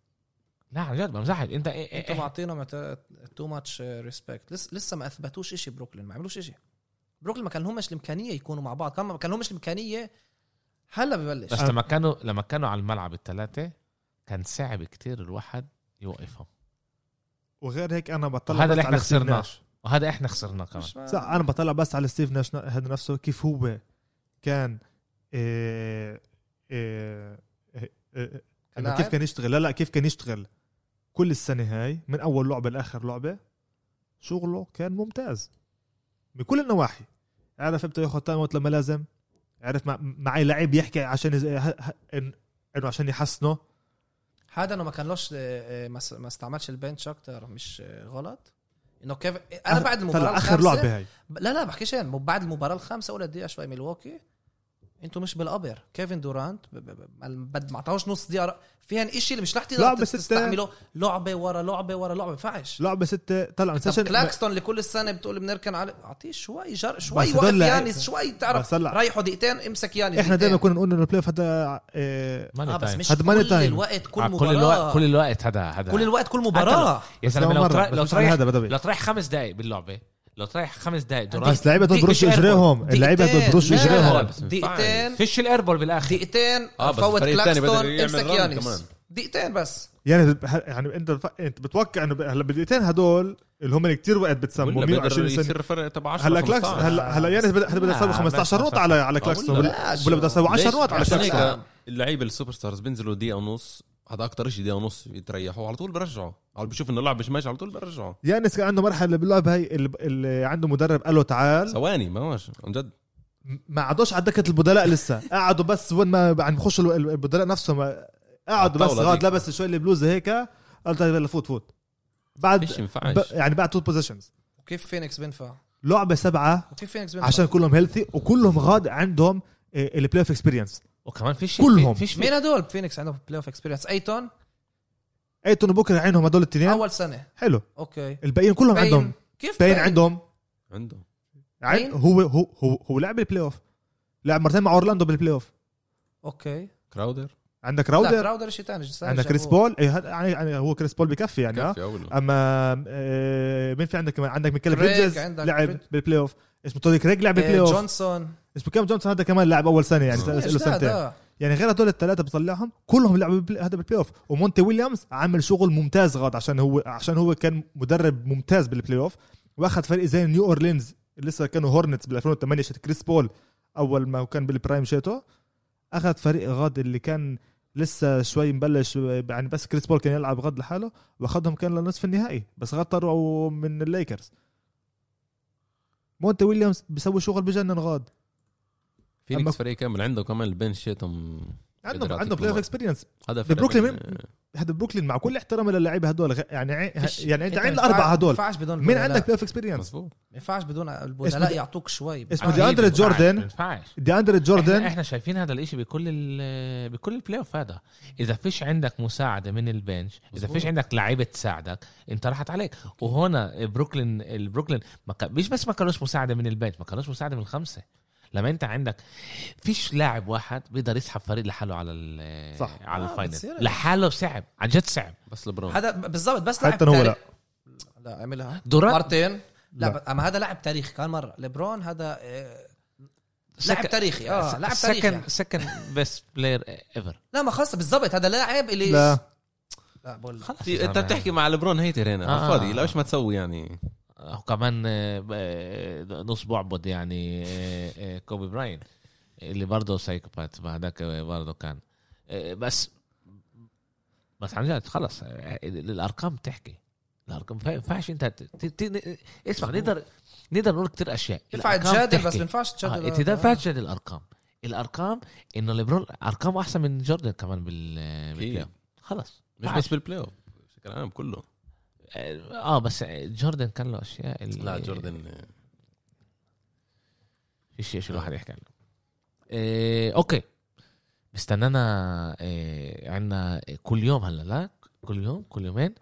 Speaker 1: لا عن جد بمزحك انت إيه-
Speaker 4: أنتوا
Speaker 1: إيه-
Speaker 4: معطينهم too much respect لسه لسه ما اثبتوش شيء بروكلين ما عملوش شيء بروكلين ما كان لهمش الإمكانية يكونوا مع بعض. كان ما كان لهمش الإمكانية هلا ببلش.
Speaker 1: بس لما كانوا لما كانوا على الملعب الثلاثه كان صعب كتير الواحد يوقفهم.
Speaker 2: وغير هيك أنا بطلع
Speaker 1: وهذا
Speaker 2: بس
Speaker 1: اللي
Speaker 2: إحنا
Speaker 1: خسرناه. وهذا إحنا خسرناه كمان.
Speaker 4: ما-
Speaker 2: صح أنا بطلع بس على ستيف ناش هذا نفسه. كيف هو كان إيه إيه إيه إيه كيف؟ كان يشتغل؟ لا لا كيف كان يشتغل؟ كل السنة هاي من أول لعبة لآخر لعبة شغله كان ممتاز. بكل النواحي. عرف إمتى ياخذ time out لما لازم. عرف مع معي لعيب يحكي عشان إنه عشان يحسنه.
Speaker 4: هذا إنه ما كانلوش آه، آه، ما استعملش البنش أكتر مش آه، غلط. إنه كيف أنا بعد المباراة
Speaker 2: طلع اخر لعبة هاي.
Speaker 4: لا لا بحكيش مو بعد المباراة الخامسة اولى دقيقه شوي ميلواكي أنتوا مش بالقبر. كيفن دورانت بد- ما اعطاهوش نص دقيقة فيهن شيء اللي مش رح تقدر
Speaker 2: ستة.
Speaker 4: تستعمله. لعبة ورا لعبة ورا لعبة ما ينفعش.
Speaker 2: لعبة ستة طلع
Speaker 4: طب
Speaker 2: سيشن
Speaker 4: كلاكستون اللي كل السنة بتقول بنركن عليه أعطيه شوي جر شوي وقف يانس شوي تعرف. ريحوا دقيقتين امسك يانس
Speaker 2: إحنا دائما. كنا نقول إنه البلاي اوف هذا إيه،
Speaker 1: ماني
Speaker 4: آه بس
Speaker 1: تايم.
Speaker 4: مش
Speaker 2: هاد ماني
Speaker 4: كل
Speaker 2: تايم.
Speaker 4: الوقت كل
Speaker 1: آه،
Speaker 4: مباراة.
Speaker 1: كل الوقت كل الوقت هذا هذا.
Speaker 4: كل الوقت كل مباراة.
Speaker 1: يا زلمه لو تريح
Speaker 2: على هذا
Speaker 1: لو تريح خمس دقائق باللعبة لو تريح خمس دقائق دورانت
Speaker 2: بس
Speaker 4: لعيبة
Speaker 2: بروش. اجريهم اللعيبة
Speaker 4: لا،
Speaker 2: اجريهم
Speaker 4: دقيقتين.
Speaker 1: فيش الايربول بالآخر.
Speaker 4: دقيقتين.
Speaker 3: آه، بس
Speaker 4: فوت كلاكستون امسك يانس. دقيقتين بس.
Speaker 2: يعني يعني انت انت بتوقع انه ب- هلا بالدقيقتين هدول اللي هم اللي كتير وقت بتسموا
Speaker 3: ولا
Speaker 2: 120
Speaker 3: بيقدر
Speaker 2: سنة.
Speaker 3: يصير فرق تبع 10
Speaker 2: هلا كلاكس
Speaker 3: 15.
Speaker 2: هلا هلا يانس بده يسوي
Speaker 1: لا،
Speaker 2: 15
Speaker 1: بس
Speaker 2: نقطة على على كلاكستون.
Speaker 3: ولا-
Speaker 2: ولا
Speaker 4: لا،
Speaker 2: ولا بده يسوي 10
Speaker 3: ليش؟
Speaker 2: نقط على كلاكستون.
Speaker 3: اللعيبة ال super stars بينزلوا دقيقة ونص. هذا أكثر شيء دقيقة ونص يتريحوا. على طول برجعوا على بيشوف إنه اللعب مش ماشي على طول برجعوا
Speaker 2: يانس كان عنده مرحلة باللعبة هاي اللي, عنده مدرب قال له تعال.
Speaker 3: ثواني ما هوش عن جد.
Speaker 2: ما عادوش على دكة البدلاء لسه. قعدوا بس وين ما عم بخشوا ال- البدلاء نفسهم. قعدوا بس غاد. لبس شوي البلوزة هيك. قال طيب يلا فوت فوت. بعد
Speaker 3: مش ينفعش.
Speaker 2: ب... يعني بعد two possessions
Speaker 4: وكيف فينيكس بينفع؟
Speaker 2: لعبة سبعة
Speaker 4: وكيف فينيكس بينفع؟
Speaker 2: عشان كلهم healthy وكلهم غاد عندهم ال playoff experience
Speaker 1: وكمان فيش
Speaker 2: كلهم.
Speaker 1: فيش
Speaker 4: مين هدول؟ فينيكس عندهم playoff experience أيتون؟
Speaker 2: أيتون وبوكر عينهم هدول الاثنين
Speaker 4: أول سنة.
Speaker 2: حلو.
Speaker 4: okay.
Speaker 2: الباقيين كلهم
Speaker 4: باين.
Speaker 2: عندهم.
Speaker 4: كيف
Speaker 2: باين عندهم.
Speaker 3: عنده
Speaker 2: عن...
Speaker 4: باين؟
Speaker 2: هو هو هو هو لعب بال playoff لعب مرتين مع أورلاندو بال playoff
Speaker 4: okay.
Speaker 3: كراودر.
Speaker 2: عندك
Speaker 4: لا
Speaker 2: راودر
Speaker 4: كراودر شيء ثاني
Speaker 2: عندك كريس بول؟ إيه يعني يعني هو كريس بول بكفي يعني
Speaker 3: آه أول.
Speaker 2: أما آه، مين في عندك كمان؟ عندك ميكال بريدجز لعب بال playoff اسمه توري كريج لعب بال playoff
Speaker 4: جونسون.
Speaker 2: اسمه كام جونسون هذا كمان لعب أول سنة يعني
Speaker 3: إيش
Speaker 2: له سنتين؟ يعني غير هدول الثلاثة بطلعهم كلهم لعبوا هذا بال playoff ومونتي ويليامز عمل شغل ممتاز غاد عشان هو عشان هو كان مدرب ممتاز بال playoff واخذ فريق زي نيو اورلينز اللي لسه كانوا هورنتس بال 2008 شت كريس بول أول ما كان بال prime شيتو أخذ فريق غاد اللي كان لسه شوي مبلش يعني بس كريس بول كان يلعب غاد لحاله واخذهم كان لنصف النهائي بس غاد طلعوا من الليكرز. مونتي ويليامز بيسوي شغل بجنن غاد.
Speaker 3: فينيكس
Speaker 2: أما-
Speaker 3: فريق كامل عنده كمان ال bench شيتهم
Speaker 2: عندهم
Speaker 3: قدر
Speaker 2: عنده
Speaker 3: يعطيك playoff.
Speaker 2: experience
Speaker 3: هذا
Speaker 2: ببروكلين هذا بروكلين مع كل احترامي للاعيبه هدول غ- يعني يعني
Speaker 4: أنت
Speaker 2: عين
Speaker 4: الأربعة
Speaker 2: هدول
Speaker 4: ما ينفعش بدون
Speaker 2: مين. عندك play off experience
Speaker 3: مظبوط.
Speaker 4: ما ينفعش بدون
Speaker 2: اسمه
Speaker 4: البدلاء يعطوك شوي.
Speaker 2: اسمه دي
Speaker 1: ينفعش،
Speaker 2: جوردن. دي اندري جوردن.
Speaker 1: إحنا شايفين هذا الإشي بكل ال- بكل ال playoff هذا. إذا فيش عندك مساعدة من ال bench
Speaker 3: إذا.
Speaker 1: فيش عندك لعيبة تساعدك انت راحت عليك. وهنا بروكلين البروكلين مش بس ما كانوش مساعدة من ال bench ما كانوش مساعدة من الخمسة. لما انت عندك فيش لاعب واحد بيقدر يسحب فريق لحاله على ال
Speaker 2: صح.
Speaker 1: على
Speaker 4: آه،
Speaker 1: ال
Speaker 4: final.
Speaker 1: لحاله صعب عن جد صعب.
Speaker 3: بس لبرون
Speaker 4: هذا بالضبط بس
Speaker 2: حتى
Speaker 4: لاعب
Speaker 2: هو
Speaker 4: تاريخ- لا عملها
Speaker 1: دوران؟
Speaker 4: مرتين لا,
Speaker 2: لا.
Speaker 4: لا. أما هذا لاعب تاريخي كان مرة. ليبرون هذا آه، لاعب تاريخي آه لاعب تاريخي. second.
Speaker 1: second best player ever
Speaker 4: لا ما خلص بالضبط هذا لاعب اللي
Speaker 2: لا.
Speaker 4: لا بقول
Speaker 1: خلص.
Speaker 3: أنت بتحكي مع لبرون hater هنا.
Speaker 1: آه.
Speaker 3: الفاضي لا إيش ما تسوي يعني.
Speaker 1: وكمان آه، آه، نص بعبد يعني آه، كوبي براين اللي برضه psychopath هذاك برضه كان. بس بس عن جد خلص الأرقام تحكي. الأرقام ما ينفعش أنت ت- ت- ت- اسمع نقدر نقدر نقول كثير أشياء.
Speaker 4: ينفع تجادل بس. ما ينفعش تجادل
Speaker 1: انت ده فاجد الأرقام. الأرقام إنه ليبرون ارقامه أحسن من جوردن كمان بال بال play. خلص
Speaker 3: مش بس بال playoff بشكل عام كله.
Speaker 1: آه بس جوردن كان له أشياء اللي-
Speaker 3: لا جوردن
Speaker 1: فيش شيء الواحد يحكي عنه. إيه okay. استنانا إيه عندنا كل يوم هلا لا؟ كل يوم كل يومين؟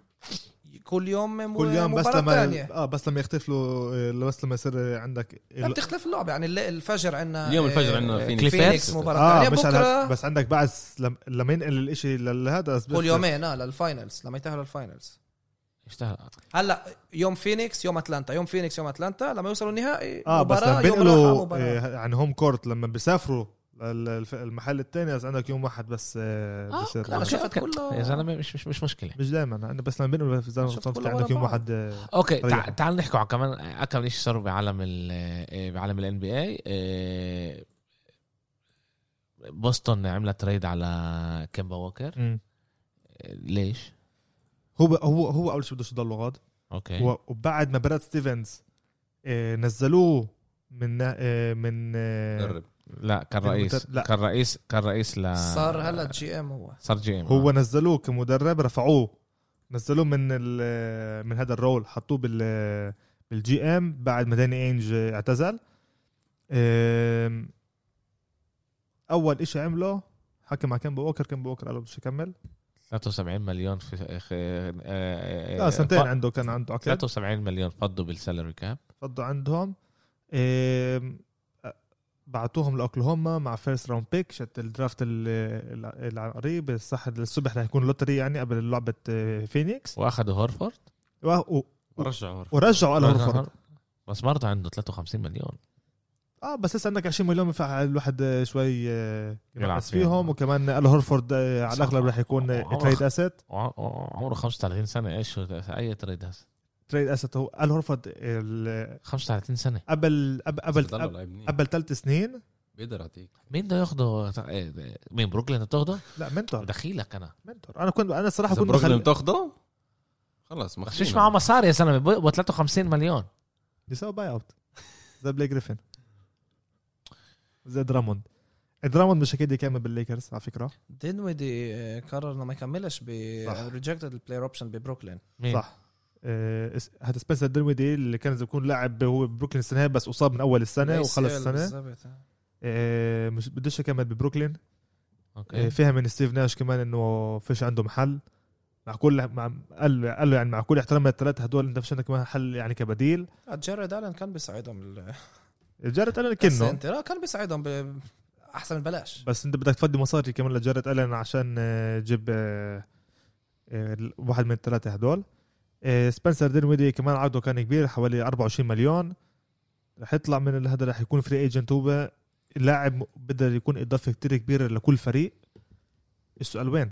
Speaker 4: كل يوم م-
Speaker 2: كل يوم بس لما
Speaker 4: تانية.
Speaker 2: آه بس لما يختلفوا آه، بس لما يصير عندك
Speaker 4: لا بتختلف اللعبة يعني الفجر عندنا
Speaker 3: اليوم الفجر عندنا فينيكس.
Speaker 1: كليبرز.
Speaker 4: فينيكس مباراة
Speaker 2: آه
Speaker 4: ثانية
Speaker 2: مش على
Speaker 4: بكرة
Speaker 2: بس عندك بعد لما لما ينقل الإشي لهذا
Speaker 4: كل يومين آه لل finals لما يتأهلوا ال finals
Speaker 1: اشتغل
Speaker 4: هلا يوم فينيكس يوم أتلانتا. يوم فينيكس يوم أتلانتا. لما يوصلوا النهائي
Speaker 2: آه بس
Speaker 4: مباراة
Speaker 2: لما بينقلوا
Speaker 4: مباراة.
Speaker 2: آه، يعني home court لما بيسافروا المحل الثاني بس عندك يوم واحد بس آه،
Speaker 4: آه،
Speaker 2: بيصير
Speaker 4: لا، أنا شفت كله.
Speaker 1: يا زلمة مش مش مش مشكلة.
Speaker 2: مش دائما أنا بس لما بينقلوا في زلمه عندك
Speaker 4: ورا
Speaker 2: يوم. واحد آه، okay.
Speaker 1: تع- تعال نحكوا على كمان اكم شيء صار بعالم ال إيه، بعالم ال NBA بوسطن عملت trade على كيمبا ووكر. إيه، ليش؟
Speaker 2: هو هو هو أول شيء بدوش يضلوا غاد
Speaker 1: okay.
Speaker 2: هو وبعد ما براد ستيفنز آه، نزلوه من آه، من آه،
Speaker 3: درب
Speaker 1: لا كان رئيس.
Speaker 2: لا.
Speaker 1: كان رئيس كان رئيس ل
Speaker 4: صار هلا GM هو.
Speaker 1: صار GM
Speaker 2: هو نزلوه كمدرب رفعوه. نزلوه من ال- من هذا ال role. حطوه بال بال GM بعد ما داني إينج اعتزل أول إشي عمله حكى مع كيمبا ووكر. كيمبا ووكر قال له بديش اكمل
Speaker 1: 73 مليون في خ- آه،
Speaker 2: لا سنتين
Speaker 1: ف-
Speaker 2: عنده كان عنده عقد
Speaker 1: 73 مليون فضوا بال salary cap
Speaker 2: فضوا عندهم. بعتوهم لأوكلاهوما مع first round pick شت ال draft ال- ال- القريب الصح الصبح رح يكون lottery يعني قبل لعبة آه، فينيكس
Speaker 1: وأخذوا هورفورد؟
Speaker 2: و- و-
Speaker 3: ورجعوا
Speaker 2: ورجعوا على هورفورد.
Speaker 1: بس برضه عنده 53 مليون.
Speaker 2: آه بس هسه عندك 20 مليون ينفع الواحد آه، شوي آه،
Speaker 1: يلعب فيهم.
Speaker 2: وكمان ال هورفورد آه، على. الأغلب رح يكون trade asset
Speaker 1: عمره 35 سنة. إيش؟ أي trade هذا
Speaker 2: trade asset هو ال هورفورد ال-
Speaker 1: 35 سنة.
Speaker 2: قبل قبل قبل ثلاث سنين.
Speaker 3: بيقدر يعطيك.
Speaker 1: مين بده ياخده؟ مين بروكلين بتاخده؟
Speaker 2: لا mentor.
Speaker 1: دخيلك أنا.
Speaker 2: mentor. أنا كنت أنا الصراحه كنت
Speaker 3: بروكلين بتاخده خلص مخفينا.
Speaker 1: فيش معه مصاري يا زلمة. ب 53 مليون.
Speaker 2: بيساوي buyout زي بليك جريفن زي دراموند. دراموند مش أكيد يكمل بالليكرز على فكرة.
Speaker 4: دينويدي آه، قرر إنه ما يكملش ب.
Speaker 2: rejected
Speaker 4: ال player option ببروكلين.
Speaker 1: مين؟
Speaker 2: صح. آه، اس- هذا سبنسر دينويدي اللي كان يكون لاعب هو ببروكلين السنة بس اصاب من أول السنة وخلص السنة.
Speaker 4: بالضبط.
Speaker 2: آه، مش بديش يكمل ببروكلين. آه،
Speaker 1: okay
Speaker 2: فهم من ستيف ناش كمان إنه فيش عنده محل. مع كل مع قال قال له يعني مع كل احترام الثلاثه هدول أنت فيش عندك كمان حل يعني كبديل.
Speaker 4: آه، جاريد آلن كان بيساعدهم
Speaker 2: جاريت الن كنه
Speaker 4: ال center. آه، كان بيساعدهم ب- أحسن من بلاش
Speaker 2: بس أنت بدك تفضي مصاري كمان لجاريت الن عشان آه، تجيب آه، آه، واحد من الثلاثة هدول آه، سبنسر دينويدي كمان عقده كان كبير حوالي 24 مليون رح يطلع من هذا رح يكون free agent هو اللاعب بقدر يكون إضافة كتير كبيرة لكل فريق السؤال وين؟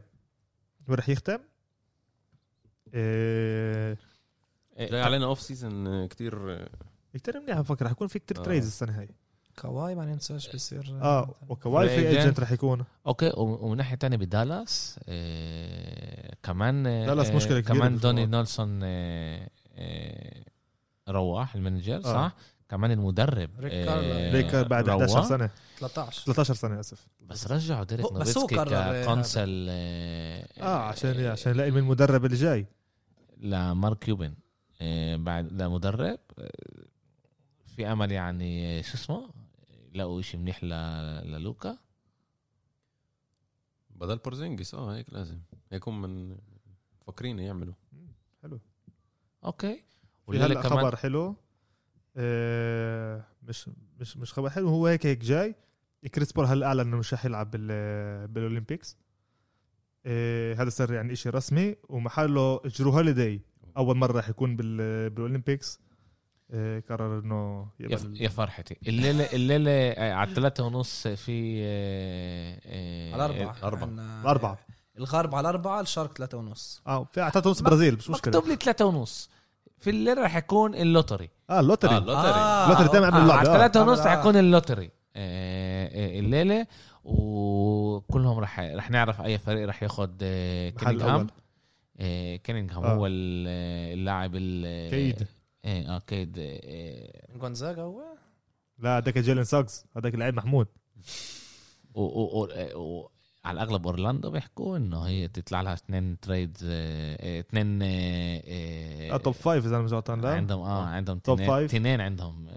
Speaker 2: وين رح يختم؟ آه،
Speaker 3: جاي علينا off season كثير
Speaker 2: كتير منيح بفكر رح يكون في كتير
Speaker 3: آه.
Speaker 2: trades السنة هاي
Speaker 4: كواي ما ننساش بيصير
Speaker 2: آه وكواي
Speaker 1: agent.
Speaker 2: agent رح يكون
Speaker 1: أوكي ومن ناحية تانية بدالاس آه كمان آه
Speaker 2: دالاس مشكلة كبيرة
Speaker 1: كمان. دوني نيلسون آه آه روح ال manager
Speaker 2: آه.
Speaker 1: صح كمان المدرب
Speaker 4: ريك
Speaker 1: آه،
Speaker 4: كارلايل.
Speaker 2: ريك بعد
Speaker 1: روح.
Speaker 2: 11 سنة
Speaker 4: 13
Speaker 2: 13 سنة اسف
Speaker 1: بس رجعوا ديرك
Speaker 4: هو- بس هو
Speaker 1: نوفيتسكي.
Speaker 4: ك
Speaker 1: consultant آه
Speaker 2: آه عشان عشان يلاقي من المدرب اللي جاي
Speaker 1: لمارك كيوبن آه بعد لمدرب آه، في أمل يعني شو اسمه؟ يلاقوا شيء منيح ل- للوكا.
Speaker 3: بدل بورزينجس آه هيك لازم. هيكون من مفكرين يعملوا.
Speaker 1: أوكي.
Speaker 2: في هلأ خبر حلو آه مش مش مش خبر حلو هو هيك هيك جاي. كريس بول هلأ أعلن إنه مش رح يلعب بال بال Olympics. آه هذا صار يعني شيء رسمي ومحله جرو هوليداي. أول مرة رح يكون بال بال Olympics. قرر إنه
Speaker 1: يا
Speaker 2: يقبل
Speaker 1: يا فرحتي. الليلة الليلة آه، على الثلاثة ونص في آه، آه،
Speaker 4: على أربعة.
Speaker 3: أربعة.
Speaker 4: عنا-
Speaker 2: أربعة.
Speaker 4: الغرب على أربعة الشرق ثلاثة ونص.
Speaker 2: آه في اعتقد نص برازيل مش مشكلة.
Speaker 1: مكتوب لي ثلاثة ونص. في الليلة رح يكون ال
Speaker 2: lottery. آه
Speaker 3: ال lottery.
Speaker 2: آه
Speaker 3: آه
Speaker 2: ال lottery ال lottery دائما قبل
Speaker 1: آه
Speaker 2: اللعبه
Speaker 1: على
Speaker 2: آه.
Speaker 1: الثلاثة ونص
Speaker 4: آه.
Speaker 1: رح يكون ال lottery. آه، آه، الليلة. وكلهم رح رح نعرف أي فريق رح آه،
Speaker 2: محل
Speaker 1: كينينغهام. آه، كينينغهام
Speaker 2: آه.
Speaker 1: هو ال- اللاعب ال-
Speaker 2: كيد.
Speaker 1: آه آه كيد آه،
Speaker 4: جونزاجا هو؟
Speaker 2: لا هذاك جيلين ساكس هذاك اللعيب محمود.
Speaker 1: و- و- و- و- على الأغلب أورلاندو بيحكوا إنه هي تطلع لها اثنين تريد اثنين
Speaker 2: آه توب فايف إذا أنا مش غلطان لا؟
Speaker 1: عندهم آه عندهم
Speaker 2: توب فايف.
Speaker 1: تنين عندهم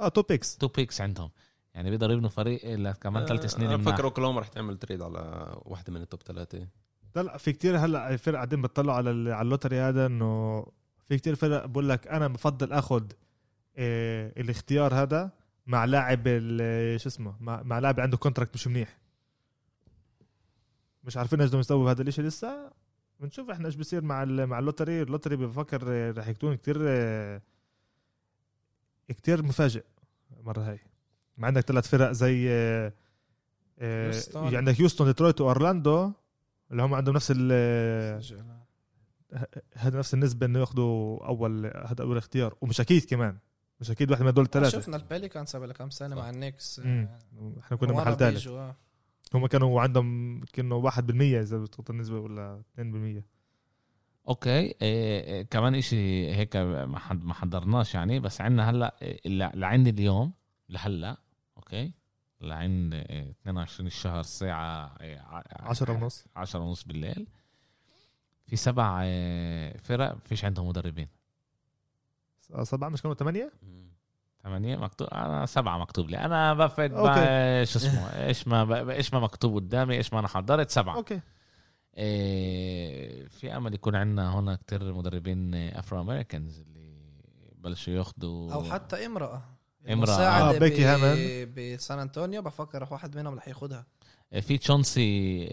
Speaker 2: آه top picks
Speaker 1: two picks عندهم. يعني بيقدروا يبنوا فريق كمان ثلاث سنين أنا.
Speaker 3: بفكر أوكلاهوما رح تعمل trade على واحدة من ال top ثلاثة.
Speaker 2: لا لا في كتير هلأ فرق قاعدين بتطلعوا على على ال lottery هذا إنه في كتير فرق بقول لك أنا بفضل اخذ آه الاختيار هذا مع لاعب ال- شو اسمه مع, مع لاعب عنده contract مش منيح. مش عارفين إيش بدهم يسووا بهذا الإشي لسه. بنشوف إحنا إيش بصير مع مع ال lottery. ال lottery بفكر آه، رح يكون كتير آه، كتير مفاجئ المرة هاي. ما عندك ثلاث فرق زي آه، آه،
Speaker 4: هيوستن.
Speaker 2: عندك هيوستن ديترويت وأورلاندو اللي هم عندهم نفس ال هذا نفس النسبة إنه ياخذوا أول هذا أول اختيار. ومش أكيد كمان. مش أكيد واحد من هدول الثلاثة.
Speaker 4: شفنا البليكانز قبل كم سنة مع النيكس.
Speaker 2: مم. إحنا كنا محل ثالث.
Speaker 4: آه.
Speaker 2: هم كانوا عندهم كانوا 1% إذا بتحط النسبة ولا 2%
Speaker 1: أوكي. إيه إيه كمان إشي هيك ما حد- ما حضرناش يعني. بس عندنا هلأ عندي اليوم لهلأ أوكي. لعند آه، 22 الشهر الساعة آه، ع-
Speaker 2: عشرة ونص.
Speaker 1: 10 ونص بالليل. في سبع آه، فرق فيش عندهم مدربين
Speaker 2: سبعة مش كانوا ثمانية؟
Speaker 1: ثمانية مكتوب أنا سبعة مكتوب لي أنا بفت
Speaker 2: أوكي.
Speaker 1: شو اسمه إيش ما ب- إيش ما مكتوب قدامي إيش ما أنا حضرت سبعة
Speaker 2: أوكي
Speaker 1: إيه في أمل يكون عندنا هنا كتير مدربين Afro Americans اللي بلشوا ياخذوا
Speaker 4: أو حتى امرأة
Speaker 1: امرأة.
Speaker 4: مساعدة
Speaker 2: آه، بيكي هامن.
Speaker 4: بسان أنطونيو بفكر واحد منهم رح ياخدها
Speaker 1: إيه في تشونسي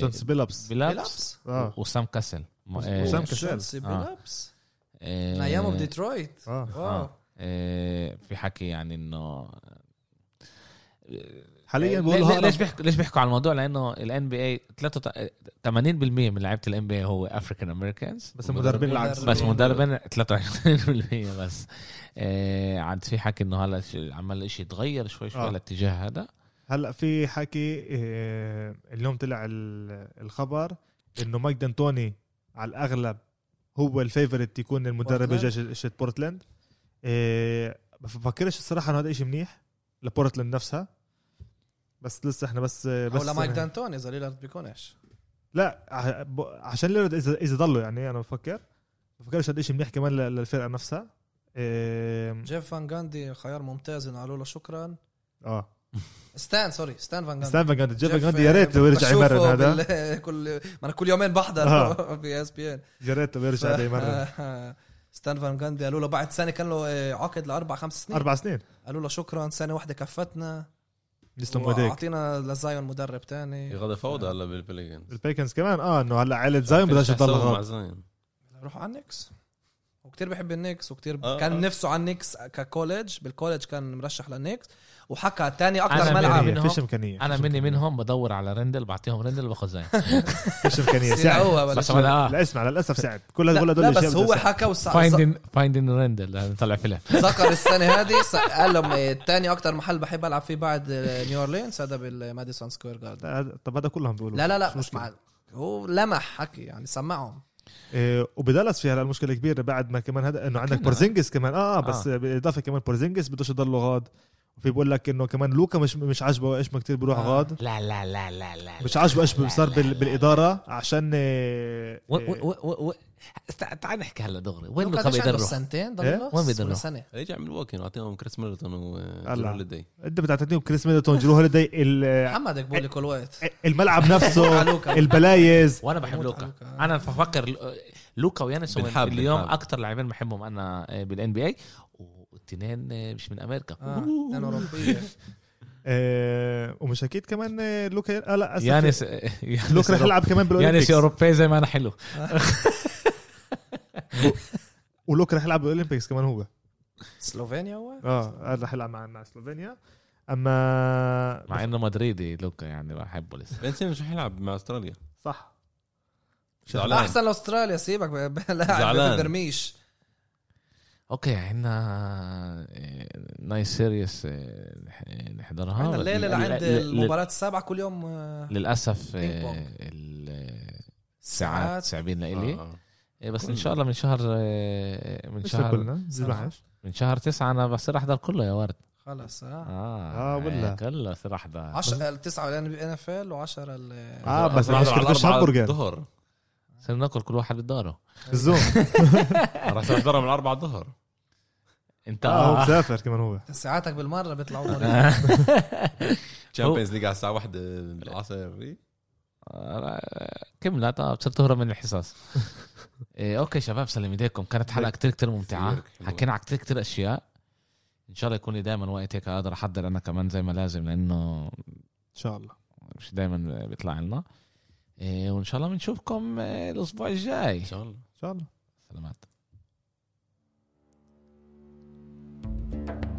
Speaker 2: جونس بيلابس
Speaker 1: بيلابس
Speaker 4: بيلابس
Speaker 2: آه
Speaker 1: وسام كاسل
Speaker 2: وس- وسام كاسل.
Speaker 4: شونسي
Speaker 1: آه.
Speaker 4: بيلابس من ايامه بديترويت
Speaker 2: آه
Speaker 4: واو
Speaker 1: آه. في حكي يعني انه
Speaker 2: حاليا
Speaker 1: ليش بيحكوا ليش بيحكوا على الموضوع؟ لأنه ال NBA 80% من لعيبة ال NBA هو African Americans
Speaker 2: بس المدربين العكس.
Speaker 4: مدربين.
Speaker 1: بس مدربين 23% بس. آه عاد في حكي إنه هلا ش- عمل شيء يتغير شوي شوي
Speaker 2: آه.
Speaker 1: الاتجاه هذا.
Speaker 2: هلا في حكي آه، اليوم طلع ال- الخبر إنه مايك دانتوني على الأغلب هو ال favorite يكون المدرب؟ coach بورتلاند. آه، ما بفكرش الصراحة إنه هذا إشي منيح لبورتلاند نفسها. بس لسه إحنا بس
Speaker 4: أو
Speaker 2: بس
Speaker 4: لمايك دانتوني إذا ليلارد بيكونش.
Speaker 2: لا عشان ليلارد إذا إذا ضلوا يعني أنا بفكر. بفكرش هذا إشي منيح كمان للفرقة نفسها. آه،
Speaker 4: جيف فان جاندي خيار ممتاز قالوا له شكرا.
Speaker 2: آه.
Speaker 4: ستان سوري ستان فان جاندي.
Speaker 2: ستان فان جاندي. جيف فان جاندي يا ريت لو يرجع يمرن هذا.
Speaker 4: بال- كل ما أنا كل يومين بحضر
Speaker 2: آه.
Speaker 4: في ESPN.
Speaker 2: يا ريت لو يرجع يمرن
Speaker 4: ستان فان جاندي. قالوا له بعد سنه كان له آه، عقد لأربع خمس سنين.
Speaker 2: أربع سنين.
Speaker 4: قالوا له شكرا سنه واحدة كفتنا.
Speaker 2: ايديك
Speaker 4: اعطينا لزايون مدرب تاني.
Speaker 3: يغضى فوضى هلا بالبليجنز
Speaker 2: البيكنز كمان. آه إنه هلا عائله زايون بدهاش تضل غلط.
Speaker 3: زاين
Speaker 4: روحوا على النكس. وكتير بحب النكس وكتير
Speaker 3: آه،
Speaker 4: كان
Speaker 3: آه.
Speaker 4: نفسه على النكس ككولج بالكولج كان مرشح للنكس وحكى تاني أكثر
Speaker 1: أنا
Speaker 4: ملعب.
Speaker 1: منهم.
Speaker 2: فيش امكانيه أنا
Speaker 1: مني. منهم بدور على رندل بعطيهم رندل باخذ زين.
Speaker 2: فيش امكانيه
Speaker 4: سرقوها
Speaker 1: بس هو لا
Speaker 2: لا اسمع للأسف ساعد كل هدول
Speaker 4: لا,
Speaker 2: هدول
Speaker 4: بس هو. حكى
Speaker 1: فايندين فايندين رندل طلع فيلم.
Speaker 4: ذكر السنة هذه. قال لهم إيه، تاني أكثر محل بحب ألعب فيه بعد آه، نيو اورلينز هذا بالماديسون سكوير جاردن.
Speaker 2: هذا- طب هذا كلهم بيقولوا.
Speaker 4: لا لا لا
Speaker 2: مش
Speaker 4: بس
Speaker 2: مشكلة.
Speaker 4: مع هو لمح حكي يعني سمعهم.
Speaker 2: وبدلس في هلا المشكلة كبيرة بعد ما كمان هذا إنه عندك. بورزينجس كمان آه, آه بس
Speaker 1: آه.
Speaker 2: بالاضافه كمان بورزينجس بدوش يضلوا غاد وفي بقول لك إنه كمان لوكا مش مش عاجبه إيش ما كتير بيروح
Speaker 4: آه.
Speaker 2: غاد
Speaker 1: لا لا لا لا لا
Speaker 2: مش عاجبه إيش
Speaker 1: لا،
Speaker 2: صار بال-
Speaker 1: لا.
Speaker 2: بالإدارة عشان إيه
Speaker 1: و- و- و- و- تع- تعال نحكي هلا دغري وين
Speaker 4: لوكا عنده
Speaker 1: بيدرب
Speaker 4: سنتين
Speaker 2: إيه؟
Speaker 4: ضل
Speaker 1: وين بيدرب؟
Speaker 4: ولا سنه
Speaker 3: رجع من الوكي اعطيهم كريس ميلتون
Speaker 2: هلا.
Speaker 3: وجيرو هوليداي
Speaker 2: أنت بتعطيني كريس ميدلتون جيرو هوليداي ال-
Speaker 4: محمد بقول لي كل وقت
Speaker 2: الملعب نفسه. البلايز
Speaker 1: وأنا بحب لوكا. أنا بفكر لوكا ويانس اليوم. أكثر لاعبين بحبهم أنا بالان بي اي والاثنين مش من أمريكا.
Speaker 4: آه اثنين اوروبيه
Speaker 2: آه ومش أكيد كمان آه، لوكا آه لا أسف.
Speaker 1: يانس
Speaker 2: لوكا رح يلعب كمان
Speaker 1: يانس
Speaker 2: بال Olympics
Speaker 1: اوروبي زي ما أنا حلو.
Speaker 2: ولوكا رح يلعب بال Olympics كمان هو.
Speaker 4: سلوفينيا هو؟
Speaker 2: آه رح يلعب مع مع سلوفينيا. أما
Speaker 1: مع إنه مدريدي لوكا يعني بحبه لسه.
Speaker 3: بن سيمنز رح يلعب مع أستراليا.
Speaker 2: صح.
Speaker 3: زعلان.
Speaker 4: أحسن لاستراليا سيبك لاعب. برميش
Speaker 1: okay عندنا nice series نحضرها.
Speaker 4: عندنا الليلة
Speaker 1: ل-
Speaker 4: المباراه السابعة كل يوم آه، للأسف.
Speaker 1: آه، الساعات
Speaker 4: ساعات.
Speaker 1: صعبين لإلي
Speaker 3: آه.
Speaker 1: إيه بس
Speaker 3: إن.
Speaker 1: شاء الله من شهر آه، من
Speaker 2: مش
Speaker 1: شهر من شهر تسعة أنا بصير أحضر كله يا ورد.
Speaker 4: خلص آه.
Speaker 1: آه
Speaker 2: آه، ولا.
Speaker 1: كله بصير أحضر.
Speaker 4: 10 تسعه NFL و10 ال
Speaker 2: آه بس
Speaker 3: رح الأربعة
Speaker 2: همبرجر
Speaker 3: الظهر.
Speaker 1: صرنا ناكل كل واحد بداره
Speaker 2: ال Zoom.
Speaker 3: راح يصير من الأربعة الظهر.
Speaker 1: انت
Speaker 2: آه هو
Speaker 1: آه.
Speaker 2: مسافر كمان هو.
Speaker 4: ساعاتك بالمرة بيطلعوا.
Speaker 3: Champions League على الساعة 1 العصر
Speaker 1: آه، كملت آه بتصير تهرب من الحصص. إيه okay شباب سلم ايديكم كانت حلقة كتير كتير
Speaker 3: ممتعة.
Speaker 1: حكينا على كتير كتير أشياء. إن شاء الله يكون لي دائما وقت هيك أقدر أحضر أنا كمان زي ما لازم لأنه
Speaker 2: إن شاء الله.
Speaker 1: مش دائما بيطلع لنا. إيه وإن شاء الله بنشوفكم آه، الأسبوع الجاي.
Speaker 3: إن شاء الله.
Speaker 2: إن شاء الله.
Speaker 1: سلامات. Thank you.